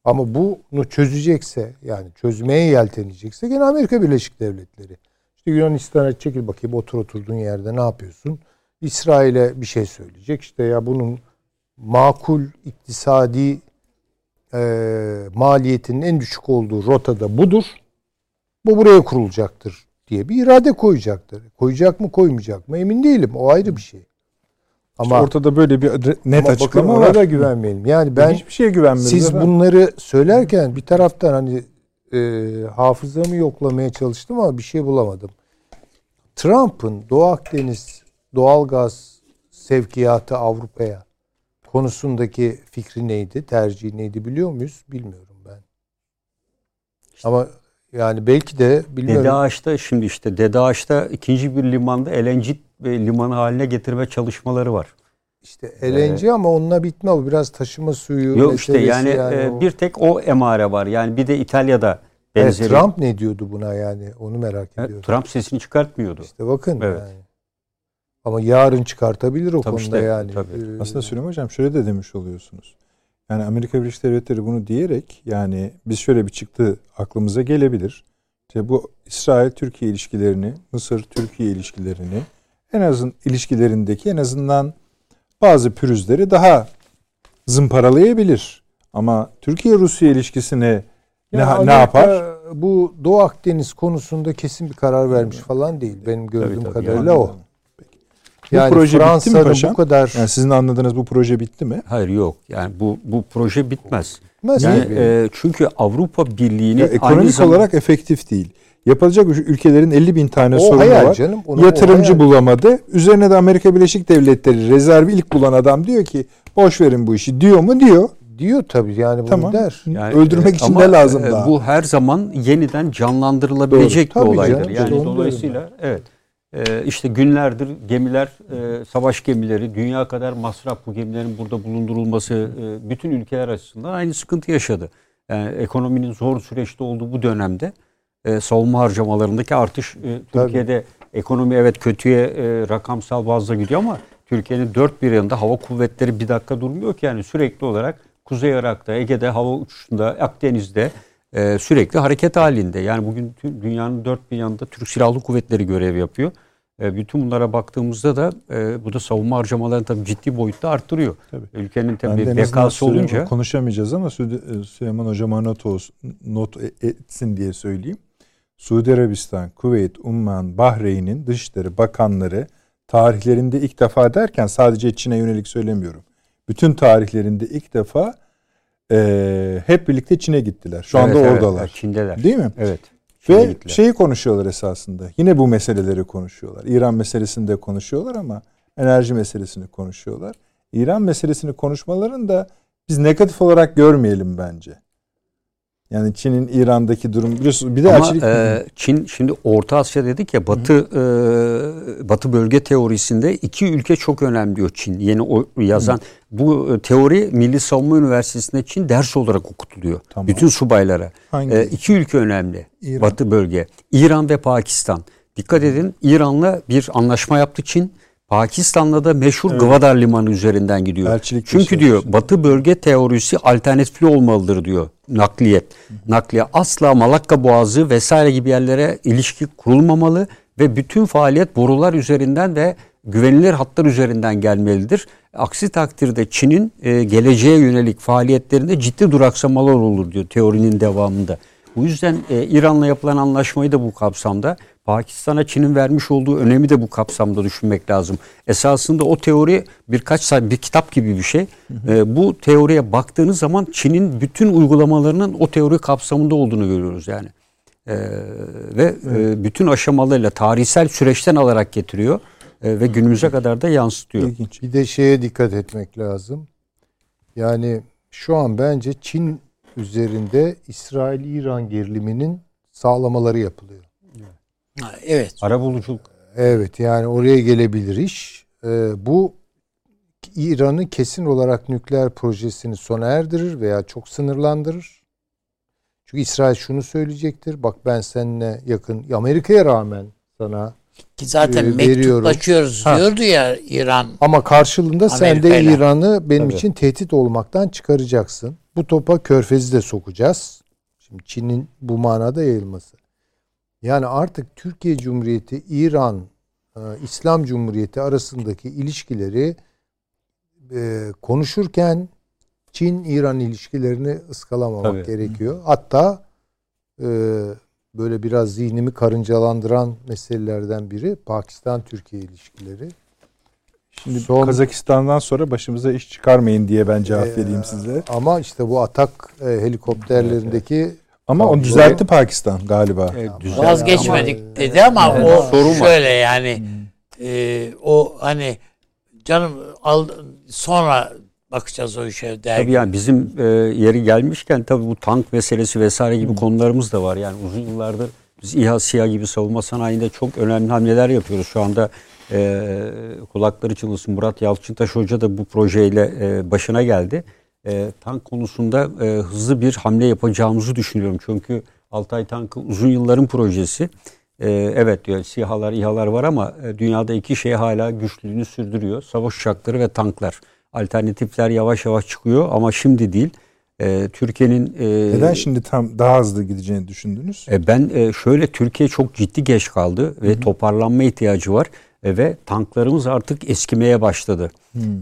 Ama bunu çözecekse yani çözmeye yeltenecekse gene Amerika Birleşik Devletleri. İşte Yunanistan'a çekil bakayım otur oturduğun yerde ne yapıyorsun? İsrail'e bir şey söyleyecek. İşte ya bunun makul iktisadi e, maliyetinin en düşük olduğu rotada budur. Bu buraya kurulacaktır diye bir irade koyacaktır. Koyacak mı koymayacak mı emin değilim. O ayrı bir şey. Ama işte ortada böyle bir net ama açıklama bakın var. da güvenmeyelim. Yani ben hiçbir şeye güvenmiyorum. Siz efendim. bunları söylerken bir taraftan hani e, hafızamı yoklamaya çalıştım ama bir şey bulamadım. Trump'ın Doğu Akdeniz doğalgaz sevkiyatı Avrupa'ya konusundaki fikri neydi, tercihi neydi biliyor muyuz? Bilmiyorum ben. Ama yani belki de bilmiyorum. Dede Ağaç'ta şimdi işte Dede Ağaç'ta ikinci bir limanda LNG limanı haline getirme çalışmaları var. İşte LNG ee, ama onunla bitme o biraz taşıma suyu Yok işte yani, yani e, bir tek o emare var. Yani bir de İtalya'da benzeri. Evet, Trump ne diyordu buna yani onu merak ediyorum. Evet, Trump sesini çıkartmıyordu. İşte bakın evet. yani. Ama yarın çıkartabilir o tabii konuda işte, yani. Tabii. Ee, Aslında Süleyman Hocam şöyle de demiş oluyorsunuz. Yani Amerika Birleşik Devletleri bunu diyerek yani biz şöyle bir çıktı aklımıza gelebilir. İşte bu İsrail-Türkiye ilişkilerini, Mısır-Türkiye ilişkilerini en azın ilişkilerindeki en azından bazı pürüzleri daha zımparalayabilir. Ama Türkiye-Rusya ilişkisine ya ne, ne yapar? Bu Doğu Akdeniz konusunda kesin bir karar vermiş falan değil. Benim gördüğüm tabii, tabii, kadarıyla yani. o. Yani bu proje bitti mi paşam? Bu kadar... Yani sizin anladığınız bu proje bitti mi? Hayır yok. Yani bu bu proje bitmez. Bitmez yani e, çünkü Avrupa Birliği'nin ya, ekonomik olarak efektif değil. Yapılacak ülkelerin 50 bin tane o sorunu hayal var. Canım, onu, Yatırımcı bulamadı. Üzerine de Amerika Birleşik Devletleri rezervi ilk bulan adam diyor ki boş verin bu işi diyor mu diyor. Diyor tabii yani bunu tamam. der. Yani, Öldürmek e, için de lazım e, daha. Bu her zaman yeniden canlandırılabilecek Doğru. bir olaydır. Canım, yani dolayısıyla evet. E, işte günlerdir gemiler, e, savaş gemileri, dünya kadar masraf bu gemilerin burada bulundurulması e, bütün ülkeler açısından aynı sıkıntı yaşadı. Yani ekonominin zor süreçte olduğu bu dönemde e, savunma harcamalarındaki artış e, Türkiye'de Tabii. ekonomi evet kötüye e, rakamsal bazda gidiyor ama Türkiye'nin dört bir yanında hava kuvvetleri bir dakika durmuyor ki yani sürekli olarak Kuzey Irak'ta, Ege'de, hava uçuşunda, Akdeniz'de e, sürekli hareket halinde. Yani bugün dünyanın dört bir yanında Türk Silahlı Kuvvetleri görev yapıyor. E, bütün bunlara baktığımızda da e, bu da savunma harcamalarını tabii ciddi boyutta arttırıyor. Tabii. Ülkenin tabii bekası olunca. Konuşamayacağız ama Süleyman Hocama not, olsun, not etsin diye söyleyeyim. Suudi Arabistan, Kuveyt, Umman, Bahreyn'in Dışişleri Bakanları tarihlerinde ilk defa derken sadece Çin'e yönelik söylemiyorum. Bütün tarihlerinde ilk defa e, hep birlikte Çin'e gittiler. Şu anda evet, oradalar. Evet, Çin'deler. Değil mi? Evet. Ve gittiler. şeyi konuşuyorlar esasında. Yine bu meseleleri konuşuyorlar. İran meselesini de konuşuyorlar ama enerji meselesini konuşuyorlar. İran meselesini konuşmalarını da biz negatif olarak görmeyelim bence. Yani Çin'in İran'daki durum biliyorsunuz bir de Ama e, Çin şimdi Orta Asya dedik ya Batı e, Batı bölge teorisinde iki ülke çok önemli diyor Çin. Yeni o yazan Hı. bu e, teori Milli Savunma Üniversitesi'nde Çin ders olarak okutuluyor. Tamam. Bütün subaylara. Hangi? E, iki ülke önemli. İran. Batı bölge. İran ve Pakistan. Dikkat edin İran'la bir anlaşma yaptı Çin. Pakistan'la da meşhur evet. Gwadar Limanı üzerinden gidiyor. Elçilik Çünkü diyor Batı bölge teorisi alternatifli olmalıdır diyor nakliyet. Hı. Nakliye asla Malakka Boğazı vesaire gibi yerlere ilişki kurulmamalı ve bütün faaliyet borular üzerinden ve güvenilir hatlar üzerinden gelmelidir. Aksi takdirde Çin'in e, geleceğe yönelik faaliyetlerinde ciddi duraksamalar olur diyor teorinin devamında. Bu yüzden e, İran'la yapılan anlaşmayı da bu kapsamda Pakistan'a Çin'in vermiş olduğu önemi de bu kapsamda düşünmek lazım. Esasında o teori birkaç sayfa bir kitap gibi bir şey. Hı hı. E, bu teoriye baktığınız zaman Çin'in bütün uygulamalarının o teori kapsamında olduğunu görüyoruz yani. E, ve e, evet. e, bütün aşamalarıyla tarihsel süreçten alarak getiriyor e, ve günümüze kadar da yansıtıyor. İlginç. Bir de şeye dikkat etmek lazım. Yani şu an bence Çin üzerinde İsrail-İran geriliminin sağlamaları yapılıyor. Evet. Arabuluculuk. Evet yani oraya gelebilir iş. Ee, bu İran'ı kesin olarak nükleer projesini sona erdirir veya çok sınırlandırır. Çünkü İsrail şunu söyleyecektir. Bak ben seninle yakın Amerika'ya rağmen sana Ki zaten e, mektuplaşıyoruz Ha. diyordu ya İran. ama karşılığında sen de. İran'ı benim Tabii. için tehdit olmaktan çıkaracaksın. Bu topa körfezi de sokacağız. Şimdi Çin'in bu manada yayılması. Yani artık Türkiye Cumhuriyeti, İran, e, İslam Cumhuriyeti arasındaki ilişkileri e, konuşurken Çin-İran ilişkilerini ıskalamamak Tabii. gerekiyor. Hatta e, böyle biraz zihnimi karıncalandıran meselelerden biri Pakistan-Türkiye ilişkileri. Şimdi Son- Kazakistan'dan sonra başımıza iş çıkarmayın diye ben cevap Ee, vereyim size. Ama işte bu atak e, helikopterlerindeki Ama onu düzeltti Pakistan galiba. Evet, güzel. Vazgeçmedik Ama- dedi ama Evet, o sorun var. şöyle yani e, o hani canım al sonra bakacağız o işe der. Tabii yani bizim e, yeri gelmişken tabii bu tank meselesi vesaire gibi konularımız da var. Yani uzun yıllardır biz İHA, SİHA gibi savunma sanayinde çok önemli hamleler yapıyoruz. Şu anda e, kulakları çınlasın Murat Yalçıntaş Hoca da bu projeyle e, başına geldi. E, tank konusunda e, hızlı bir hamle yapacağımızı düşünüyorum. Çünkü Altay tankı uzun yılların projesi. E, evet diyor SİHA'lar, İHA'lar var ama e, dünyada iki şey hala güçlülüğünü sürdürüyor. Savaş uçakları ve tanklar. Alternatifler yavaş yavaş çıkıyor ama şimdi değil. E, Türkiye'nin e, Neden şimdi tam daha hızlı gideceğini düşündünüz? e, Ben e, şöyle Türkiye çok ciddi geç kaldı ve toparlanma ihtiyacı var ve tanklarımız artık eskimeye başladı.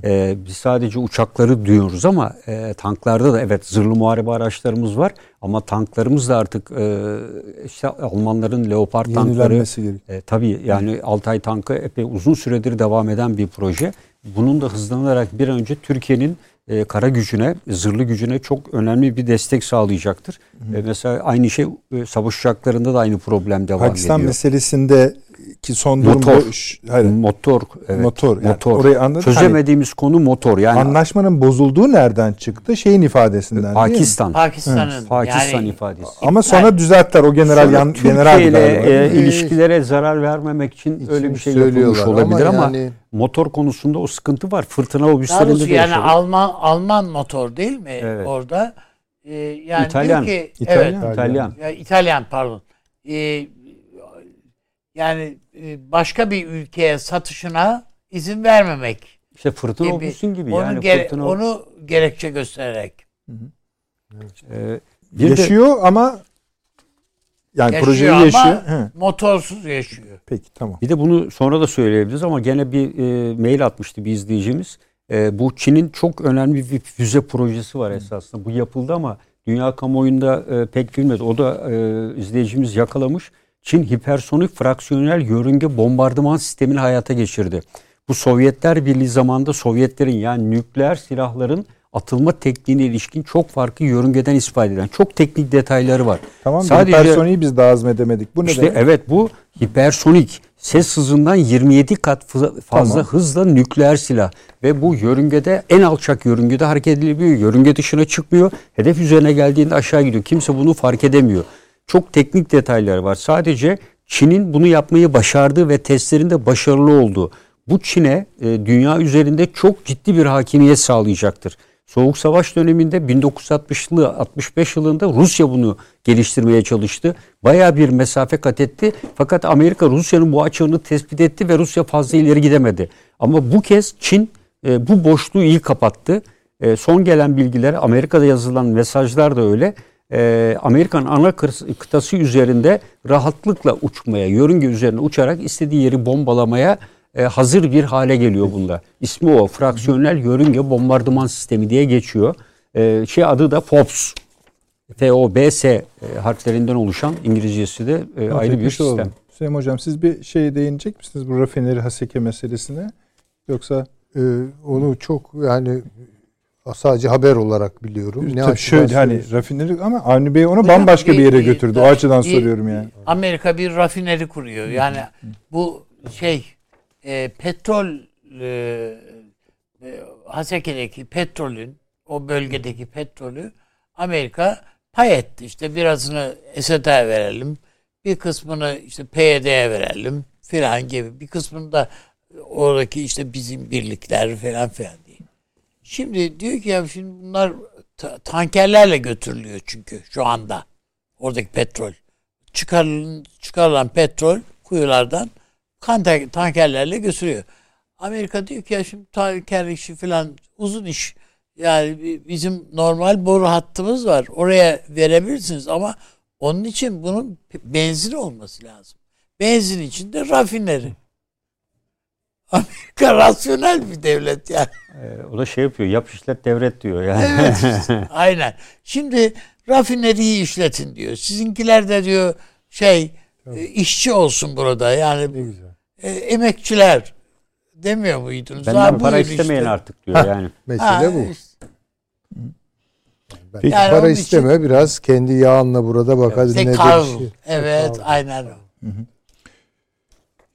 E, biz sadece uçakları duyuyoruz ama e, tanklarda da evet zırhlı muharebe araçlarımız var ama tanklarımız da artık e, işte Almanların Leopard tankları e, tabii yani Altay tankı epey uzun süredir devam eden bir proje. Bunun da hızlanarak bir önce Türkiye'nin e, kara gücüne, zırhlı gücüne çok önemli bir destek sağlayacaktır. E, mesela aynı şey e, savaş uçaklarında da aynı problem devam Pakistan ediyor. meselesinde ki son durum Motor. bu. Hayır, Motor, evet, motor. Yani motor. Orayı anladım. Hani Çözemediğimiz konu motor. Yani anlaşmanın bozulduğu nereden çıktı? Şeyin ifadesinden? Pakistan. Pakistan'ın Pakistan yani ifadesi. Ama sonra düzelttiler. O general Sonra yan, general ile e, ilişkilere zarar vermemek için için öyle bir şey yapılmış söylüyorlar olabilir ama, yani motor konusunda o sıkıntı var. Fırtına obüslerinde de yani. Alman Alman motor değil mi Evet. orada? Ee, yani İtalyan. ki İtalyan. evet İtalyan. ya, İtalyan pardon. Ee, yani e, başka bir ülkeye satışına izin vermemek İşte fırtına gibi. obüsün gibi onu, yani gere- fırtına onu gerekçe göstererek. Ee, bir de yaşıyor ama yani Yaşıyor projeyi ama yaşıyor. Hı, motorsuz yaşıyor. Peki tamam. bir de bunu sonra da söyleyebiliriz ama gene bir e, mail atmıştı bir izleyicimiz. E, bu Çin'in çok önemli bir füze projesi var esasında. Bu yapıldı ama dünya kamuoyunda e, pek bilmedi. O da e, izleyicimiz yakalamış. Çin hipersonik fraksiyonel yörünge bombardıman sistemini hayata geçirdi. Bu Sovyetler Birliği zamanında Sovyetlerin yani nükleer silahların atılma tekniğine ilişkin çok farklı yörüngeden istifade eden çok teknik detayları var. Tamam Sadece- personeli biz de azmedemedik. Bu ne İşte demek? evet bu hipersonik ses hızından 27 kat fazla Tamam. hızla nükleer silah ve bu yörüngede en alçak yörüngede hareket edilebiliyor. Yörünge dışına çıkmıyor. Hedef üzerine geldiğinde aşağı gidiyor. Kimse bunu fark edemiyor. Çok teknik detayları var. Sadece Çin'in bunu yapmayı başardığı ve testlerinde başarılı olduğu. Bu Çin'e e, dünya üzerinde çok ciddi bir hakimiyet sağlayacaktır. Soğuk Savaş döneminde 1960'lı 65 yılında Rusya bunu geliştirmeye çalıştı. Bayağı bir mesafe kat etti. Fakat Amerika Rusya'nın bu açığını tespit etti ve Rusya fazla ileri gidemedi. Ama bu kez Çin e, bu boşluğu iyi kapattı. E, son gelen bilgiler Amerika'da yazılan mesajlar da öyle. E, Amerikan ana kıtası üzerinde rahatlıkla uçmaya, yörünge üzerine uçarak istediği yeri bombalamaya e, hazır bir hale geliyor bunda. İsmi o fraksiyonel yörünge bombardıman sistemi diye geçiyor. E, şey adı da FOBS. FOBS e, harflerinden oluşan İngilizcesi de e, Not ayrı bir sistem. Hüseyin Hocam siz bir şey değinecek misiniz bu rafineri haseke meselesine? Yoksa e, onu çok yani sadece haber olarak biliyorum. Ne tabii şöyle hani rafineri ama Avni Bey onu Hocam, bambaşka bir yere götürdü. O açıdan soruyorum yani. Amerika bir rafineri kuruyor. Yani bu şey e, petrol e, e, Haseke'deki petrolün o bölgedeki petrolü Amerika pay etti. İşte birazını Esed'e verelim. Bir kısmını işte PYD'ye verelim filan gibi. Bir kısmını da oradaki işte bizim birlikler falan filan diye. Şimdi diyor ki ya şimdi bunlar ta- tankerlerle götürülüyor çünkü şu anda. Oradaki petrol. Çıkarılan, çıkarılan petrol kuyulardan kan tankerlerle götürüyor. Amerika diyor ki ya şimdi tanker işi falan uzun iş. Yani bizim normal boru hattımız var. Oraya verebilirsiniz ama onun için bunun benzin olması lazım. Benzin için de rafineri. Amerika rasyonel bir devlet yani. Ee, o da şey yapıyor, yap işlet devret diyor yani. Evet aynen. Şimdi rafineriyi işletin diyor. Sizinkiler de diyor şey e, işçi olsun burada yani e, emekçiler demiyor muydunuz? Benden para istemeyin işte. artık diyor yani. Mesele ha, bu. Işte. Peki yani para isteme için, biraz kendi yağınla burada bak hadi ne şey. Evet aynen o.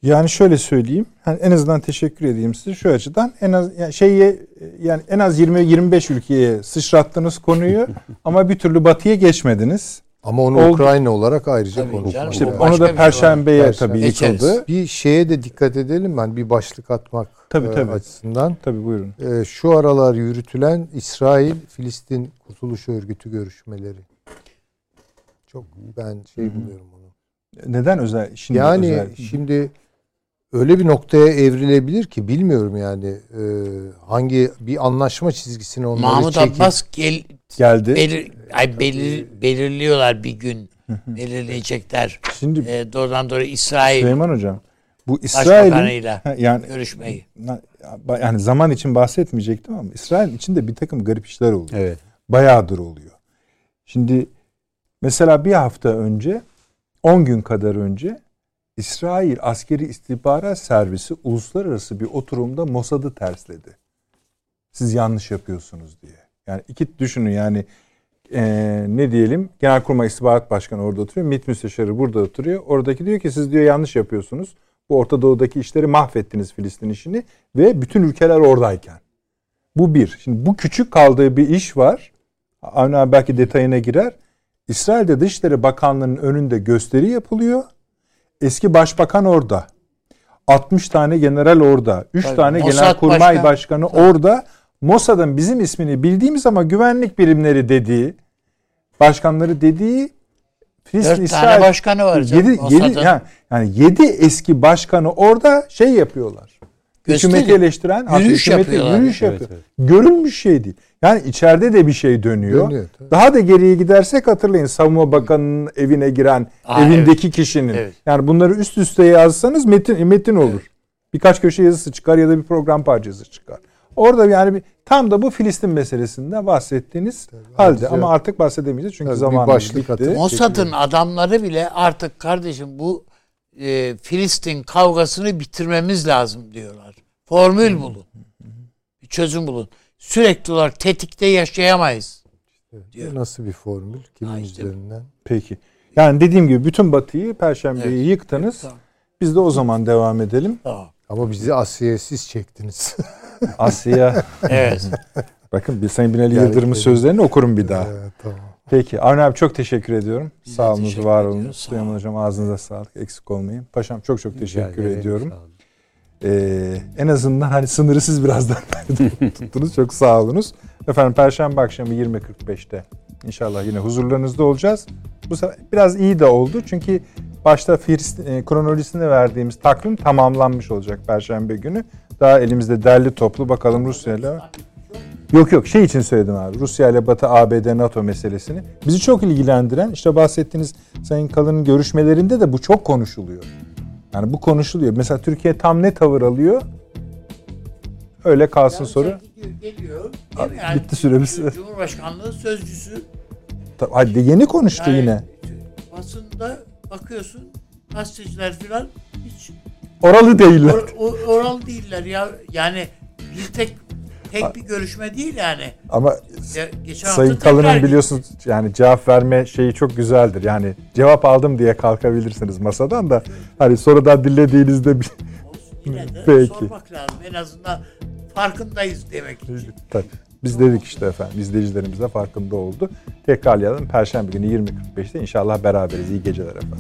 Yani şöyle söyleyeyim. Yani en azından teşekkür edeyim size şu açıdan. En az yani şeyi yani en az 20 25 ülkeye sıçrattınız konuyu ama bir türlü batıya geçmediniz. Ama onu Oldu. Ukrayna olarak ayrıca konuşmak. İşte onu da perşembeye Perşembe. tabii yıkıldı. Bir şeye de dikkat edelim ben bir başlık atmak tabii, tabii. açısından. Tabii buyurun. Ee, şu aralar yürütülen İsrail Filistin Kurtuluş Örgütü görüşmeleri. Çok ben şey buluyorum onu. Neden özel? Şimdi yani özel. şimdi öyle bir noktaya evrilebilir ki bilmiyorum yani e, hangi bir anlaşma çizgisini onları Mahmut çekip, Abbas gel, geldi. Belir, ay belir, belirliyorlar bir gün. belirleyecekler. Şimdi e, doğrudan doğru İsrail Süleyman hocam bu İsrail'in yani görüşmeyi. Yani zaman için bahsetmeyecektim ama İsrail içinde bir takım garip işler oluyor. Evet. Bayağıdır oluyor. Şimdi mesela bir hafta önce 10 gün kadar önce İsrail Askeri İstihbarat Servisi uluslararası bir oturumda Mossad'ı tersledi. Siz yanlış yapıyorsunuz diye. Yani iki düşünün yani e, ne diyelim Genelkurmay İstihbarat Başkanı orada oturuyor. MİT Müsteşarı burada oturuyor. Oradaki diyor ki siz diyor yanlış yapıyorsunuz. Bu Orta Doğu'daki işleri mahvettiniz Filistin işini ve bütün ülkeler oradayken. Bu bir. Şimdi bu küçük kaldığı bir iş var. Avni belki detayına girer. İsrail'de Dışişleri Bakanlığı'nın önünde gösteri yapılıyor. Eski başbakan orada. 60 tane general orada. 3 tane Mossad genelkurmay başkan. başkanı Tabii. orada. Mossad'ın bizim ismini bildiğimiz ama güvenlik birimleri dediği, başkanları dediği Filistin İsrail, tane başkanı var canım. Yedi, yedi, yani, yani yedi eski başkanı orada şey yapıyorlar. Gösteri. Hükümeti eleştiren yürüyüş hükümeti yapıyorlar. Yürüyüş evet, yapıyor. Evet. Görülmüş şey değil. Yani içeride de bir şey dönüyor. dönüyor Daha da geriye gidersek hatırlayın Savunma Bakanı'nın evine giren Aa, evindeki evet. kişinin. Evet. Yani bunları üst üste yazsanız metin metin olur. Evet. Birkaç köşe yazısı çıkar ya da bir program parçası çıkar. Orada yani bir, tam da bu Filistin meselesinde bahsettiğiniz Tabii, halde ama artık bahsedemeyeceğiz çünkü zamanımız bitti. Mossad'ın adamları bile artık kardeşim bu e, Filistin kavgasını bitirmemiz lazım diyorlar. Formül bulun. Bir çözüm bulun. Sürekli olarak tetikte yaşayamayız. Diyor. Nasıl bir formül? Kimin ha işte. üzerinden? Peki. Yani dediğim gibi bütün Batı'yı Perşembe'yi evet. yıktınız. Evet, tamam. Biz de o zaman devam edelim. Tamam. Ama bizi Asya'ya siz çektiniz. Asya. evet. Bakın bir Sayın Binali Yıldırım'ın sözlerini okurum bir daha. Evet, tamam. Peki Avni abi çok teşekkür ediyorum. Biz Sağ olunuz, var olun. Süleyman Hocam ağzınıza sağlık. Eksik olmayın. Paşam çok çok teşekkür Rica ediyorum. Ee, en azından hani sınırı siz birazdan tuttunuz. Çok sağ olunuz. Efendim Perşembe akşamı 20.45'te inşallah yine huzurlarınızda olacağız. Bu sefer biraz iyi de oldu. Çünkü başta First, e, kronolojisinde verdiğimiz takvim tamamlanmış olacak Perşembe günü. Daha elimizde derli toplu bakalım Rusya ile. Yok yok şey için söyledim abi. Rusya ile Batı ABD NATO meselesini. Bizi çok ilgilendiren işte bahsettiğiniz Sayın Kalın'ın görüşmelerinde de bu çok konuşuluyor. Yani bu konuşuluyor. Mesela Türkiye tam ne tavır alıyor? Öyle kalsın yani soru. Geliyor. Yani Bitti süremiz. Cumhurbaşkanlığı sözcüsü. Hadi yeni konuştu yani, yine. Basında bakıyorsun gazeteciler falan hiç oralı değiller. Or, or, oralı değiller ya. Yani bir tek tek bir görüşme değil yani. Ama ya, geçen Sayın Kalın'ın biliyorsunuz yani cevap verme şeyi çok güzeldir. Yani cevap aldım diye kalkabilirsiniz masadan da hani sonradan dinlediğinizde bir... Peki. sormak lazım. En azından farkındayız demek için. Tabii. Biz dedik işte efendim. İzleyicilerimiz de farkında oldu. Tekrarlayalım. Perşembe günü 20.45'te inşallah beraberiz. İyi geceler efendim.